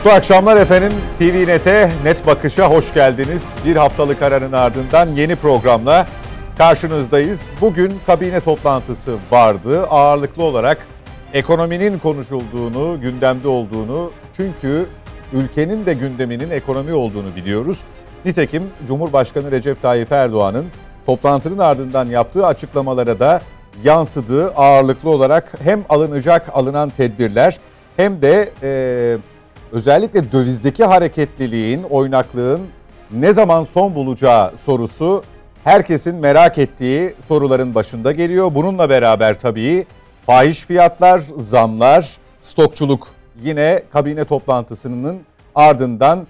Mutlu akşamlar efendim. TV Net'e Net Bakış'a hoş geldiniz. Bir haftalık aranın ardından yeni programla karşınızdayız. Bugün kabine toplantısı vardı. Ağırlıklı olarak ekonominin konuşulduğunu, gündemde olduğunu çünkü ülkenin de gündeminin ekonomi olduğunu biliyoruz. Nitekim Cumhurbaşkanı Recep Tayyip Erdoğan'ın toplantının ardından yaptığı açıklamalara da yansıdığı ağırlıklı olarak hem alınacak alınan tedbirler hem de e, özellikle dövizdeki hareketliliğin, oynaklığın ne zaman son bulacağı sorusu herkesin merak ettiği soruların başında geliyor. Bununla beraber tabii fahiş fiyatlar, zamlar, stokçuluk yine kabine toplantısının ardından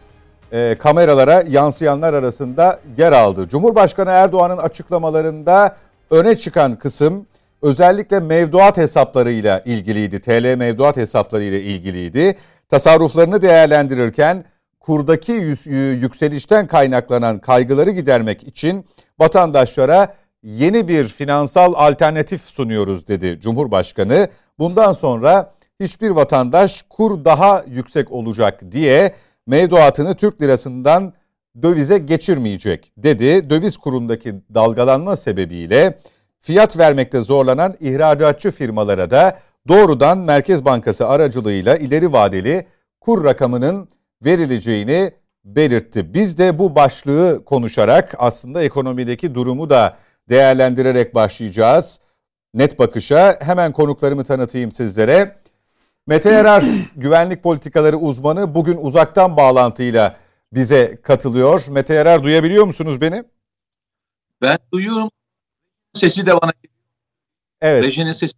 e, kameralara yansıyanlar arasında yer aldı. Cumhurbaşkanı Erdoğan'ın açıklamalarında öne çıkan kısım özellikle mevduat hesaplarıyla ilgiliydi. TL mevduat hesaplarıyla ilgiliydi. Tasarruflarını değerlendirirken kurdaki yükselişten kaynaklanan kaygıları gidermek için vatandaşlara yeni bir finansal alternatif sunuyoruz dedi Cumhurbaşkanı. Bundan sonra hiçbir vatandaş kur daha yüksek olacak diye mevduatını Türk lirasından dövize geçirmeyecek dedi. Döviz kurundaki dalgalanma sebebiyle fiyat vermekte zorlanan ihracatçı firmalara da doğrudan Merkez Bankası aracılığıyla ileri vadeli kur rakamının verileceğini belirtti. Biz de bu başlığı konuşarak aslında ekonomideki durumu da değerlendirerek başlayacağız. Net bakışa hemen konuklarımı tanıtayım sizlere. Mete Yarar güvenlik politikaları uzmanı bugün uzaktan bağlantıyla bize katılıyor. Mete Yarar duyabiliyor musunuz beni? Ben duyuyorum. Sesi de bana Evet. Rejinin sesi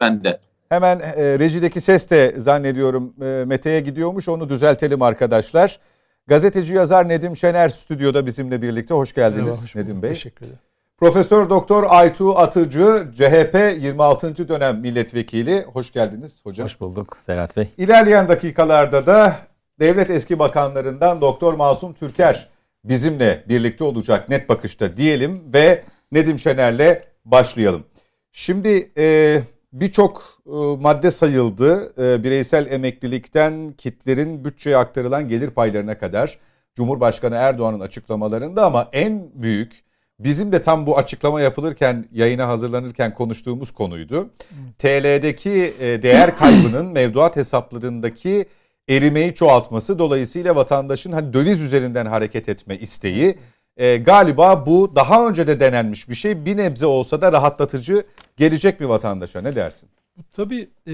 bende. Hemen e, rejideki ses de zannediyorum e, Mete'ye gidiyormuş. Onu düzeltelim arkadaşlar. Gazeteci yazar Nedim Şener stüdyoda bizimle birlikte. Hoş geldiniz Merhaba, hoş Nedim Bey. Teşekkür ederim. Profesör Doktor Aytu Atıcı, CHP 26. dönem milletvekili. Hoş geldiniz hocam. Hoş bulduk Serhat Bey. İlerleyen dakikalarda da devlet eski bakanlarından Doktor Masum Türker bizimle birlikte olacak net bakışta diyelim ve Nedim Şener'le başlayalım. Şimdi e, birçok e, madde sayıldı. E, bireysel emeklilikten kitlerin bütçeye aktarılan gelir paylarına kadar Cumhurbaşkanı Erdoğan'ın açıklamalarında ama en büyük bizim de tam bu açıklama yapılırken yayına hazırlanırken konuştuğumuz konuydu. TL'deki e, değer kaybının mevduat hesaplarındaki erimeyi çoğaltması dolayısıyla vatandaşın hani döviz üzerinden hareket etme isteği e, galiba bu daha önce de denenmiş bir şey. Bir nebze olsa da rahatlatıcı gelecek bir vatandaşa. Ne dersin? Tabii e,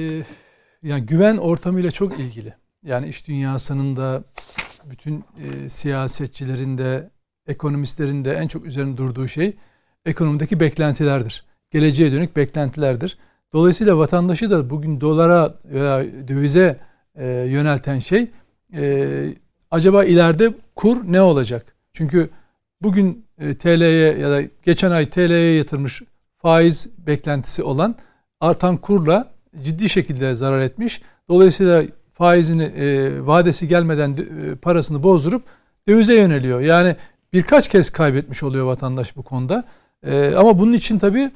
yani güven ortamıyla çok ilgili. Yani iş dünyasının da bütün e, siyasetçilerin de ekonomistlerin de en çok üzerinde durduğu şey ekonomideki beklentilerdir. Geleceğe dönük beklentilerdir. Dolayısıyla vatandaşı da bugün dolara veya dövize e, yönelten şey e, acaba ileride kur ne olacak? Çünkü bugün e, TL'ye ya da geçen ay TL'ye yatırmış faiz beklentisi olan artan kurla ciddi şekilde zarar etmiş. Dolayısıyla faizini e, vadesi gelmeden e, parasını bozdurup dövize yöneliyor. Yani birkaç kez kaybetmiş oluyor vatandaş bu konuda. E, ama bunun için tabii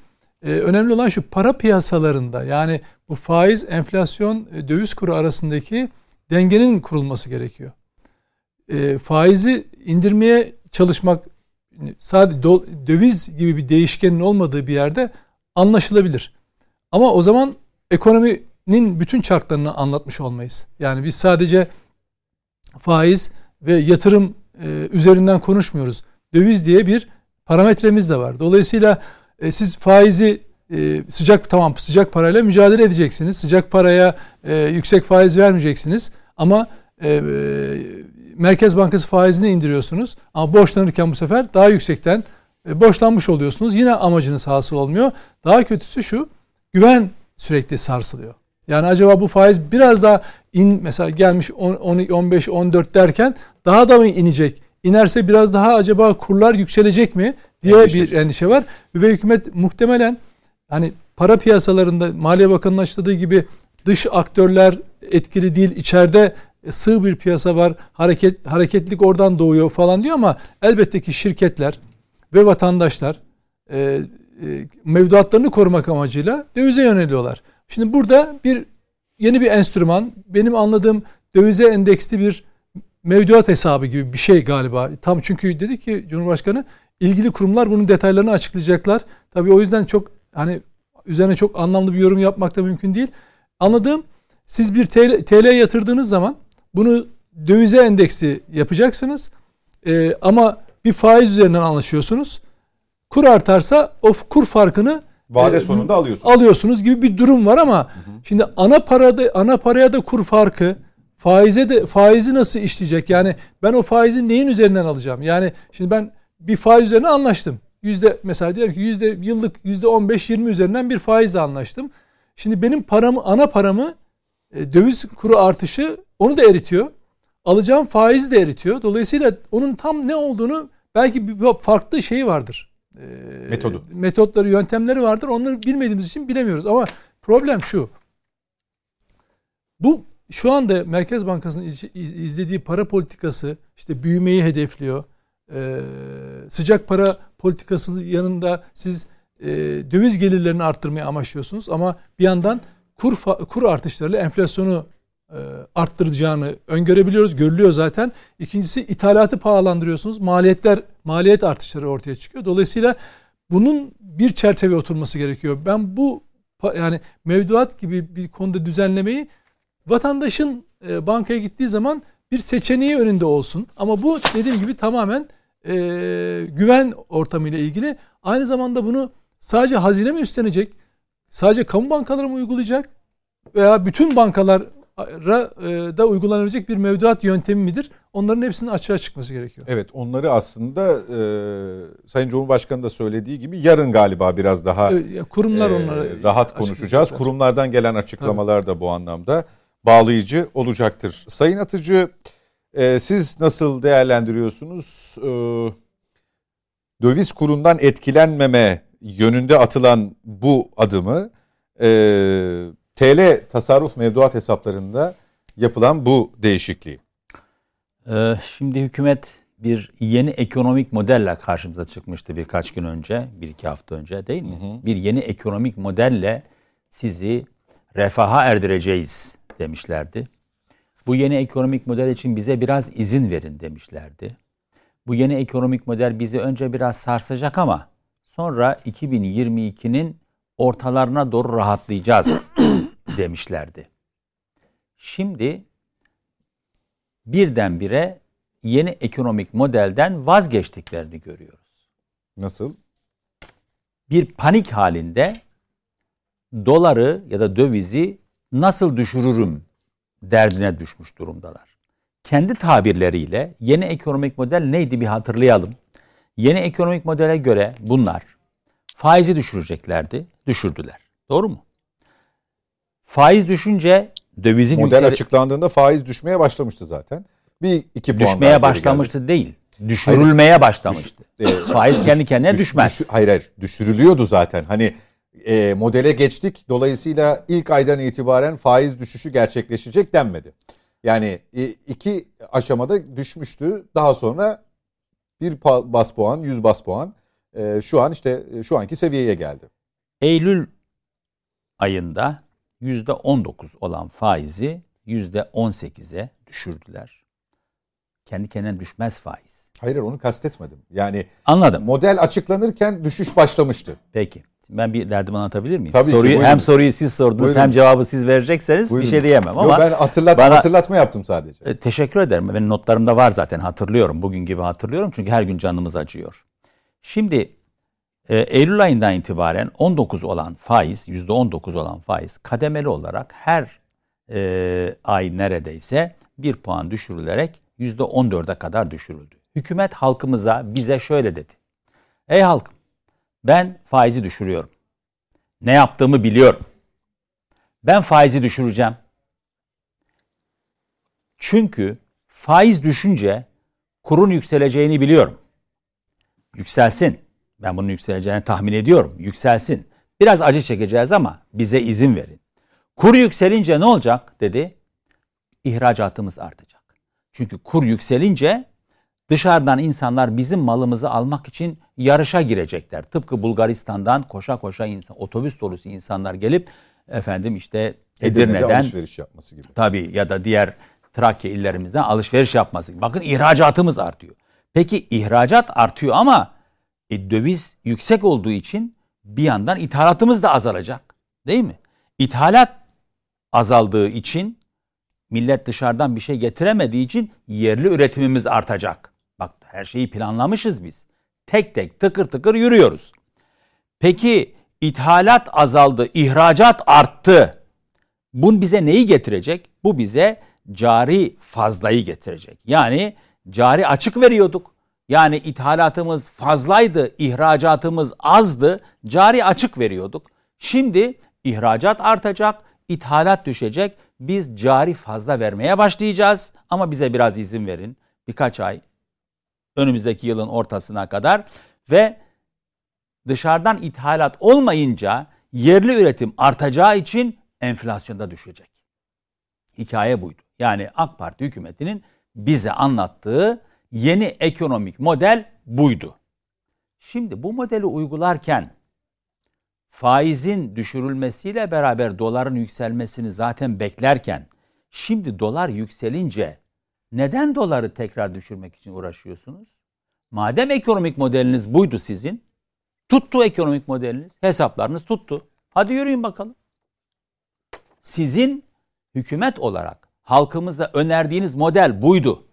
e, önemli olan şu para piyasalarında yani bu faiz, enflasyon, e, döviz kuru arasındaki dengenin kurulması gerekiyor. E, faizi indirmeye çalışmak sadece do, döviz gibi bir değişkenin olmadığı bir yerde anlaşılabilir. Ama o zaman ekonominin bütün çarklarını anlatmış olmayız. Yani biz sadece faiz ve yatırım e, üzerinden konuşmuyoruz. Döviz diye bir parametremiz de var. Dolayısıyla e, siz faizi e, sıcak tamam sıcak parayla mücadele edeceksiniz. Sıcak paraya e, yüksek faiz vermeyeceksiniz. Ama e, Merkez Bankası faizini indiriyorsunuz. Ama borçlanırken bu sefer daha yüksekten e, borçlanmış oluyorsunuz. Yine amacınız hasıl olmuyor. Daha kötüsü şu güven sürekli sarsılıyor. Yani acaba bu faiz biraz daha in mesela gelmiş 10, 15 14 derken daha da mı inecek? İnerse biraz daha acaba kurlar yükselecek mi diye endişe. bir endişe var. Ve hükümet muhtemelen hani para piyasalarında Maliye Bakanı'nın açıkladığı gibi dış aktörler etkili değil. içeride sığ bir piyasa var. Hareket hareketlilik oradan doğuyor falan diyor ama elbette ki şirketler ve vatandaşlar e, e, mevduatlarını korumak amacıyla dövize yöneliyorlar. Şimdi burada bir yeni bir enstrüman benim anladığım dövize endeksli bir mevduat hesabı gibi bir şey galiba. Tam çünkü dedi ki Cumhurbaşkanı ilgili kurumlar bunun detaylarını açıklayacaklar. Tabii o yüzden çok hani üzerine çok anlamlı bir yorum yapmak da mümkün değil. Anladığım siz bir TL, TL yatırdığınız zaman bunu dövize endeksi yapacaksınız. Ee, ama bir faiz üzerinden anlaşıyorsunuz. Kur artarsa o kur farkını Vade e, sonunda alıyorsunuz. alıyorsunuz gibi bir durum var ama şimdi ana parada ana paraya da kur farkı faize de faizi nasıl işleyecek? Yani ben o faizi neyin üzerinden alacağım? Yani şimdi ben bir faiz üzerine anlaştım. Yüzde mesela diyelim ki yüzde yıllık yüzde 15-20 üzerinden bir faizle anlaştım. Şimdi benim paramı ana paramı e, döviz kuru artışı onu da eritiyor. Alacağım faizi de eritiyor. Dolayısıyla onun tam ne olduğunu belki bir farklı şeyi vardır. E, Metodu. Metotları, yöntemleri vardır. Onları bilmediğimiz için bilemiyoruz. Ama problem şu. Bu şu anda Merkez Bankası'nın iz- iz- izlediği para politikası işte büyümeyi hedefliyor. Ee, sıcak para politikasının yanında siz e, döviz gelirlerini arttırmayı amaçlıyorsunuz ama bir yandan kur kur artışlarıyla enflasyonu e, arttıracağını öngörebiliyoruz. Görülüyor zaten. İkincisi ithalatı pahalandırıyorsunuz. Maliyetler maliyet artışları ortaya çıkıyor. Dolayısıyla bunun bir çerçeve oturması gerekiyor. Ben bu yani mevduat gibi bir konuda düzenlemeyi vatandaşın e, bankaya gittiği zaman bir seçeneği önünde olsun. Ama bu dediğim gibi tamamen e, güven ortamıyla ilgili. Aynı zamanda bunu sadece hazine mi üstlenecek? Sadece kamu bankaları mı uygulayacak? Veya bütün bankalara e, da uygulanabilecek bir mevduat yöntemi midir? Onların hepsinin açığa çıkması gerekiyor. Evet onları aslında e, Sayın Cumhurbaşkanı da söylediği gibi yarın galiba biraz daha E, Kurumlar e, onlara rahat konuşacağız. Kurumlardan gelen açıklamalar da bu anlamda bağlayıcı olacaktır. Sayın Atıcı e, siz nasıl değerlendiriyorsunuz? E, döviz kurundan etkilenmeme yönünde atılan bu adımı e, TL tasarruf mevduat hesaplarında yapılan bu değişikliği. Ee, Şimdi hükümet bir yeni ekonomik modelle karşımıza çıkmıştı birkaç gün önce, bir iki hafta önce değil mi? Bir yeni ekonomik modelle sizi refaha erdireceğiz demişlerdi. Bu yeni ekonomik model için bize biraz izin verin demişlerdi. Bu yeni ekonomik model bizi önce biraz sarsacak ama sonra 2022'nin ortalarına doğru rahatlayacağız demişlerdi. Şimdi birdenbire yeni ekonomik modelden vazgeçtiklerini görüyoruz. Nasıl? Bir panik halinde doları ya da dövizi nasıl düşürürüm derdine düşmüş durumdalar. Kendi tabirleriyle yeni ekonomik model neydi bir hatırlayalım. Yeni ekonomik modele göre bunlar faizi düşüreceklerdi, düşürdüler. Doğru mu? Faiz düşünce dövizin Model yüksele- açıklandığında faiz düşmeye başlamıştı zaten. Bir iki puan düşmeye başlamıştı değil. Düşürülmeye başlamıştı. geldi. E, Faiz kendi kendine düş- düşmez. düş- hayır hayır düşürülüyordu zaten. Hani e, modele geçtik. Dolayısıyla ilk aydan itibaren faiz düşüşü gerçekleşecek denmedi. Yani e, iki aşamada düşmüştü. Daha sonra bir pa- bas puan, 100 bas puan e, şu an işte e, şu anki seviyeye geldi. Eylül ayında %19 olan faizi %18'e düşürdüler. Kendi kendine düşmez faiz. Hayır onu kastetmedim. Yani Anladım. model açıklanırken düşüş başlamıştı. Peki. Ben bir derdimi anlatabilir miyim? Tabii ki, soruyu, buyurun. hem soruyu siz sordunuz Buyurun. hem cevabı siz verecekseniz Buyurun. bir şey diyemem Yo, ama ben hatırlat bana- hatırlatma yaptım sadece. E, teşekkür ederim. Benim notlarımda var zaten hatırlıyorum. Bugün gibi hatırlıyorum çünkü her gün canımız acıyor. Şimdi e, Eylül ayından itibaren 19 olan faiz, %19 olan faiz kademeli olarak her e, ay neredeyse bir puan düşürülerek %14'e kadar düşürüldü. Hükümet halkımıza bize şöyle dedi. Ey halkım ben faizi düşürüyorum. Ne yaptığımı biliyorum. Ben faizi düşüreceğim. Çünkü faiz düşünce kurun yükseleceğini biliyorum. Yükselsin. Ben bunun yükseleceğini tahmin ediyorum. Yükselsin. Biraz acı çekeceğiz ama bize izin verin. Kur yükselince ne olacak dedi. İhracatımız artacak. Çünkü kur yükselince dışarıdan insanlar bizim malımızı almak için yarışa girecekler. Tıpkı Bulgaristan'dan koşa koşa insan, otobüs dolusu insanlar gelip efendim işte Edirne'de Edirne'den alışveriş yapması gibi. Tabii ya da diğer Trakya illerimizden alışveriş yapması. Bakın ihracatımız artıyor. Peki ihracat artıyor ama e, döviz yüksek olduğu için bir yandan ithalatımız da azalacak. Değil mi? İthalat azaldığı için millet dışarıdan bir şey getiremediği için yerli üretimimiz artacak. Her şeyi planlamışız biz. Tek tek tıkır tıkır yürüyoruz. Peki ithalat azaldı, ihracat arttı. Bu bize neyi getirecek? Bu bize cari fazlayı getirecek. Yani cari açık veriyorduk. Yani ithalatımız fazlaydı, ihracatımız azdı, cari açık veriyorduk. Şimdi ihracat artacak, ithalat düşecek. Biz cari fazla vermeye başlayacağız ama bize biraz izin verin. Birkaç ay önümüzdeki yılın ortasına kadar ve dışarıdan ithalat olmayınca yerli üretim artacağı için enflasyonda düşecek. Hikaye buydu. Yani AK Parti hükümetinin bize anlattığı yeni ekonomik model buydu. Şimdi bu modeli uygularken faizin düşürülmesiyle beraber doların yükselmesini zaten beklerken şimdi dolar yükselince neden doları tekrar düşürmek için uğraşıyorsunuz? Madem ekonomik modeliniz buydu sizin, tuttu ekonomik modeliniz, hesaplarınız tuttu. Hadi yürüyün bakalım. Sizin hükümet olarak halkımıza önerdiğiniz model buydu.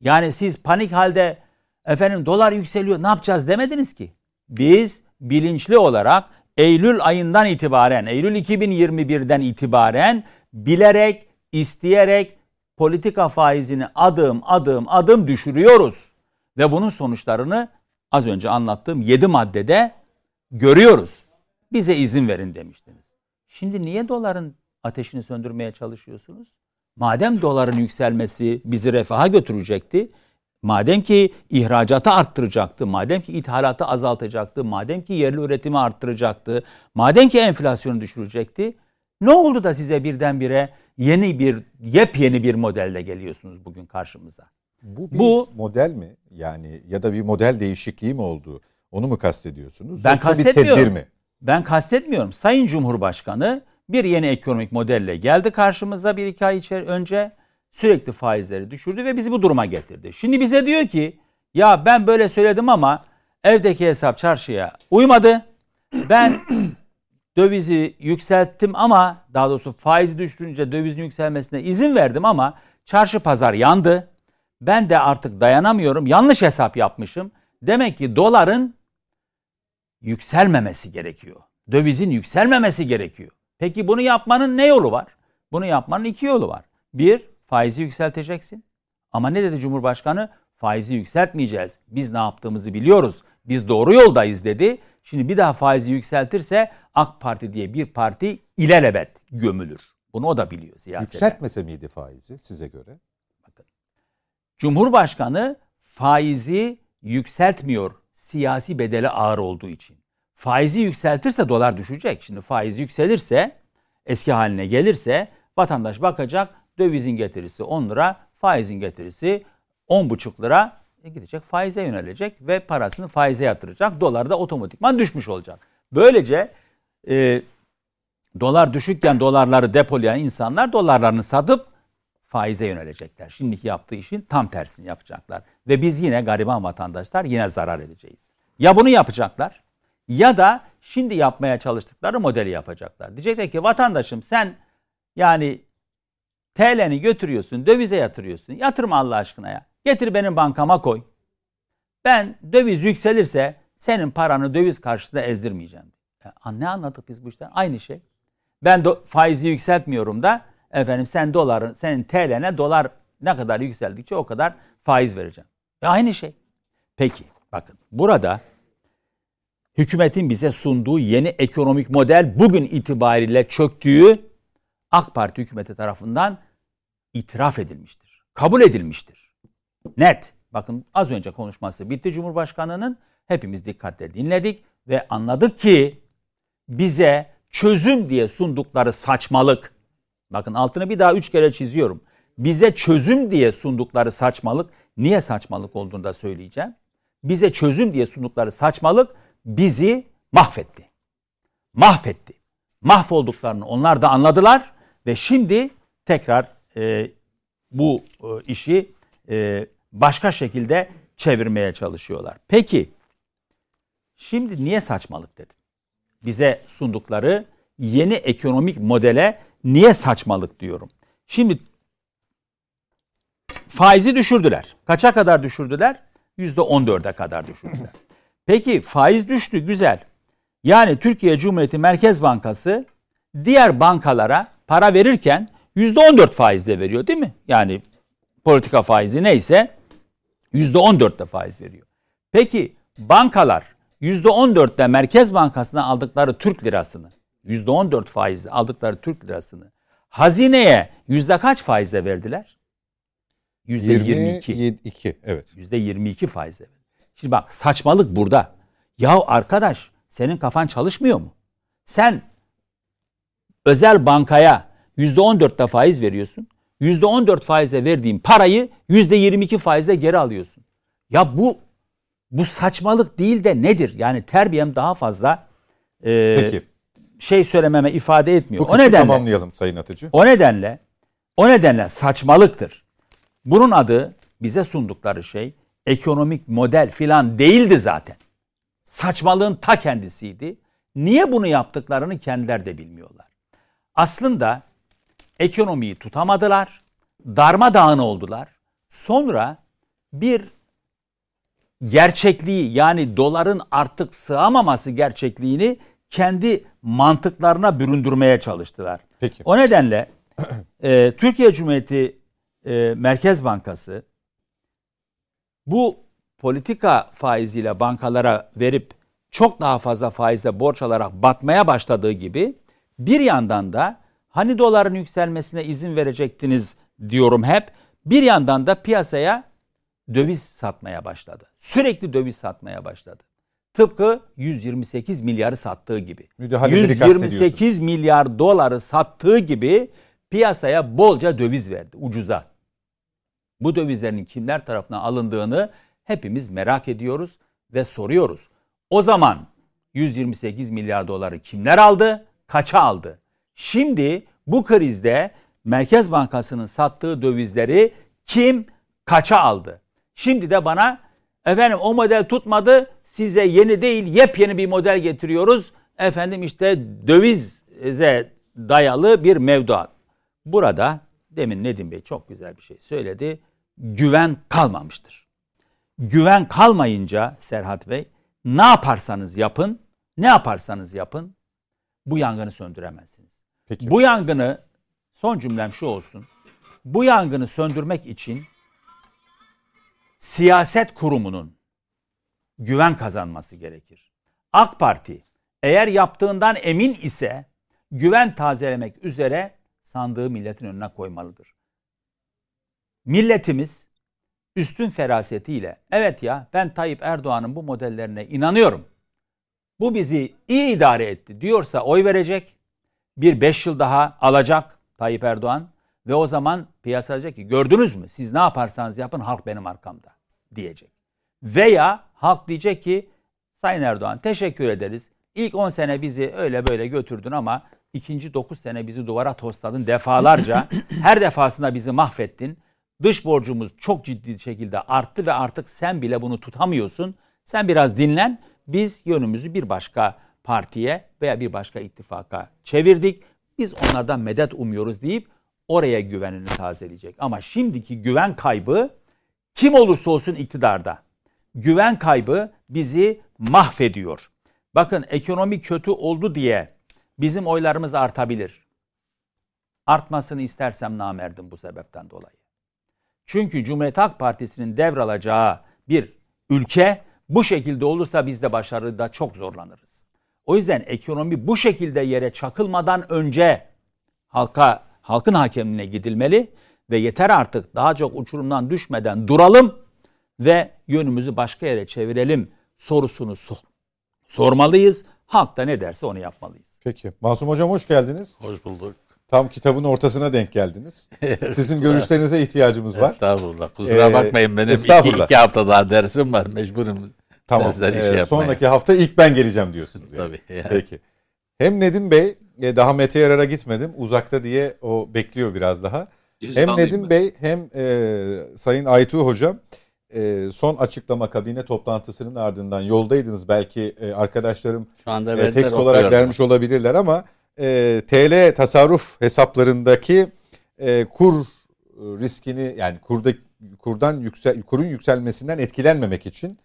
Yani siz panik halde efendim dolar yükseliyor ne yapacağız demediniz ki. Biz bilinçli olarak Eylül ayından itibaren, Eylül 2021'den itibaren bilerek, isteyerek politika faizini adım adım adım düşürüyoruz. Ve bunun sonuçlarını az önce anlattığım 7 maddede görüyoruz. Bize izin verin demiştiniz. Şimdi niye doların ateşini söndürmeye çalışıyorsunuz? Madem doların yükselmesi bizi refaha götürecekti, madem ki ihracatı arttıracaktı, madem ki ithalatı azaltacaktı, madem ki yerli üretimi arttıracaktı, madem ki enflasyonu düşürecekti, ne oldu da size birdenbire yeni bir, yepyeni bir modelle geliyorsunuz bugün karşımıza? Bu bir Bu, model mi? Yani ya da bir model değişikliği mi oldu? Onu mu kastediyorsunuz? Ben Yoksa kastetmiyorum. Bir tedbir mi? Ben kastetmiyorum. Sayın Cumhurbaşkanı bir yeni ekonomik modelle geldi karşımıza bir iki ay içeri önce sürekli faizleri düşürdü ve bizi bu duruma getirdi. Şimdi bize diyor ki ya ben böyle söyledim ama evdeki hesap çarşıya uymadı. Ben dövizi yükselttim ama daha doğrusu faizi düşürünce dövizin yükselmesine izin verdim ama çarşı pazar yandı. Ben de artık dayanamıyorum. Yanlış hesap yapmışım. Demek ki doların yükselmemesi gerekiyor. Dövizin yükselmemesi gerekiyor. Peki bunu yapmanın ne yolu var? Bunu yapmanın iki yolu var. Bir, faizi yükselteceksin. Ama ne dedi Cumhurbaşkanı? Faizi yükseltmeyeceğiz. Biz ne yaptığımızı biliyoruz. Biz doğru yoldayız dedi. Şimdi bir daha faizi yükseltirse AK Parti diye bir parti ilelebet gömülür. Bunu o da biliyor siyaseten. Yükseltmese miydi faizi size göre? Bakın. Cumhurbaşkanı faizi yükseltmiyor siyasi bedeli ağır olduğu için. Faizi yükseltirse dolar düşecek. Şimdi faiz yükselirse eski haline gelirse vatandaş bakacak dövizin getirisi 10 lira, faizin getirisi 10,5 lira gidecek faize yönelecek ve parasını faize yatıracak. Dolar da otomatikman düşmüş olacak. Böylece e, dolar düşükken dolarları depolayan insanlar dolarlarını satıp faize yönelecekler. Şimdiki yaptığı işin tam tersini yapacaklar. Ve biz yine gariban vatandaşlar yine zarar edeceğiz. Ya bunu yapacaklar ya da şimdi yapmaya çalıştıkları modeli yapacaklar. Diyecekler ki vatandaşım sen yani TL'ni götürüyorsun, dövize yatırıyorsun. Yatırma Allah aşkına ya. Getir benim bankama koy. Ben döviz yükselirse senin paranı döviz karşısında ezdirmeyeceğim. Ya, ne anladık biz bu işten? Aynı şey. Ben do- faizi yükseltmiyorum da efendim sen doların, senin TL'ne dolar ne kadar yükseldikçe o kadar faiz vereceğim. Ya aynı şey. Peki bakın burada hükümetin bize sunduğu yeni ekonomik model bugün itibariyle çöktüğü AK Parti hükümeti tarafından itiraf edilmiştir. Kabul edilmiştir. Net. Bakın az önce konuşması bitti Cumhurbaşkanı'nın. Hepimiz dikkatle dinledik ve anladık ki bize çözüm diye sundukları saçmalık. Bakın altını bir daha üç kere çiziyorum. Bize çözüm diye sundukları saçmalık. Niye saçmalık olduğunu da söyleyeceğim. Bize çözüm diye sundukları saçmalık bizi mahvetti. Mahvetti. Mahvolduklarını onlar da anladılar ve şimdi tekrar e, bu e, işi e, başka şekilde çevirmeye çalışıyorlar. Peki şimdi niye saçmalık dedim? Bize sundukları yeni ekonomik modele niye saçmalık diyorum. Şimdi faizi düşürdüler. Kaça kadar düşürdüler? %14'e kadar düşürdüler. Peki faiz düştü güzel. Yani Türkiye Cumhuriyeti Merkez Bankası diğer bankalara para verirken %14 faizle veriyor değil mi? Yani politika faizi neyse %14'te faiz veriyor. Peki bankalar %14'te Merkez Bankası'na aldıkları Türk lirasını, %14 faizle aldıkları Türk lirasını hazineye yüzde kaç faizle verdiler? Yüzde 22. 22 evet. Yüzde 22 faizle. Şimdi bak saçmalık burada. Ya arkadaş senin kafan çalışmıyor mu? Sen özel bankaya yüzde 14'te faiz veriyorsun. Yüzde 14 faizle verdiğin parayı yüzde 22 faizle geri alıyorsun. Ya bu bu saçmalık değil de nedir? Yani terbiyem daha fazla e, Peki. şey söylememe ifade etmiyor. Bu o nedenle tamamlayalım Sayın Atıcı. o nedenle o nedenle saçmalıktır. Bunun adı bize sundukları şey ekonomik model filan değildi zaten. Saçmalığın ta kendisiydi. Niye bunu yaptıklarını kendiler de bilmiyorlar. Aslında ekonomiyi tutamadılar. Darmadağın oldular. Sonra bir gerçekliği yani doların artık sığamaması gerçekliğini kendi mantıklarına büründürmeye çalıştılar. Peki. O nedenle e, Türkiye Cumhuriyeti e, Merkez Bankası bu politika faiziyle bankalara verip çok daha fazla faizle borç alarak batmaya başladığı gibi bir yandan da hani doların yükselmesine izin verecektiniz diyorum hep bir yandan da piyasaya döviz satmaya başladı. Sürekli döviz satmaya başladı. Tıpkı 128 milyarı sattığı gibi. Kastediyorsunuz. 128 milyar doları sattığı gibi piyasaya bolca döviz verdi ucuza. Bu dövizlerin kimler tarafından alındığını hepimiz merak ediyoruz ve soruyoruz. O zaman 128 milyar doları kimler aldı? Kaça aldı? Şimdi bu krizde Merkez Bankası'nın sattığı dövizleri kim kaça aldı? Şimdi de bana efendim o model tutmadı size yeni değil yepyeni bir model getiriyoruz. Efendim işte dövize dayalı bir mevduat. Burada demin Nedim Bey çok güzel bir şey söyledi. Güven kalmamıştır. Güven kalmayınca Serhat Bey ne yaparsanız yapın, ne yaparsanız yapın bu yangını söndüremezsiniz. Peki. Bu yangını son cümlem şu olsun. Bu yangını söndürmek için siyaset kurumunun güven kazanması gerekir. AK Parti eğer yaptığından emin ise güven tazelemek üzere sandığı milletin önüne koymalıdır. Milletimiz üstün ferasetiyle evet ya ben Tayyip Erdoğan'ın bu modellerine inanıyorum. Bu bizi iyi idare etti diyorsa oy verecek. Bir beş yıl daha alacak Tayyip Erdoğan ve o zaman piyasa diyecek ki gördünüz mü siz ne yaparsanız yapın halk benim arkamda diyecek. Veya halk diyecek ki Sayın Erdoğan teşekkür ederiz. İlk 10 sene bizi öyle böyle götürdün ama ikinci 9 sene bizi duvara tosladın defalarca. Her defasında bizi mahvettin. Dış borcumuz çok ciddi şekilde arttı ve artık sen bile bunu tutamıyorsun. Sen biraz dinlen. Biz yönümüzü bir başka partiye veya bir başka ittifaka çevirdik. Biz onlardan medet umuyoruz deyip oraya güvenini tazeleyecek. Ama şimdiki güven kaybı kim olursa olsun iktidarda güven kaybı bizi mahvediyor. Bakın ekonomi kötü oldu diye bizim oylarımız artabilir. Artmasını istersem namerdim bu sebepten dolayı. Çünkü Cumhuriyet Halk Partisi'nin devralacağı bir ülke bu şekilde olursa biz de başarıda çok zorlanırız. O yüzden ekonomi bu şekilde yere çakılmadan önce halka halkın hakemliğine gidilmeli ve yeter artık daha çok uçurumdan düşmeden duralım ve yönümüzü başka yere çevirelim sorusunu sor sormalıyız. Halk da ne derse onu yapmalıyız. Peki. Masum Hocam hoş geldiniz. Hoş bulduk. Tam kitabın ortasına denk geldiniz. Sizin görüşlerinize ihtiyacımız var. Estağfurullah. Kusura Ee, bakmayın benim iki, estağfurullah. iki hafta daha dersim var. Mecburum Tamam. Ee, şey sonraki hafta ilk ben geleceğim diyorsunuz. Yani. Tabii. Yani. Peki. Hem Nedim Bey e, daha Mete Yarar'a gitmedim uzakta diye o bekliyor biraz daha. Hem Cezalıyım Nedim ben. Bey hem e, Sayın Aytuğ Hocam e, son açıklama kabine toplantısının ardından yoldaydınız. Belki e, arkadaşlarım Şu anda e, tekst olarak vermiş olabilirler ama e, TL tasarruf hesaplarındaki e, kur riskini yani kurda kurdan yüksel kurun yükselmesinden etkilenmemek için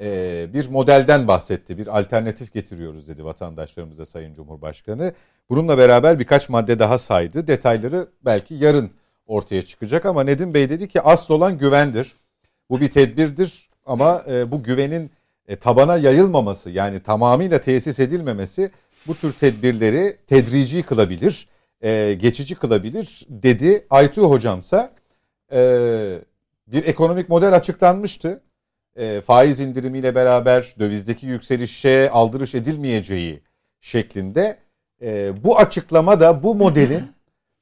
e, bir modelden bahsetti. Bir alternatif getiriyoruz dedi vatandaşlarımıza Sayın Cumhurbaşkanı. Bununla beraber birkaç madde daha saydı. Detayları belki yarın ortaya çıkacak ama Nedim Bey dedi ki asıl olan güvendir. Bu bir tedbirdir ama e, bu güvenin e, tabana yayılmaması yani tamamıyla tesis edilmemesi bu tür tedbirleri tedrici kılabilir, e, geçici kılabilir dedi. Aytu hocamsa e, bir ekonomik model açıklanmıştı. E, faiz indirimiyle beraber dövizdeki yükselişe aldırış edilmeyeceği şeklinde. E, bu açıklama da bu modelin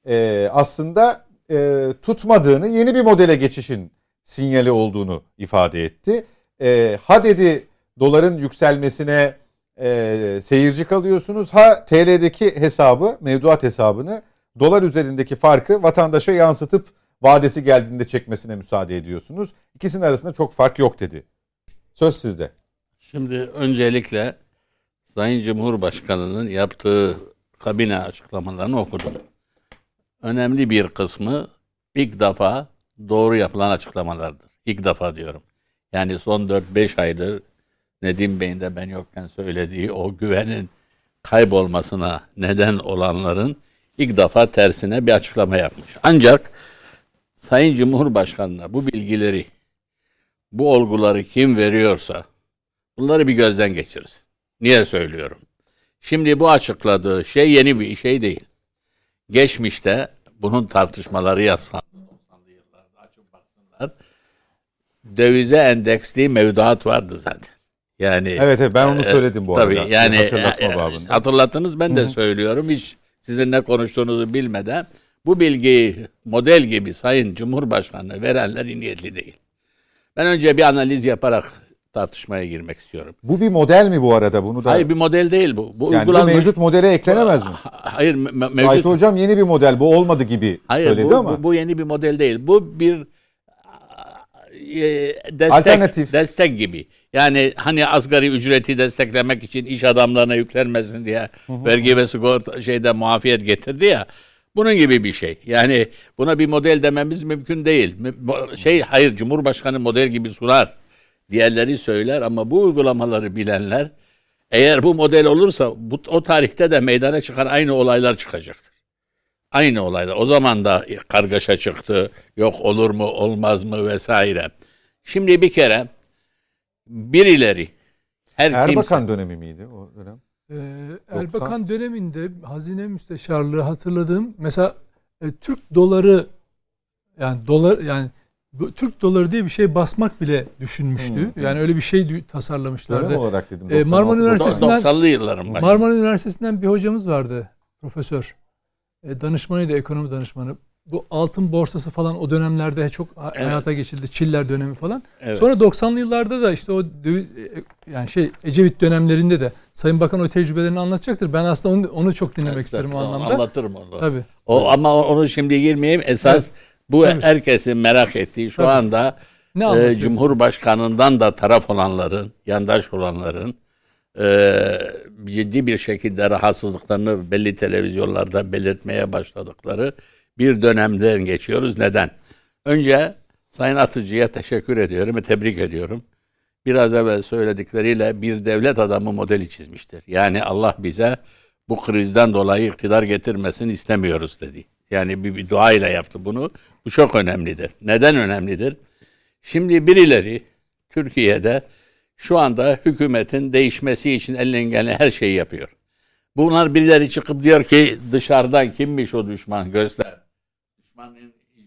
e, aslında e, tutmadığını yeni bir modele geçişin sinyali olduğunu ifade etti. E, ha dedi doların yükselmesine e, seyirci kalıyorsunuz. Ha TL'deki hesabı, mevduat hesabını dolar üzerindeki farkı vatandaşa yansıtıp vadesi geldiğinde çekmesine müsaade ediyorsunuz. İkisinin arasında çok fark yok dedi. Söz sizde. Şimdi öncelikle Sayın Cumhurbaşkanı'nın yaptığı kabine açıklamalarını okudum. Önemli bir kısmı ilk defa doğru yapılan açıklamalardır. İlk defa diyorum. Yani son 4-5 aydır Nedim Bey'in de ben yokken söylediği o güvenin kaybolmasına neden olanların ilk defa tersine bir açıklama yapmış. Ancak Sayın Cumhurbaşkanı'na bu bilgileri, bu olguları kim veriyorsa bunları bir gözden geçirsin. Niye söylüyorum? Şimdi bu açıkladığı şey yeni bir şey değil. Geçmişte bunun tartışmaları yaslandı. 90'lı yıllarda açıp baksınlar. Dövize endeksli mevduat vardı zaten. Yani Evet, evet ben onu söyledim bu Tabii arada. yani hatırlatma e, e, babında. hatırlattınız ben de söylüyorum hiç sizin ne konuştuğunuzu bilmeden bu bilgiyi model gibi Sayın Cumhurbaşkanı verenler niyetli değil. Ben önce bir analiz yaparak tartışmaya girmek istiyorum. Bu bir model mi bu arada? Bunu da Hayır bir model değil bu. Bu yani bu uygulanmış. mevcut modele eklenemez mi? Ha- Hayır me- me- mevcut. Aytu hocam yeni bir model bu olmadı gibi Hayır söyledi bu, ama. bu, bu yeni bir model değil. Bu bir e, destek, Alternatif. destek gibi. Yani hani asgari ücreti desteklemek için iş adamlarına yüklenmesin diye vergi ve sigorta şeyde muafiyet getirdi ya. Bunun gibi bir şey. Yani buna bir model dememiz mümkün değil. Şey hayır Cumhurbaşkanı model gibi sunar. Diğerleri söyler ama bu uygulamaları bilenler eğer bu model olursa bu, o tarihte de meydana çıkan aynı olaylar çıkacaktır. Aynı olaylar. O zaman da kargaşa çıktı. Yok olur mu olmaz mı vesaire. Şimdi bir kere birileri her kimse Erbakan dönemi miydi o dönem? Ee, Erbakan döneminde hazine müsteşarlığı hatırladığım mesela e, Türk doları yani dolar yani Türk doları diye bir şey basmak bile düşünmüştü. Yani öyle bir şey tasarlamışlardı. Dönem olarak dedim. Ee, Marmara 96, Üniversitesi'nden- 90'lı yılların başı. Marmara Üniversitesi'nden bir hocamız vardı. Profesör. E, danışmanıydı, ekonomi danışmanı. Bu altın borsası falan o dönemlerde çok Evet. hayata geçildi. Çiller dönemi falan. Evet. Sonra 90'lı yıllarda da işte o döviz, e, yani şey Ecevit dönemlerinde de Sayın Bakan o tecrübelerini anlatacaktır. Ben aslında onu, onu çok dinlemek isterim o anlamda. Anlatırım onu. Tabii. O, ama onu şimdi girmeyeyim. Esas bu Tabii. herkesin merak ettiği şu Tabii. anda Ne e? Cumhurbaşkanından da taraf olanların, yandaş olanların e, ciddi bir şekilde rahatsızlıklarını belli televizyonlarda belirtmeye başladıkları bir dönemden geçiyoruz. Neden? Önce Sayın Atıcı'ya teşekkür ediyorum ve tebrik ediyorum. Biraz evvel söyledikleriyle bir devlet adamı modeli çizmiştir. Yani Allah bize bu krizden dolayı iktidar getirmesin istemiyoruz dedi. Yani bir, bir dua ile yaptı bunu. Bu çok önemlidir. Neden önemlidir? Şimdi birileri Türkiye'de şu anda hükümetin değişmesi için elinden gelen her şeyi yapıyor. Bunlar birileri çıkıp diyor ki dışarıdan kimmiş o düşman göster.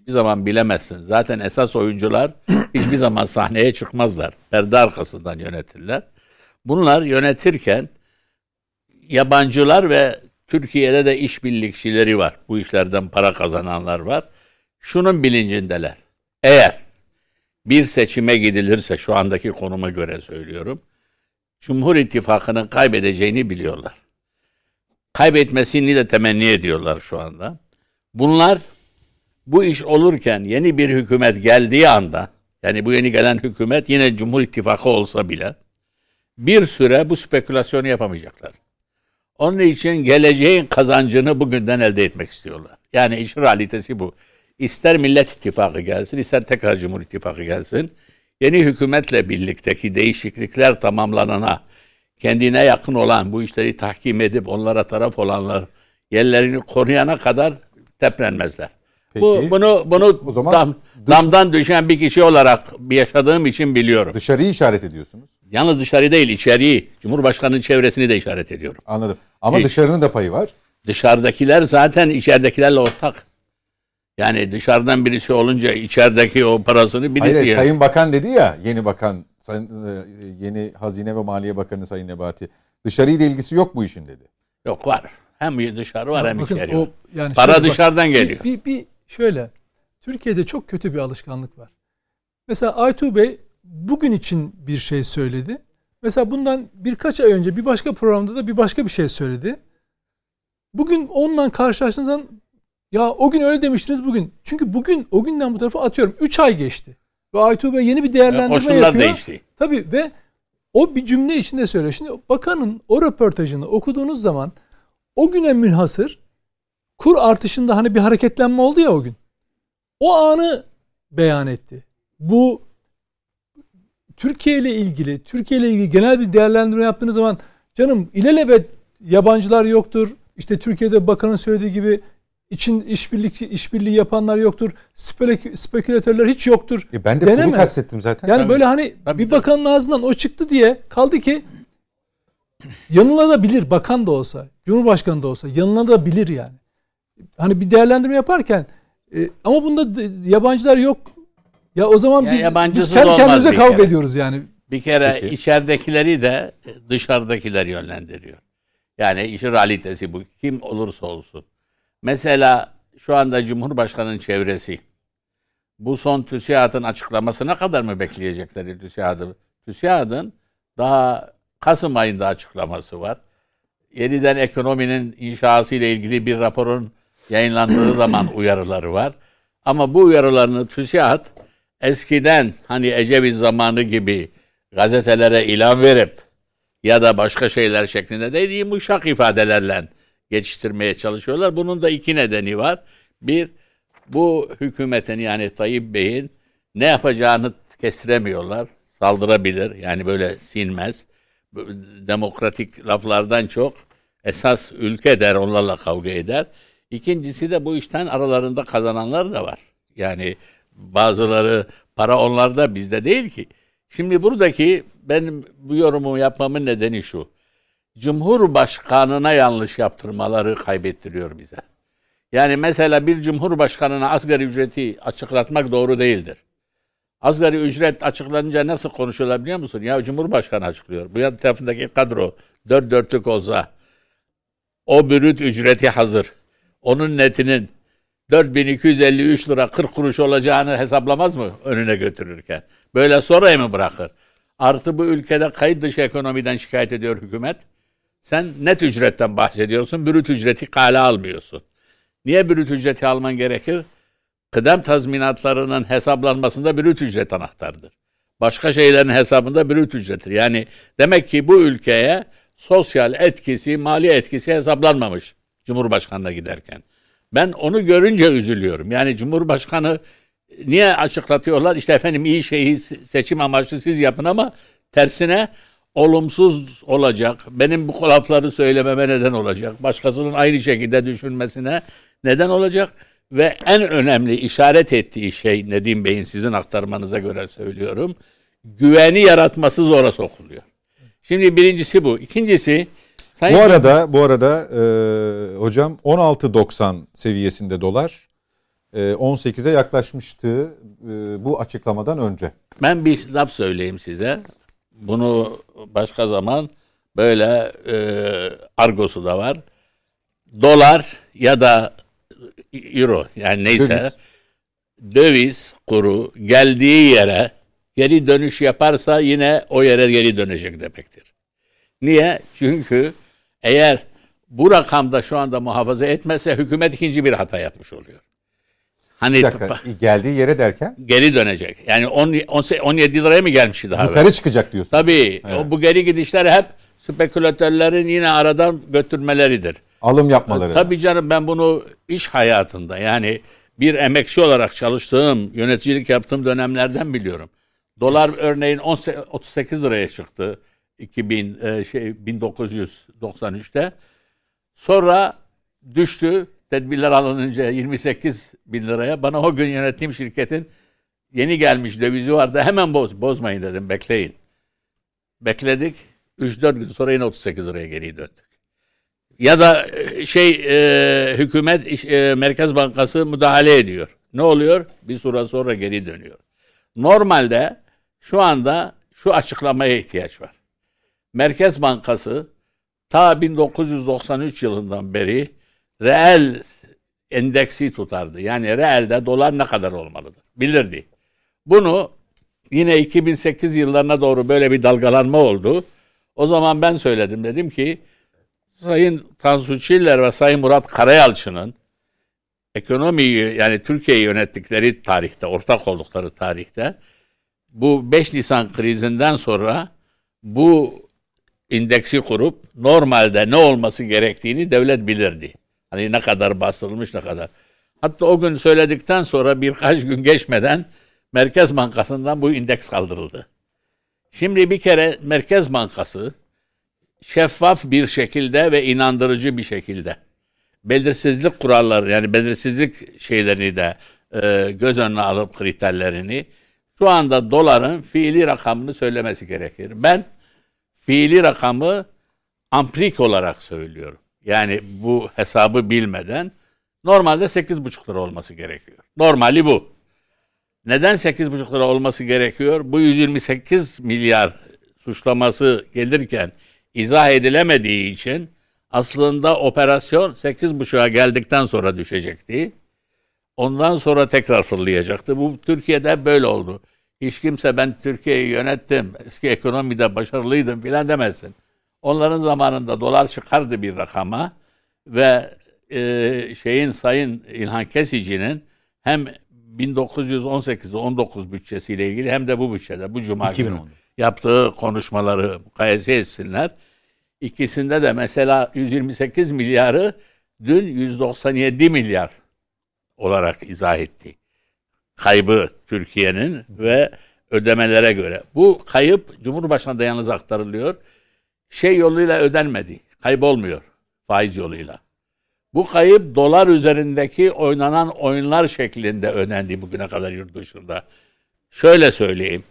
Hiçbir zaman bilemezsin. Zaten esas oyuncular hiçbir zaman sahneye çıkmazlar. Perde arkasından yönetirler. Bunlar yönetirken yabancılar ve Türkiye'de de işbirlikçileri var. Bu işlerden para kazananlar var. Şunun bilincindeler. Eğer bir seçime gidilirse şu andaki konuma göre söylüyorum. Cumhur İttifakı'nın kaybedeceğini biliyorlar. Kaybetmesini de temenni ediyorlar şu anda. Bunlar Bu iş olurken yeni bir hükümet geldiği anda yani bu yeni gelen hükümet yine Cumhur İttifakı olsa bile bir süre bu spekülasyonu yapamayacaklar. Onun için geleceğin kazancını bugünden elde etmek istiyorlar. Yani işin realitesi bu. İster Millet İttifakı gelsin, ister tekrar Cumhur İttifakı gelsin. Yeni hükümetle birlikteki değişiklikler tamamlanana, kendine yakın olan, bu işleri tahkim edip onlara taraf olanlar yerlerini koruyana kadar teprenmezler. Bu Peki. bunu bunu O zaman dam, dış- damdan düşen bir kişi olarak yaşadığım için biliyorum. Dışarıyı işaret ediyorsunuz. Yalnız dışarı değil, içeriği, Cumhurbaşkanı'nın çevresini de işaret ediyorum. Anladım. Ama Hiç. dışarının da payı var. Dışarıdakiler zaten içeridekilerle ortak. Yani dışarıdan birisi olunca içerideki o parasını birisi Hayır, hayır, yer. Sayın Bakan dedi ya, yeni bakan, sayın, e, yeni Hazine ve Maliye Bakanı Sayın Nebati. Dışarıyla ilgisi yok bu işin dedi. Yok var. Hem dışarı var hem Bakın içeri o yani Para bak, dışarıdan bir- geliyor. Bir, bir, şöyle Türkiye'de çok kötü bir alışkanlık var. Mesela Aytuğ Bey bugün için bir şey söyledi. Mesela bundan birkaç ay önce bir başka programda da bir başka bir şey söyledi. Bugün onunla karşılaştığınız zaman ya o gün öyle demiştiniz bugün. Çünkü bugün o günden bu tarafa atıyorum 3 ay geçti. Ve Aytuğ Bey yeni bir değerlendirme Koşullar yapıyor. değişti. Tabii ve o bir cümle içinde söylüyor. Şimdi bakanın o röportajını okuduğunuz zaman o güne münhasır kur artışında hani bir hareketlenme oldu ya o gün. O anı beyan etti. Bu Türkiye ile ilgili, Türkiye ile ilgili genel bir değerlendirme yaptığınız zaman canım ilelebet yabancılar yoktur. İşte Türkiye'de bakanın söylediği gibi için işbirliği işbirliği yapanlar yoktur. Spekü- spekülatörler hiç yoktur. E ben de Deneme. kuru kastettim zaten. Yani Tabii. böyle hani Tabii, bir tabii. bakanın ağzından o çıktı diye kaldı ki yanılabilir bakan da olsa, cumhurbaşkanı da olsa yanılabilir yani. Hani bir değerlendirme yaparken e, ama bunda yabancılar yok. Ya o zaman Ya biz, biz kendi kendimize kavga kere. ediyoruz yani. Bir kere Peki. içeridekileri de dışarıdakiler yönlendiriyor. Yani işin realitesi bu. Kim olursa olsun. Mesela şu anda Cumhurbaşkanı'nın çevresi bu son TÜSİAD'ın açıklamasına kadar mı bekleyecekler TÜSİAD'ı? TÜSİAD'ın daha Kasım ayında açıklaması var. Yeniden ekonominin inşası ile ilgili bir raporun yayınlandığı zaman uyarıları var. Ama bu uyarılarını TÜSİAD eskiden hani Ecevit zamanı gibi gazetelere ilan verip ya da başka şeyler şeklinde değil yumuşak ifadelerle geçiştirmeye çalışıyorlar. Bunun da iki nedeni var. Bir, bu hükümetin yani Tayyip Bey'in ne yapacağını kestiremiyorlar. Saldırabilir yani böyle sinmez. Demokratik laflardan çok esas ülke der onlarla kavga eder. İkincisi de bu işten aralarında kazananlar da var. Yani bazıları para onlarda bizde değil ki. Şimdi buradaki benim bu yorumu yapmamın nedeni şu. Cumhurbaşkanına yanlış yaptırmaları kaybettiriyor bize. Yani mesela bir cumhurbaşkanına asgari ücreti açıklatmak doğru değildir. Asgari ücret açıklanınca nasıl konuşuyorlar biliyor musun? Ya Cumhurbaşkanı açıklıyor. Bu yan tarafındaki kadro dört dörtlük olsa o bürüt ücreti hazır. Onun netinin 4253 lira 40 kuruş olacağını hesaplamaz mı önüne götürürken? Böyle sonraya mı bırakır? Artı bu ülkede kayıt dışı ekonomiden şikayet ediyor hükümet. Sen net ücretten bahsediyorsun, brüt ücreti kale almıyorsun. Niye brüt ücreti alman gerekir? Kıdem tazminatlarının hesaplanmasında brüt ücret anahtardır. Başka şeylerin hesabında brüt ücrettir. Yani demek ki bu ülkeye sosyal etkisi, mali etkisi hesaplanmamış Cumhurbaşkanı'na giderken. Ben onu görünce üzülüyorum. Yani Cumhurbaşkanı niye açıklatıyorlar? İşte efendim iyi şeyi seçim amaçlı siz yapın ama tersine olumsuz olacak. Benim bu lafları söylememe neden olacak. Başkasının aynı şekilde düşünmesine neden olacak. Ve en önemli işaret ettiği şey Nedim Bey'in sizin aktarmanıza göre söylüyorum. Güveni yaratması zora sokuluyor. Şimdi birincisi bu. İkincisi Sayın Bu arada bu arada e, hocam 16.90 seviyesinde dolar. E, 18'e yaklaşmıştı e, bu açıklamadan önce. Ben bir laf söyleyeyim size. Bunu başka zaman böyle e, argosu da var. Dolar ya da euro yani neyse Döviz. döviz, kuru geldiği yere geri dönüş yaparsa yine o yere geri dönecek demektir. Niye? Çünkü eğer bu rakamda şu anda muhafaza etmezse hükümet ikinci bir hata yapmış oluyor. Hani Bir dakika geldiği yere derken geri dönecek. Yani 10, 17 liraya mı gelmişti daha? yukarı çıkacak diyorsun. Tabii. Evet. Bu geri gidişler hep spekülatörlerin yine aradan götürmeleridir. Alım yapmaları. Tabii canım ben bunu iş hayatında yani bir emekçi olarak çalıştığım, yöneticilik yaptığım dönemlerden biliyorum. Dolar örneğin 18 38 liraya çıktı 2000 e, şey 1993'te. Sonra düştü. Tedbirler alınınca 28 bin liraya. Bana o gün yönettiğim şirketin yeni gelmiş dövizi vardı. Hemen boz, bozmayın dedim. Bekleyin. Bekledik. 3-4 gün sonra yine 38 liraya geri döndük. Ya da e, şey e, hükümet e, Merkez Bankası müdahale ediyor. Ne oluyor? Bir süre sonra geri dönüyor. Normalde şu anda şu açıklamaya ihtiyaç var. Merkez Bankası ta 1993 yılından beri reel endeksi tutardı. Yani reelde dolar ne kadar olmalıdır? Bilirdi. Bunu yine 2008 yıllarına doğru böyle bir dalgalanma oldu. O zaman ben söyledim. Dedim ki Sayın Tansu Çiller ve Sayın Murat Karayalçı'nın ekonomiyi yani Türkiye'yi yönettikleri tarihte, ortak oldukları tarihte bu 5 Nisan krizinden sonra bu indeksi kurup normalde ne olması gerektiğini devlet bilirdi. Hani ne kadar bastırılmış ne kadar. Hatta o gün söyledikten sonra birkaç gün geçmeden Merkez Bankası'ndan bu indeks kaldırıldı. Şimdi bir kere Merkez Bankası şeffaf bir şekilde ve inandırıcı bir şekilde belirsizlik kuralları yani belirsizlik şeylerini de e, göz önüne alıp kriterlerini şu anda doların fiili rakamını söylemesi gerekir. Ben fiili rakamı amprik olarak söylüyorum. Yani bu hesabı bilmeden normalde 8,5 lira olması gerekiyor. Normali bu. Neden 8,5 lira olması gerekiyor? Bu 128 milyar suçlaması gelirken izah edilemediği için aslında operasyon 8,5'a geldikten sonra düşecekti. Ondan sonra tekrar fırlayacaktı. Bu Türkiye'de böyle oldu. Hiç kimse ben Türkiye'yi yönettim, eski ekonomide başarılıydım filan demesin. Onların zamanında dolar çıkardı bir rakama ve e, şeyin Sayın İlhan Kesici'nin hem 1918'de 19 bütçesiyle ilgili hem de bu bütçede bu cuma günü 2010'da. yaptığı konuşmaları mukayese etsinler. İkisinde de mesela 128 milyarı dün 197 milyar olarak izah etti. Kaybı Türkiye'nin ve ödemelere göre. Bu kayıp Cumhurbaşkanı da yalnız aktarılıyor. Şey yoluyla ödenmedi. Kaybolmuyor. Faiz yoluyla. Bu kayıp dolar üzerindeki oynanan oyunlar şeklinde ödendi bugüne kadar yurt dışında. Şöyle söyleyeyim.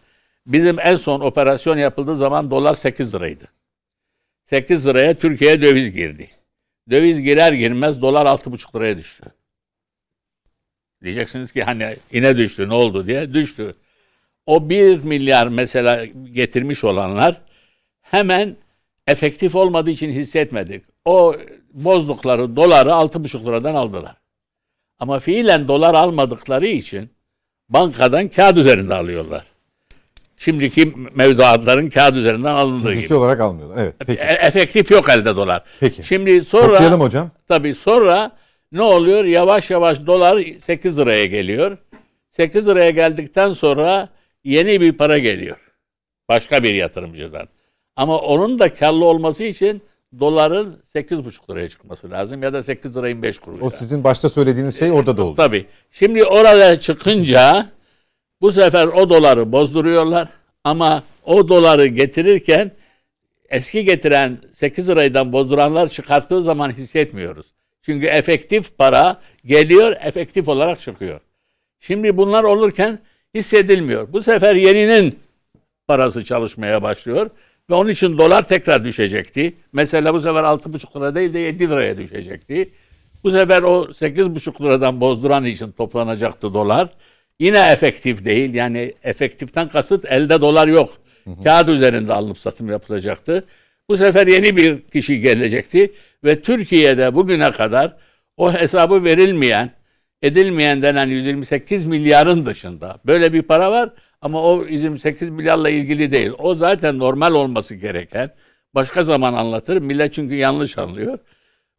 Bizim en son operasyon yapıldığı zaman dolar 8 liraydı. 8 liraya Türkiye'ye döviz girdi. Döviz girer girmez dolar 6,5 liraya düştü. Diyeceksiniz ki hani yine düştü ne oldu diye düştü. O 1 milyar mesela getirmiş olanlar hemen efektif olmadığı için hissetmedik. O bozdukları doları 6,5 liradan aldılar. Ama fiilen dolar almadıkları için bankadan kağıt üzerinde alıyorlar. Şimdiki mevduatların kağıt üzerinden alındığı Fiziki gibi. olarak almıyorlar. Evet. Peki. E- efektif yok elde dolar. Peki. Şimdi sonra Toplayalım hocam. tabii sonra ne oluyor? Yavaş yavaş dolar 8 liraya geliyor. 8 liraya geldikten sonra yeni bir para geliyor. Başka bir yatırımcıdan. Ama onun da karlı olması için doların 8,5 liraya çıkması lazım ya da 8 lirayın 5 kuruşa. O sizin başta söylediğiniz şey orada da oldu. Tabii. Şimdi oraya çıkınca bu sefer o doları bozduruyorlar ama o doları getirirken eski getiren 8 liraydan bozduranlar çıkarttığı zaman hissetmiyoruz. Çünkü efektif para geliyor, efektif olarak çıkıyor. Şimdi bunlar olurken hissedilmiyor. Bu sefer yeninin parası çalışmaya başlıyor ve onun için dolar tekrar düşecekti. Mesela bu sefer 6,5 lira değil de 7 liraya düşecekti. Bu sefer o 8,5 liradan bozduran için toplanacaktı dolar. Yine efektif değil. Yani efektiften kasıt elde dolar yok. Kağıt üzerinde alınıp satım yapılacaktı. Bu sefer yeni bir kişi gelecekti ve Türkiye'de bugüne kadar o hesabı verilmeyen, edilmeyen denen 128 milyarın dışında böyle bir para var ama o 128 milyarla ilgili değil. O zaten normal olması gereken. Başka zaman anlatırım. Millet çünkü yanlış anlıyor.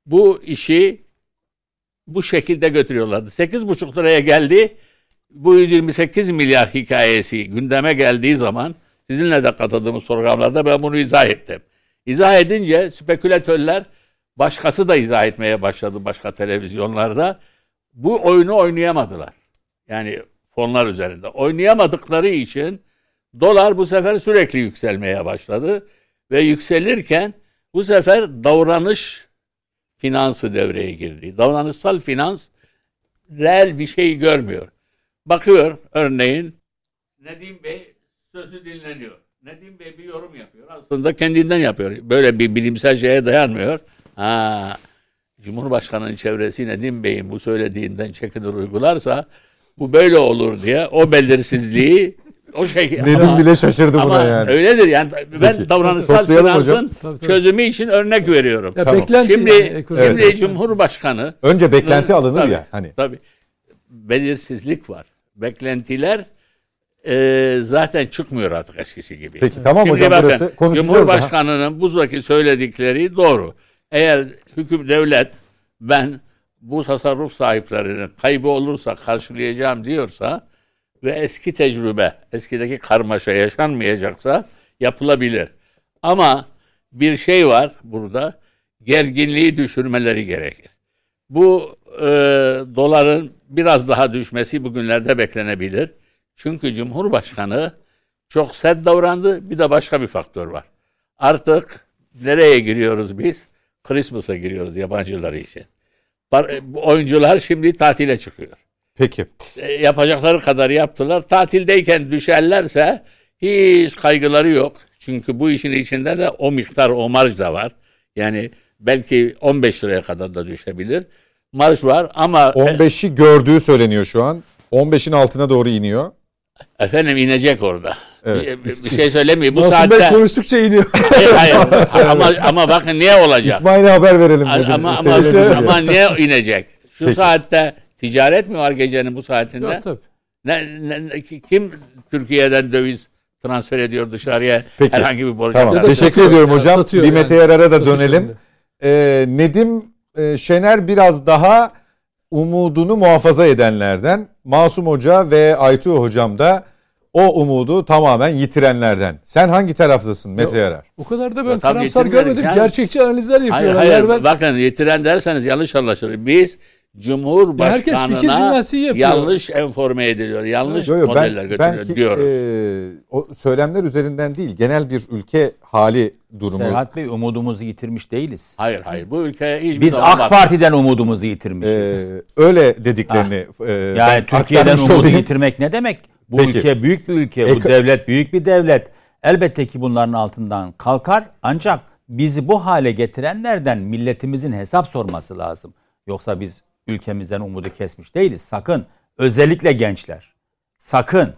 Bu işi bu şekilde götürüyorlardı. 8,5 liraya geldi. Bu 128 milyar hikayesi gündeme geldiği zaman sizinle de katıldığımız programlarda ben bunu izah ettim. İzah edince spekülatörler başkası da izah etmeye başladı başka televizyonlarda. Bu oyunu oynayamadılar. Yani fonlar üzerinde. Oynayamadıkları için dolar bu sefer sürekli yükselmeye başladı. Ve yükselirken bu sefer davranış finansı devreye girdi. Davranışsal finans reel bir şey görmüyor. Bakıyor örneğin Nedim Bey sözü dinleniyor. Nedim Bey bir yorum yapıyor. Aslında kendinden yapıyor. Böyle bir bilimsel şeye dayanmıyor. Ha, Cumhurbaşkanı'nın çevresi Nedim Bey'in bu söylediğinden çekinir uygularsa bu böyle olur diye o belirsizliği o şey Nedim ama- bile şaşırdı ama buna yani. öyledir yani ben Peki. davranışsal finansın hocam. Tabii, tabii. çözümü için örnek veriyorum. Ya Tamam. beklenti Şimdi, yani şimdi Evet. Cumhurbaşkanı Önce beklenti alınır Tabii, ya hani. Tabii. Belirsizlik var. Beklentiler e, zaten çıkmıyor artık eskisi gibi. Peki tamam Şimdi hocam bakın, burası konuşacağız daha. Cumhurbaşkanının buzdaki söyledikleri doğru. Eğer hüküm devlet ben bu tasarruf sahiplerinin kaybı olursa karşılayacağım diyorsa ve eski tecrübe, eskideki karmaşa yaşanmayacaksa yapılabilir. Ama bir şey var burada, gerginliği düşürmeleri gerekir. Bu e, doların biraz daha düşmesi bugünlerde beklenebilir. Çünkü Cumhurbaşkanı çok sert davrandı. Bir de başka bir faktör var. Artık nereye giriyoruz biz? Christmas'a giriyoruz yabancılar için. Oyuncular şimdi tatile çıkıyor. Peki. E, yapacakları kadar yaptılar. Tatildeyken düşerlerse hiç kaygıları yok. Çünkü bu işin içinde de o miktar o marj da var. Yani belki 15 liraya kadar da düşebilir. Marj var ama 15'i gördüğü söyleniyor şu an. 15'in altına doğru iniyor. Efendim inecek orada. Evet. Bir, bir şey söylemiyor. Bu Bey saatte konuştukça iniyor. hayır, hayır. ama ama bakın niye olacak? İsmail'e haber verelim ama dedim. ama, diye. ama niye inecek? Şu Peki. saatte ticaret mi var gecenin bu saatinde? Yok tabii. Ne, ne- ne- ki- kim Türkiye'den döviz transfer ediyor dışarıya Peki. herhangi bir borç? Tamam. Teşekkür satıyor. ediyorum hocam. bir yani. Mete Yarar'a da Satış dönelim. Ee, Nedim e, Şener biraz daha umudunu muhafaza edenlerden. Masum Hoca ve Aytu Hocam da o umudu tamamen yitirenlerden. Sen hangi taraftasın Mete Yarar? O kadar da ben Ya karamsar görmedim. yani. Gerçekçi analizler Hayır yapıyorlar. hayır Yani ben- bakın yitiren derseniz yanlış anlaşılır. Biz herkes fikir Cumhurbaşkanına jimnastiği yapıyor. yanlış enforme ediliyor. Yanlış Yo, yo, modeller götürüyor belki, diyoruz. e, o söylemler üzerinden değil genel bir ülke hali durumu. Serhat Bey umudumuzu yitirmiş değiliz. hayır hayır bu ülkeye hiçbir Biz AK bak- Parti'den umudumuzu yitirmişiz. Ee, öyle dediklerini e, ben yani Türkiye'den umudu olayım. yitirmek ne demek? Bu Peki. ülke büyük bir ülke, bu Eko- devlet büyük bir devlet. Elbette ki bunların altından kalkar ancak bizi bu hale getirenlerden milletimizin hesap sorması lazım. Yoksa biz ülkemizden umudu kesmiş değiliz. Sakın özellikle gençler. Sakın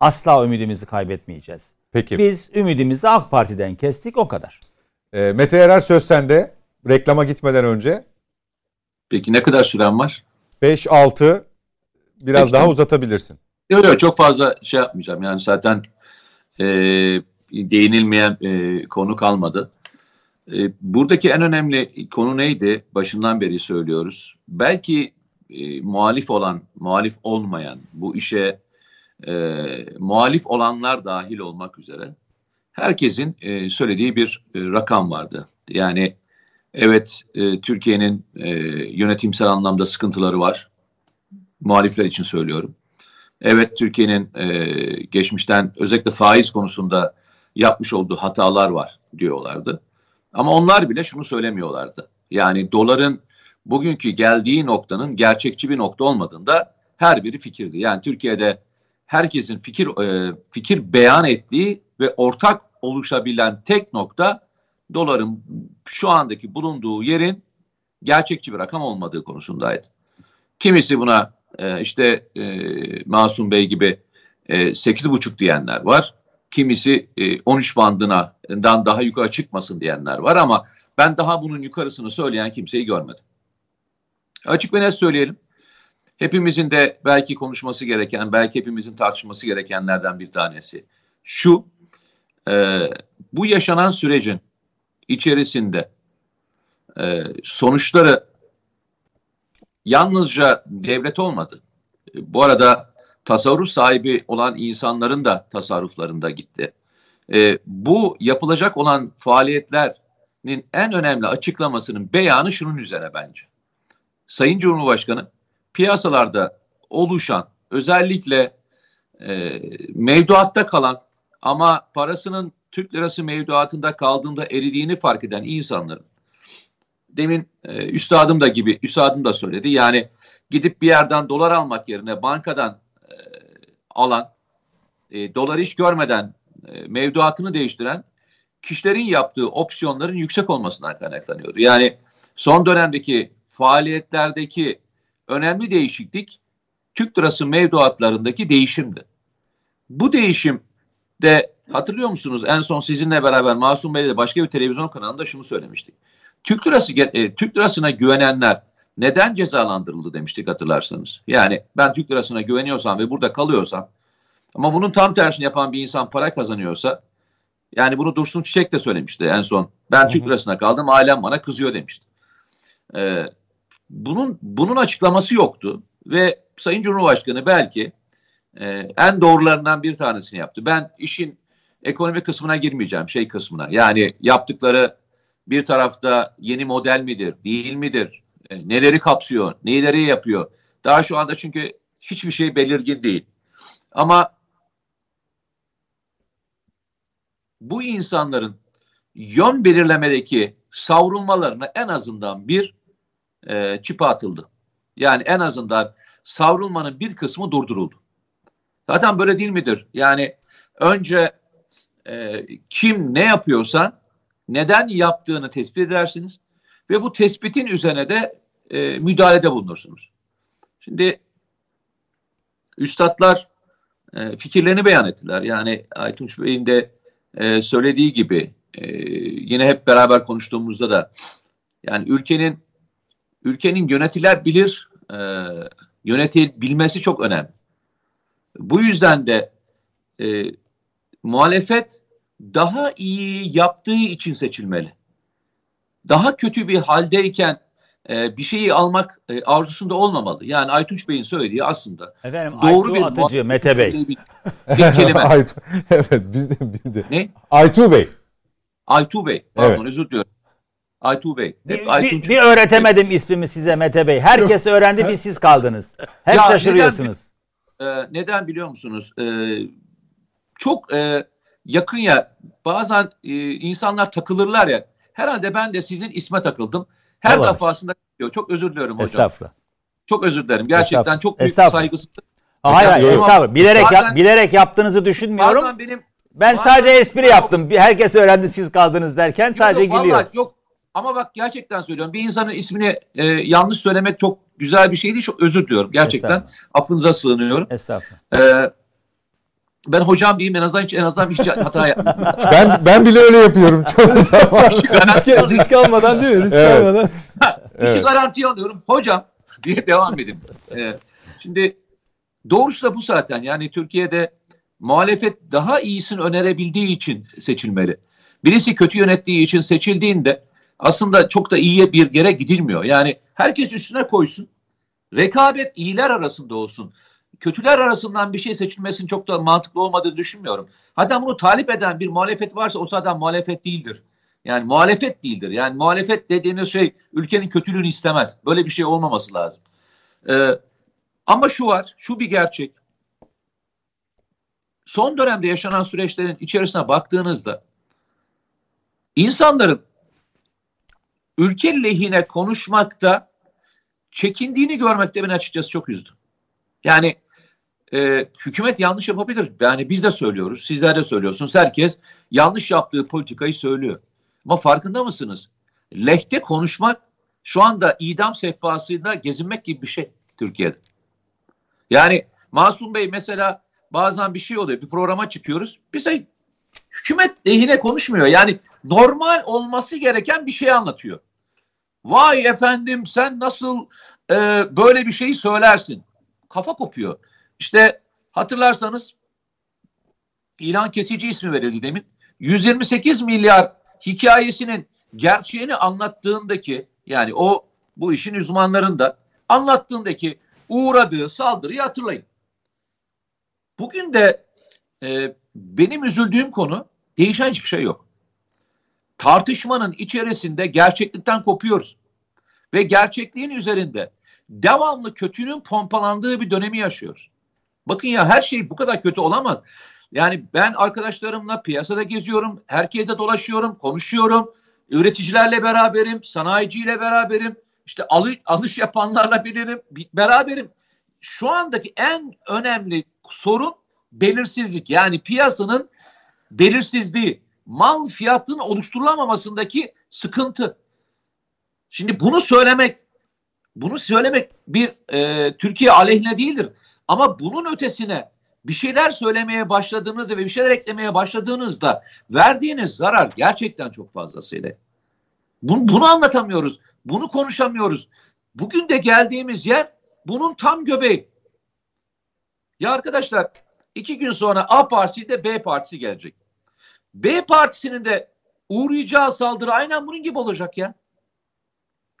asla ümidimizi kaybetmeyeceğiz. Peki. Biz ümidimizi AK Parti'den kestik o kadar. Ee, Mete Yarar söz sende. Reklama gitmeden önce. Peki ne kadar süren var? 5-6 biraz Peki. daha uzatabilirsin. Yok yok çok fazla şey yapmayacağım. Yani zaten e, değinilmeyen e, konu kalmadı. E, buradaki en önemli konu neydi? Başından beri söylüyoruz. Belki e, muhalif olan, muhalif olmayan, bu işe e, muhalif olanlar dahil olmak üzere herkesin e, söylediği bir e, rakam vardı. Yani evet e, Türkiye'nin e, yönetimsel anlamda sıkıntıları var. Muhalifler için söylüyorum. Evet Türkiye'nin e, geçmişten özellikle faiz konusunda yapmış olduğu hatalar var diyorlardı. Ama onlar bile şunu söylemiyorlardı. Yani doların bugünkü geldiği noktanın gerçekçi bir nokta olmadığında her biri fikirdi. Yani Türkiye'de herkesin fikir e, fikir beyan ettiği ve ortak oluşabilen tek nokta doların şu andaki bulunduğu yerin gerçekçi bir rakam olmadığı konusundaydı. Kimisi buna e, işte e, Masum Bey gibi e, 8,5 diyenler var. Kimisi e, 13 bandından daha yukarı çıkmasın diyenler var ama ben daha bunun yukarısını söyleyen kimseyi görmedim. Açık ve net söyleyelim. Hepimizin de belki konuşması gereken, belki hepimizin tartışması gerekenlerden bir tanesi. Şu, e, bu yaşanan sürecin içerisinde e, sonuçları yalnızca devlet olmadı. Bu arada tasarruf sahibi olan insanların da tasarruflarında gitti. E, bu yapılacak olan faaliyetlerin en önemli açıklamasının beyanı şunun üzerine bence. Sayın Cumhurbaşkanı piyasalarda oluşan özellikle e, mevduatta kalan ama parasının Türk lirası mevduatında kaldığında eridiğini fark eden insanların demin e, üstadım da gibi üstadım da söyledi yani gidip bir yerden dolar almak yerine bankadan alan e, dolar iş görmeden e, mevduatını değiştiren kişilerin yaptığı opsiyonların yüksek olmasından kaynaklanıyordu. Yani son dönemdeki faaliyetlerdeki önemli değişiklik Türk lirası mevduatlarındaki değişimdi. Bu değişim de hatırlıyor musunuz? En son sizinle beraber Masum Bey'le başka bir televizyon kanalında şunu söylemiştik. Türk lirası e, Türk lirasına güvenenler neden cezalandırıldı demiştik hatırlarsanız. Yani ben Türk lirasına güveniyorsam ve burada kalıyorsam ama bunun tam tersini yapan bir insan para kazanıyorsa yani bunu Dursun Çiçek de söylemişti en son. Ben Türk lirasına kaldım ailem bana kızıyor demişti. Ee, bunun bunun açıklaması yoktu ve Sayın Cumhurbaşkanı belki e, en doğrularından bir tanesini yaptı. Ben işin ekonomi kısmına girmeyeceğim, şey kısmına. Yani yaptıkları bir tarafta yeni model midir, değil midir? E, neleri kapsıyor, neleri yapıyor? Daha şu anda çünkü hiçbir şey belirgin değil. Ama bu insanların yön belirlemedeki savrulmalarına en azından bir e, çipa atıldı. Yani en azından savrulmanın bir kısmı durduruldu. Zaten böyle değil midir? Yani önce e, kim ne yapıyorsa neden yaptığını tespit edersiniz ve bu tespitin üzerine de e, müdahalede bulunursunuz. Şimdi üstadlar e, fikirlerini beyan ettiler. Yani Aytunç Bey'in de e, söylediği gibi e, yine hep beraber konuştuğumuzda da yani ülkenin ülkenin yönetilebilir e, yönetilmesi çok önemli. Bu yüzden de e, muhalefet daha iyi yaptığı için seçilmeli. Daha kötü bir haldeyken e, bir şeyi almak e, arzusunda olmamalı. Yani Aytunç Bey'in söylediği aslında Efendim, doğru Aytu bir Atıcı, Mete Bey. Bir, bir kelime. Aytu, evet biz de, biz de. Ne? Aytu Bey. Aytu Bey. Pardon evet. özür diliyorum. Aytu Bey. Hep bir, Aytunç... bir, bir öğretemedim ismimi size Mete Bey. Herkes öğrendi bir siz kaldınız. Hep ya şaşırıyorsunuz. Neden, e, neden biliyor musunuz? E, çok e, yakın ya bazen e, insanlar takılırlar ya. Herhalde ben de sizin isme takıldım. Her tamam. defasında diyor. Çok özür diliyorum hocam. Estağfurullah. Çok özür dilerim. Gerçekten çok büyük saygısızlık. Hayır, hayır estağfurullah. Bilerek bazen, yap, bilerek yaptığınızı düşünmüyorum. Bazen benim ben bazen, sadece espri yok. yaptım. Herkes öğrendi siz kaldınız derken yok, sadece yok, gülüyor. Vallahi, yok ama bak gerçekten söylüyorum. Bir insanın ismini e, yanlış söylemek çok güzel bir şey değil. Çok özür diliyorum. Gerçekten affınıza sığınıyorum. Estağfurullah. E, ben hocam diyeyim en azından hiç en azından hiç hata yapmadım. ben ben bile öyle yapıyorum çoğu zaman. risk, risk almadan değil mi? Risk evet. almadan. evet. İşi garantiye alıyorum. Hocam diye devam edin. Ee, şimdi doğrusu da bu zaten. Yani Türkiye'de muhalefet daha iyisini önerebildiği için seçilmeli. Birisi kötü yönettiği için seçildiğinde aslında çok da iyiye bir yere gidilmiyor. Yani herkes üstüne koysun. Rekabet iyiler arasında olsun kötüler arasından bir şey seçilmesinin çok da mantıklı olmadığını düşünmüyorum. Hatta bunu talip eden bir muhalefet varsa o zaten muhalefet değildir. Yani muhalefet değildir. Yani muhalefet dediğiniz şey ülkenin kötülüğünü istemez. Böyle bir şey olmaması lazım. Ee, ama şu var, şu bir gerçek. Son dönemde yaşanan süreçlerin içerisine baktığınızda insanların ülke lehine konuşmakta çekindiğini görmekte beni açıkçası çok üzdü. Yani e, hükümet yanlış yapabilir. Yani biz de söylüyoruz, sizler de söylüyorsunuz. Herkes yanlış yaptığı politikayı söylüyor. Ama farkında mısınız? Lehte konuşmak şu anda idam sehpasında gezinmek gibi bir şey Türkiye'de. Yani Masum Bey mesela bazen bir şey oluyor. Bir programa çıkıyoruz. Bize hükümet lehine konuşmuyor. Yani normal olması gereken bir şey anlatıyor. Vay efendim sen nasıl e, böyle bir şeyi söylersin? Kafa kopuyor. İşte hatırlarsanız ilan kesici ismi verildi demin. 128 milyar hikayesinin gerçeğini anlattığındaki yani o bu işin uzmanlarında Anlattığındaki uğradığı saldırıyı hatırlayın. Bugün de e, benim üzüldüğüm konu değişen hiçbir şey yok. Tartışmanın içerisinde gerçeklikten kopuyoruz. Ve gerçekliğin üzerinde devamlı kötünün pompalandığı bir dönemi yaşıyoruz. Bakın ya her şey bu kadar kötü olamaz. Yani ben arkadaşlarımla piyasada geziyorum, herkese dolaşıyorum, konuşuyorum. Üreticilerle beraberim, sanayiciyle beraberim. İşte alış, alış yapanlarla bilirim, beraberim. Şu andaki en önemli sorun belirsizlik. Yani piyasanın belirsizliği, mal fiyatının oluşturulamamasındaki sıkıntı. Şimdi bunu söylemek, bunu söylemek bir e, Türkiye aleyhine değildir. Ama bunun ötesine bir şeyler söylemeye başladığınızda ve bir şeyler eklemeye başladığınızda verdiğiniz zarar gerçekten çok fazlasıyla. Bunu, bunu anlatamıyoruz. Bunu konuşamıyoruz. Bugün de geldiğimiz yer bunun tam göbeği. Ya arkadaşlar iki gün sonra A partisi de B partisi gelecek. B partisinin de uğrayacağı saldırı aynen bunun gibi olacak ya.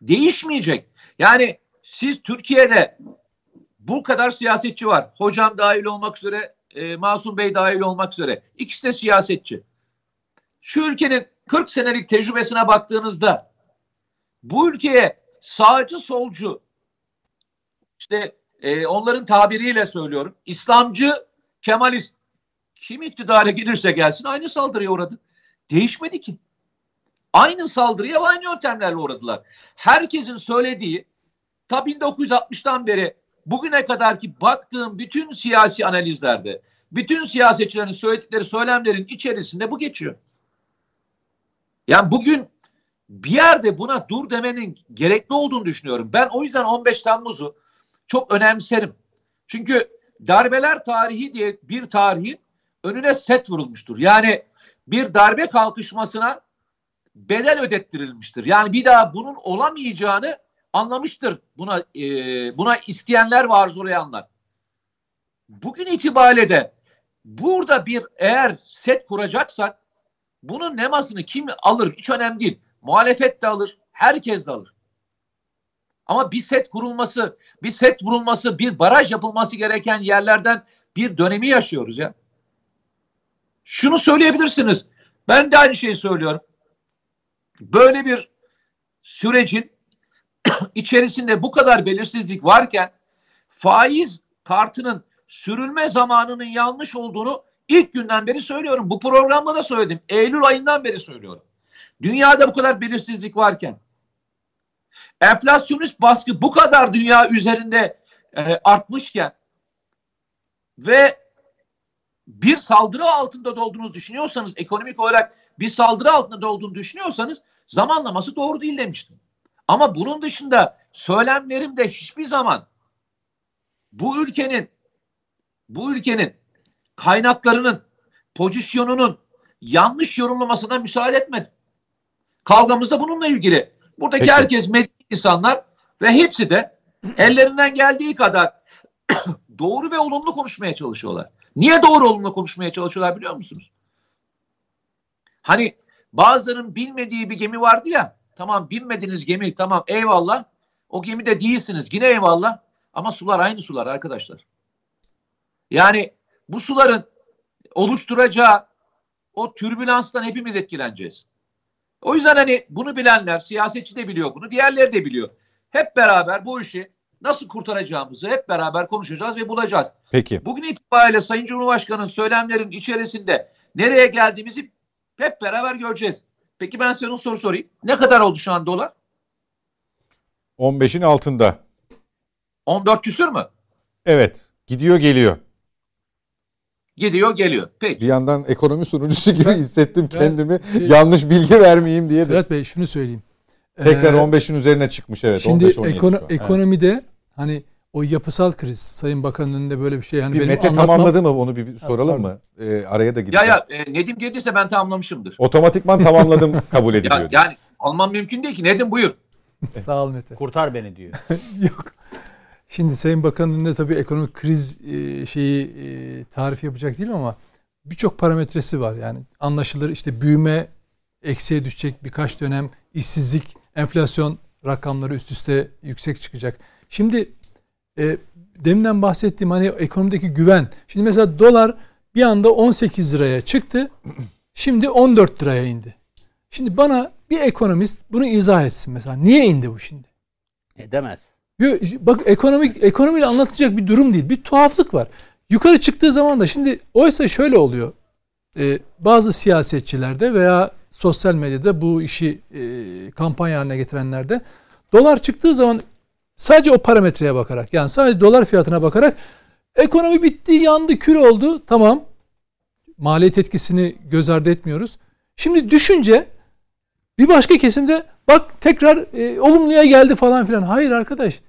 Değişmeyecek. Yani siz Türkiye'de bu kadar siyasetçi var. Hocam dahil olmak üzere, e, Masum Bey dahil olmak üzere. İkisi de siyasetçi. Şu ülkenin 40 senelik tecrübesine baktığınızda bu ülkeye sağcı solcu işte e, onların tabiriyle söylüyorum İslamcı Kemalist kim iktidara gelirse gelsin aynı saldırıya uğradı. Değişmedi ki. Aynı saldırıya aynı yöntemlerle uğradılar. Herkesin söylediği ta 1960'tan beri bugüne kadar ki baktığım bütün siyasi analizlerde, bütün siyasetçilerin söyledikleri söylemlerin içerisinde bu geçiyor. Yani bugün bir yerde buna dur demenin gerekli olduğunu düşünüyorum. Ben o yüzden 15 Temmuz'u çok önemserim. Çünkü darbeler tarihi diye bir tarihin önüne set vurulmuştur. Yani bir darbe kalkışmasına bedel ödettirilmiştir. Yani bir daha bunun olamayacağını anlamıştır buna e, buna isteyenler ve arzulayanlar. Bugün itibariyle de burada bir eğer set kuracaksak bunun nemasını kim alır hiç önemli değil. Muhalefet de alır, herkes de alır. Ama bir set kurulması, bir set vurulması, bir baraj yapılması gereken yerlerden bir dönemi yaşıyoruz ya. Şunu söyleyebilirsiniz. Ben de aynı şeyi söylüyorum. Böyle bir sürecin içerisinde bu kadar belirsizlik varken faiz kartının sürülme zamanının yanlış olduğunu ilk günden beri söylüyorum. Bu programda da söyledim. Eylül ayından beri söylüyorum. Dünyada bu kadar belirsizlik varken enflasyonist baskı bu kadar dünya üzerinde e, artmışken ve bir saldırı altında da olduğunuzu düşünüyorsanız ekonomik olarak bir saldırı altında da olduğunu düşünüyorsanız zamanlaması doğru değil demiştim. Ama bunun dışında söylemlerimde hiçbir zaman bu ülkenin bu ülkenin kaynaklarının pozisyonunun yanlış yorumlamasına müsaade etmedim. Kavgamız da bununla ilgili. Buradaki Peki. herkes medeni insanlar ve hepsi de ellerinden geldiği kadar doğru ve olumlu konuşmaya çalışıyorlar. Niye doğru olumlu konuşmaya çalışıyorlar biliyor musunuz? Hani bazılarının bilmediği bir gemi vardı ya. Tamam binmediniz gemi tamam eyvallah. O gemide değilsiniz yine eyvallah. Ama sular aynı sular arkadaşlar. Yani bu suların oluşturacağı o türbülanstan hepimiz etkileneceğiz. O yüzden hani bunu bilenler, siyasetçi de biliyor bunu, diğerleri de biliyor. Hep beraber bu işi nasıl kurtaracağımızı hep beraber konuşacağız ve bulacağız. Peki. Bugün itibariyle Sayın Cumhurbaşkanı'nın söylemlerin içerisinde nereye geldiğimizi hep beraber göreceğiz. Peki ben size soru sorayım. Ne kadar oldu şu an dolar? 15'in altında. 14 küsür mü? Evet. Gidiyor geliyor. Gidiyor geliyor. Peki. Bir yandan ekonomi sunucusu gibi hissettim kendimi. Ben, yanlış bilgi vermeyeyim diye de. Serhat Bey şunu söyleyeyim. Tekrar ee, 15'in üzerine çıkmış evet. Şimdi 15, ekono- ekonomide evet. hani o yapısal kriz Sayın Bakan'ın önünde böyle bir şey. Hani bir benim Mete anlatmam... tamamladı mı onu bir soralım ha, mı? Ee, araya da gideceğim. Ya ya e, Nedim geldiyse ben tamamlamışımdır. Otomatikman tamamladım kabul ediliyor. ya, yani almam mümkün değil ki. Nedim buyur. Sağ ol Mete. Kurtar beni diyor. Yok. Şimdi Sayın Bakan'ın önünde tabii ekonomik kriz e, şeyi e, tarif yapacak değil ama birçok parametresi var. Yani anlaşılır işte büyüme eksiye düşecek birkaç dönem işsizlik, enflasyon rakamları üst üste yüksek çıkacak. Şimdi e, deminden bahsettiğim hani ekonomideki güven. Şimdi mesela dolar bir anda 18 liraya çıktı. Şimdi 14 liraya indi. Şimdi bana bir ekonomist bunu izah etsin mesela. Niye indi bu şimdi? Edemez. Bak ekonomik ekonomiyle anlatacak bir durum değil. Bir tuhaflık var. Yukarı çıktığı zaman da şimdi oysa şöyle oluyor. Ee, bazı siyasetçilerde veya sosyal medyada bu işi e, kampanya haline getirenlerde dolar çıktığı zaman sadece o parametreye bakarak yani sadece dolar fiyatına bakarak ekonomi bitti, yandı, kül oldu. Tamam. Maliyet etkisini göz ardı etmiyoruz. Şimdi düşünce bir başka kesimde bak tekrar e, olumluya geldi falan filan. Hayır arkadaş.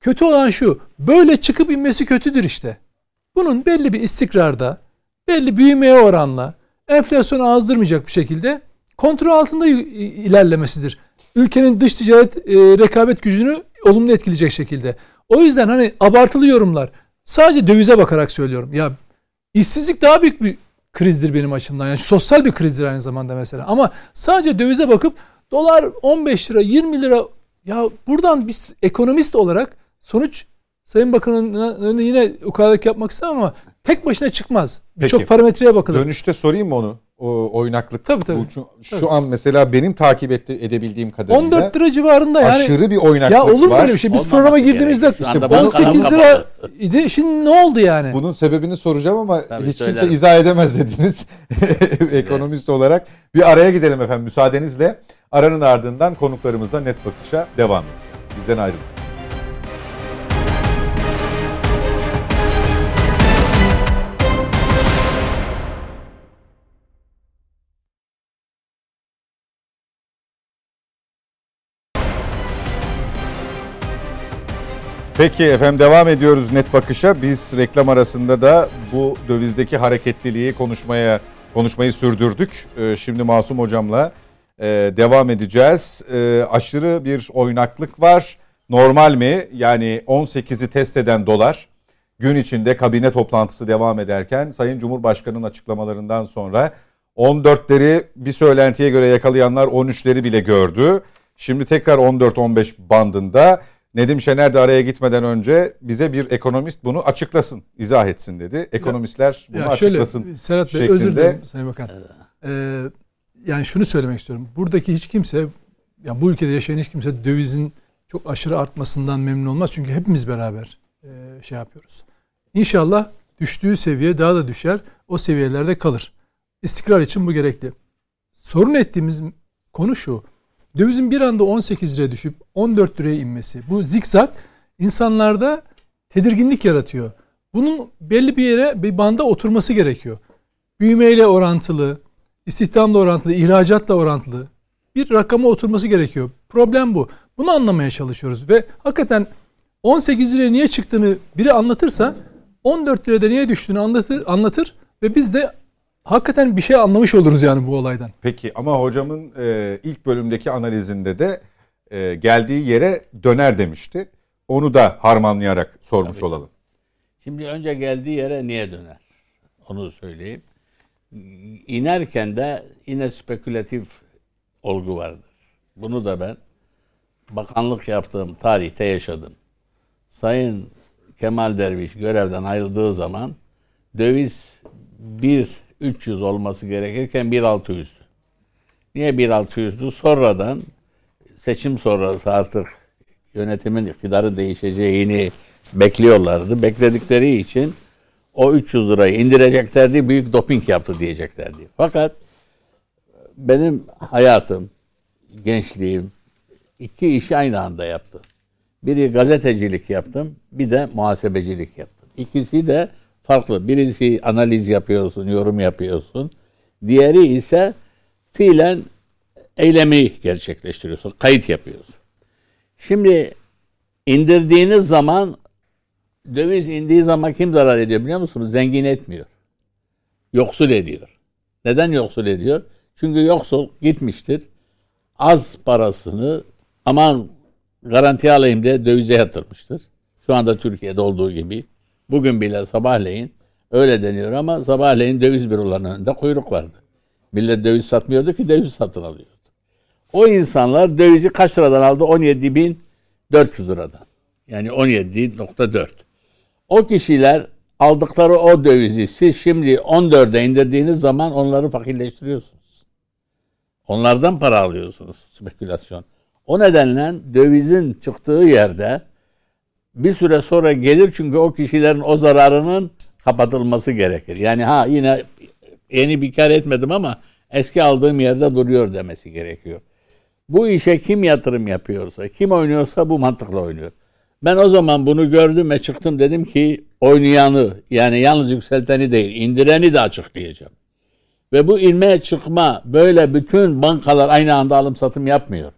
Kötü olan şu. Böyle çıkıp inmesi kötüdür işte. Bunun belli bir istikrarda, belli büyümeye oranla, enflasyonu azdırmayacak bir şekilde kontrol altında ilerlemesidir. Ülkenin dış ticaret e, rekabet gücünü olumlu etkileyecek şekilde. O yüzden hani abartılı yorumlar. Sadece dövize bakarak söylüyorum. Ya işsizlik daha büyük bir krizdir benim açımdan. Yani sosyal bir krizdir aynı zamanda mesela. Ama sadece dövize bakıp dolar 15 lira 20 lira ya buradan biz ekonomist olarak sonuç Sayın Bakan'ın yine ukalalık yapmak istemem ama tek başına çıkmaz. Birçok parametreye bakılır. Dönüşte sorayım mı onu? Oynaklık. Tabii tabii. Bu, şu, şu tabii. an mesela benim takip etti, edebildiğim kadarıyla 14 lira civarında yani. Aşırı bir oynaklık var. Ya olur mu böyle bir şey? Biz programa girdiğimizde işte 18 lira idi. Şimdi ne oldu yani? Bunun sebebini soracağım ama tabii, hiç söylerim. kimse izah edemez dediniz. Ekonomist evet. olarak. Bir araya gidelim efendim müsaadenizle. Aranın ardından konuklarımızla net bakışa devam edeceğiz. Bizden ayrılın. Peki efendim devam ediyoruz net bakışa. Biz reklam arasında da bu dövizdeki hareketliliği konuşmaya konuşmayı sürdürdük. Ee, şimdi Masum hocamla e, devam edeceğiz. Ee, aşırı bir oynaklık var. Normal mi? Yani 18'i test eden dolar gün içinde kabine toplantısı devam ederken Sayın Cumhurbaşkanı'nın açıklamalarından sonra 14'leri bir söylentiye göre yakalayanlar 13'leri bile gördü. Şimdi tekrar 14-15 bandında. Nedim Şener de araya gitmeden önce bize bir ekonomist bunu açıklasın, izah etsin dedi. Ekonomistler bunu ya şöyle, açıklasın Serhat Bey şeklinde. özür dilerim Sayın Bakan. Ee, yani şunu söylemek istiyorum. Buradaki hiç kimse, yani bu ülkede yaşayan hiç kimse dövizin çok aşırı artmasından memnun olmaz. Çünkü hepimiz beraber e, şey yapıyoruz. İnşallah düştüğü seviye daha da düşer. O seviyelerde kalır. İstikrar için bu gerekli. Sorun ettiğimiz konu şu. Dövizin bir anda 18 liraya düşüp 14 liraya inmesi. Bu zikzak insanlarda tedirginlik yaratıyor. Bunun belli bir yere bir banda oturması gerekiyor. Büyümeyle orantılı, istihdamla orantılı, ihracatla orantılı bir rakama oturması gerekiyor. Problem bu. Bunu anlamaya çalışıyoruz ve hakikaten 18 liraya niye çıktığını biri anlatırsa 14 lirada niye düştüğünü anlatır, anlatır ve biz de hakikaten bir şey anlamış oluruz yani bu olaydan. Peki ama hocamın e, ilk bölümdeki analizinde de e, geldiği yere döner demişti. Onu da harmanlayarak sormuş Tabii. olalım. Şimdi önce geldiği yere niye döner? Onu söyleyeyim. İnerken de yine spekülatif olgu vardır. Bunu da ben bakanlık yaptığım tarihte yaşadım. Sayın Kemal Derviş görevden ayrıldığı zaman döviz bir 300 olması gerekirken 1.600'dü. Niye 1.600'dü? Sonradan seçim sonrası artık yönetimin iktidarı değişeceğini bekliyorlardı. Bekledikleri için o 300 lirayı indireceklerdi, büyük doping yaptı diyeceklerdi. Fakat benim hayatım, gençliğim iki işi aynı anda yaptı. Biri gazetecilik yaptım, bir de muhasebecilik yaptım. İkisi de farklı. Birisi analiz yapıyorsun, yorum yapıyorsun. Diğeri ise fiilen eylemi gerçekleştiriyorsun, kayıt yapıyorsun. Şimdi indirdiğiniz zaman döviz indiği zaman kim zarar ediyor biliyor musunuz? Zengin etmiyor. Yoksul ediyor. Neden yoksul ediyor? Çünkü yoksul gitmiştir. Az parasını aman garanti alayım diye dövize yatırmıştır. Şu anda Türkiye'de olduğu gibi. Bugün bile sabahleyin öyle deniyor ama sabahleyin döviz bürolarının önünde kuyruk vardı. Millet döviz satmıyordu ki döviz satın alıyordu. O insanlar dövizi kaç liradan aldı? 17.400 liradan. Yani 17.4. O kişiler aldıkları o dövizi siz şimdi 14'e indirdiğiniz zaman onları fakirleştiriyorsunuz. Onlardan para alıyorsunuz spekülasyon. O nedenle dövizin çıktığı yerde bir süre sonra gelir çünkü o kişilerin o zararının kapatılması gerekir. Yani ha yine yeni bir kar etmedim ama eski aldığım yerde duruyor demesi gerekiyor. Bu işe kim yatırım yapıyorsa, kim oynuyorsa bu mantıkla oynuyor. Ben o zaman bunu gördüm ve çıktım dedim ki oynayanı yani yalnız yükselteni değil indireni de açıklayacağım. Ve bu inme çıkma böyle bütün bankalar aynı anda alım satım yapmıyor.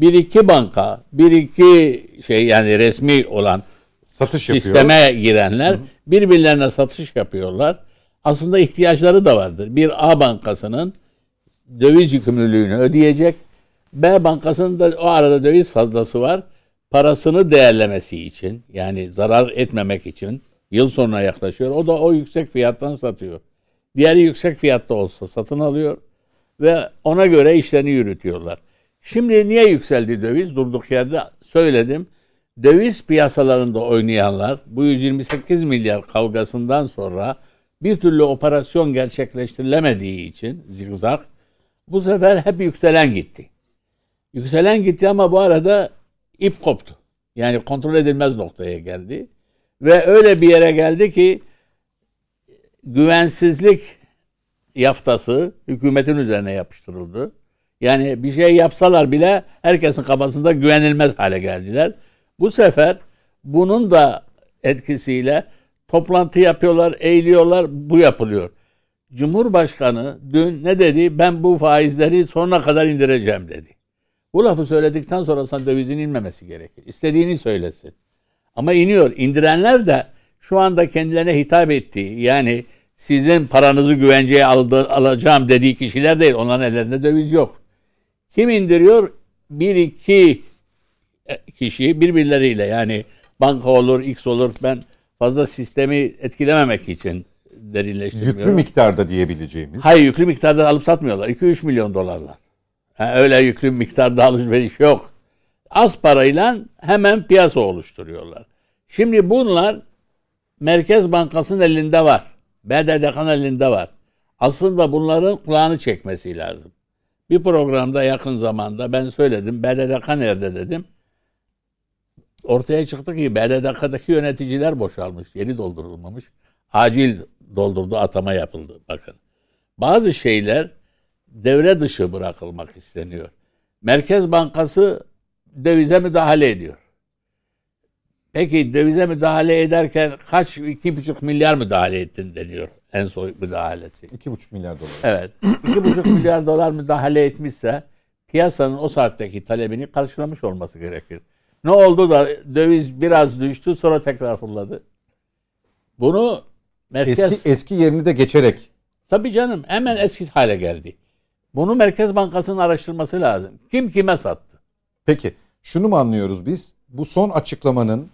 Bir iki banka, bir iki şey yani resmi olan Satış sisteme yapıyor. girenler birbirlerine satış yapıyorlar. Aslında ihtiyaçları da vardır. Bir A bankasının döviz yükümlülüğünü ödeyecek. B bankasının da o arada döviz fazlası var. Parasını değerlemesi için yani zarar etmemek için yıl sonuna yaklaşıyor. O da o yüksek fiyattan satıyor. Diğeri yüksek fiyatta olsa satın alıyor ve ona göre işlerini yürütüyorlar. Şimdi niye yükseldi döviz? Durduk yerde söyledim. Döviz piyasalarında oynayanlar bu 128 milyar kavgasından sonra bir türlü operasyon gerçekleştirilemediği için zigzag bu sefer hep yükselen gitti. Yükselen gitti ama bu arada ip koptu. Yani kontrol edilmez noktaya geldi. Ve öyle bir yere geldi ki güvensizlik yaftası hükümetin üzerine yapıştırıldı. Yani bir şey yapsalar bile herkesin kafasında güvenilmez hale geldiler. Bu sefer bunun da etkisiyle toplantı yapıyorlar, eğiliyorlar, bu yapılıyor. Cumhurbaşkanı dün ne dedi? Ben bu faizleri sonuna kadar indireceğim dedi. Bu lafı söyledikten sonra sana dövizin inmemesi gerekir. İstediğini söylesin. Ama iniyor. İndirenler de şu anda kendilerine hitap ettiği yani sizin paranızı güvenceye aldı, alacağım dediği kişiler değil. Onların ellerinde döviz yok. Kim indiriyor? Bir iki kişi birbirleriyle yani banka olur, X olur. Ben fazla sistemi etkilememek için derinleştirmiyorum. Yüklü miktarda diyebileceğimiz. Hayır yüklü miktarda alıp satmıyorlar. 2-3 milyon dolarla. Ha, öyle yüklü miktarda alışveriş yok. Az parayla hemen piyasa oluşturuyorlar. Şimdi bunlar Merkez Bankası'nın elinde var. BDDK'nın elinde var. Aslında bunların kulağını çekmesi lazım. Bir programda yakın zamanda ben söyledim. BDDK nerede dedim. Ortaya çıktı ki BDDK'daki yöneticiler boşalmış. Yeni doldurulmamış. Acil doldurdu atama yapıldı. Bakın. Bazı şeyler devre dışı bırakılmak isteniyor. Merkez Bankası dövize müdahale ediyor. Peki dövize müdahale ederken kaç, iki buçuk milyar müdahale ettin deniyor en son müdahalesi. 2,5 milyar dolar. Evet. iki buçuk milyar dolar müdahale etmişse piyasanın o saatteki talebini karşılamış olması gerekir. Ne oldu da döviz biraz düştü sonra tekrar fırladı? Bunu merkez... Eski, eski yerini de geçerek. Tabii canım hemen eski hale geldi. Bunu Merkez Bankası'nın araştırması lazım. Kim kime sattı? Peki şunu mu anlıyoruz biz? Bu son açıklamanın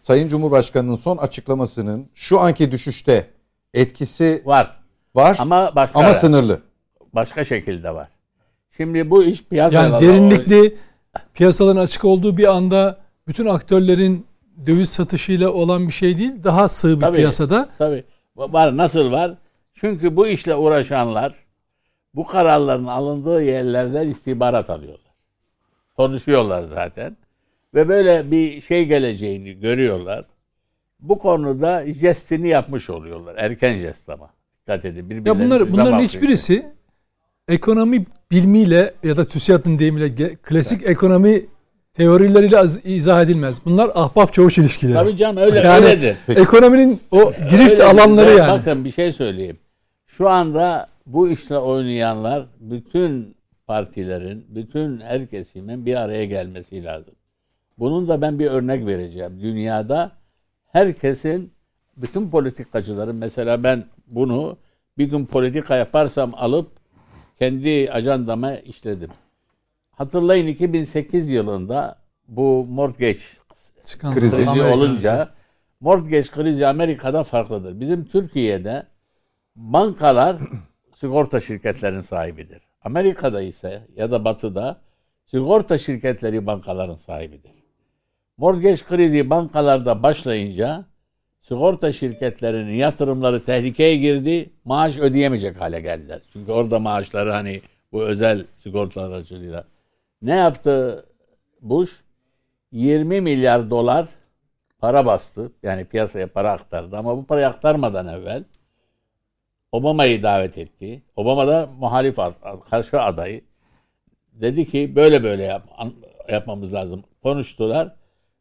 Sayın Cumhurbaşkanı'nın son açıklamasının şu anki düşüşte etkisi Var. var Ama başka ama sınırlı. başka şekilde var. Şimdi bu iş piyasalarda Yani derinlikli piyasaların açık olduğu bir anda bütün aktörlerin döviz satışıyla olan bir şey değil. Daha sığ bir Tabii. piyasada. Tabii. Var. Nasıl var? Çünkü bu işle uğraşanlar bu kararların alındığı yerlerden istihbarat alıyorlar. Konuşuyorlar zaten. Ve böyle bir şey geleceğini görüyorlar. Bu konuda jestini yapmış oluyorlar. Erken jest ama. Dikkat edin. Ya bunlar bunların hiçbirisi ekonomi bilmiyle ya da TÜSİAD'ın deyimiyle klasik ekonomi teorileriyle az- izah edilmez. Bunlar ahbap çavuş ilişkileri. Tabii canım öyle Yani öyledir. ekonominin o girift Öyle alanları yani. Bakın bir şey söyleyeyim. Şu anda bu işle oynayanlar bütün partilerin, bütün her kesimin bir araya gelmesi lazım. Bunun da ben bir örnek vereceğim. Dünyada herkesin, bütün politikacıların mesela ben bunu bir gün politika yaparsam alıp kendi ajandama işledim. Hatırlayın 2008 yılında bu mortgage Çıkan Krizi. krizi olunca mortgage krizi Amerika'da farklıdır. Bizim Türkiye'de bankalar sigorta şirketlerinin sahibidir. Amerika'da ise ya da batıda Sigorta şirketleri bankaların sahibidir. Mortgage krizi bankalarda başlayınca sigorta şirketlerinin yatırımları tehlikeye girdi. Maaş ödeyemeyecek hale geldiler. Çünkü orada maaşları hani bu özel sigortalar aracılığıyla. Ne yaptı Bush? 20 milyar dolar para bastı. Yani piyasaya para aktardı. Ama bu parayı aktarmadan evvel Obama'yı davet etti. Obama da muhalif karşı adayı. Dedi ki böyle böyle yap, yapmamız lazım. Konuştular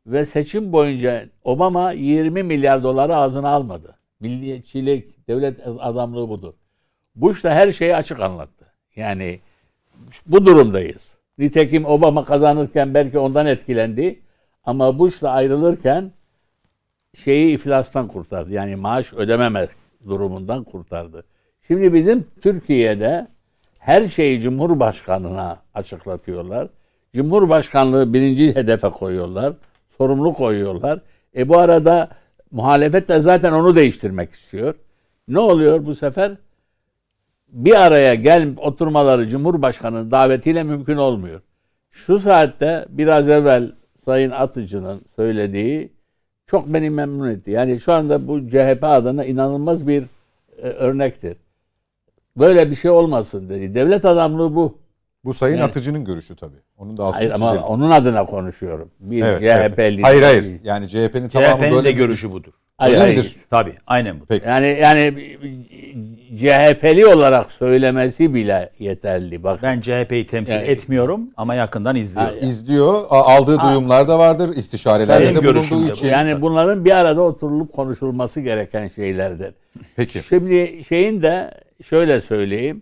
ve seçim boyunca Obama 20 milyar doları ağzına almadı. Milliyetçilik, devlet adamlığı budur. Bush da her şeyi açık anlattı. Yani bu durumdayız. Nitekim Obama kazanırken belki ondan etkilendi. Ama Bush'la ayrılırken şeyi iflastan kurtardı. Yani maaş ödememe durumundan kurtardı. Şimdi bizim Türkiye'de her şeyi Cumhurbaşkanı'na açıklatıyorlar. Cumhurbaşkanlığı birinci hedefe koyuyorlar. Sorumlu koyuyorlar. E bu arada muhalefet de zaten onu değiştirmek istiyor. Ne oluyor bu sefer? Bir araya gel oturmaları Cumhurbaşkanı'nın davetiyle mümkün olmuyor. Şu saatte biraz evvel Sayın Atıcı'nın söylediği çok beni memnun etti. Yani şu anda bu CHP adına inanılmaz bir e, örnektir. Böyle bir şey olmasın dedi. Devlet adamlığı bu. Bu Sayın yani, Atıcı'nın görüşü tabii. Onun da altını Hayır ama onun adına konuşuyorum. Bir evet, CHP'li. Evet. Hayır hayır. Yani CHP'nin tamamı CHP'nin böyle de görüşü budur. Hayır, hayır. Midir? Tabii aynen bu. Peki. Yani yani CHP'li olarak söylemesi bile yeterli. Bak. Ben CHP'yi temsil yani, etmiyorum ama yakından izliyorum. Yani, İzliyor. Aldığı ha. duyumlar da vardır. İstişarelerde de bulunduğu için. Yani bunların bir arada oturulup konuşulması gereken şeylerdir. Peki. Şimdi şeyin de şöyle söyleyeyim.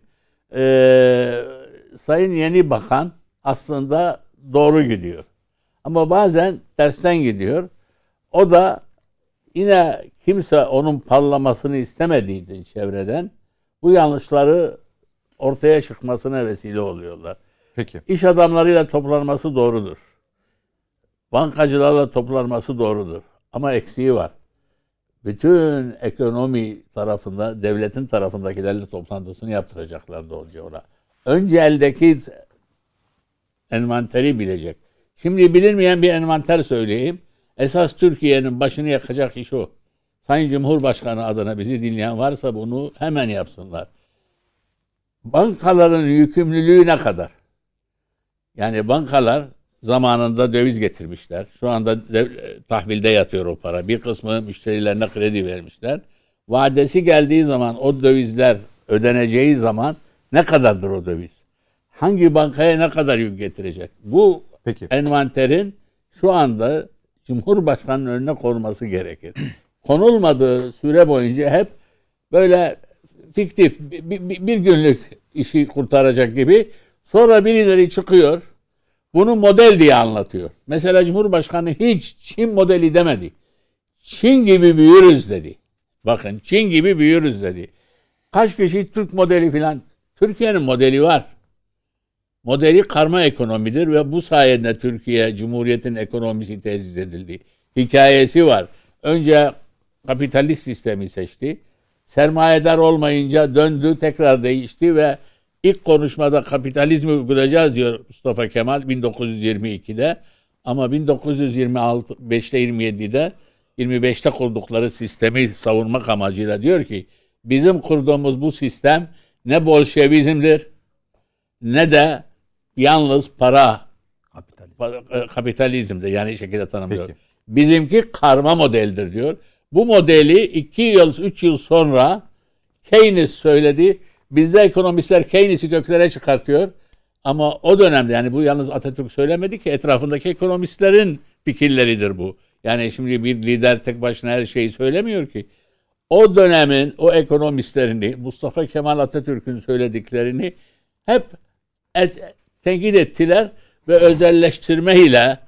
Ee, Sayın Yeni Bakan aslında doğru gidiyor. Ama bazen tersten gidiyor. O da yine kimse onun parlamasını istemediği için çevreden bu yanlışları ortaya çıkmasına vesile oluyorlar. Peki. İş adamlarıyla toplanması doğrudur. Bankacılarla toplanması doğrudur. Ama eksiği var. Bütün ekonomi tarafında, devletin tarafındakilerle toplantısını yaptıracaklar doğruca ona. Önce eldeki envanteri bilecek. Şimdi bilinmeyen bir envanter söyleyeyim. Esas Türkiye'nin başını yakacak iş o. Sayın Cumhurbaşkanı adına bizi dinleyen varsa bunu hemen yapsınlar. Bankaların yükümlülüğü ne kadar? Yani bankalar zamanında döviz getirmişler. Şu anda de, tahvilde yatıyor o para. Bir kısmı müşterilerine kredi vermişler. Vadesi geldiği zaman o dövizler ödeneceği zaman ne kadardır o döviz? Hangi bankaya ne kadar yük getirecek? Bu Peki. envanterin şu anda Cumhurbaşkanı'nın önüne konulması gerekir. Konulmadığı süre boyunca hep böyle fiktif bir, bir günlük işi kurtaracak gibi sonra birileri çıkıyor bunu model diye anlatıyor. Mesela Cumhurbaşkanı hiç Çin modeli demedi. Çin gibi büyürüz dedi. Bakın Çin gibi büyürüz dedi. Kaç kişi Türk modeli filan Türkiye'nin modeli var. Modeli karma ekonomidir ve bu sayede Türkiye Cumhuriyet'in ekonomisi tesis edildi. Hikayesi var. Önce kapitalist sistemi seçti. Sermayedar olmayınca döndü, tekrar değişti ve ilk konuşmada kapitalizmi uygulayacağız diyor Mustafa Kemal 1922'de. Ama 1925'te 27'de 25'te kurdukları sistemi savunmak amacıyla diyor ki bizim kurduğumuz bu sistem ne Bolşevizmdir ne de yalnız para e, kapitalizmdir. Yani şekilde tanımlıyor. Peki. Bizimki karma modeldir diyor. Bu modeli iki yıl, üç yıl sonra Keynes söyledi. Bizde ekonomistler Keynes'i göklere çıkartıyor. Ama o dönemde yani bu yalnız Atatürk söylemedi ki etrafındaki ekonomistlerin fikirleridir bu. Yani şimdi bir lider tek başına her şeyi söylemiyor ki o dönemin o ekonomistlerini, Mustafa Kemal Atatürk'ün söylediklerini hep et, tenkit ettiler ve özelleştirme ile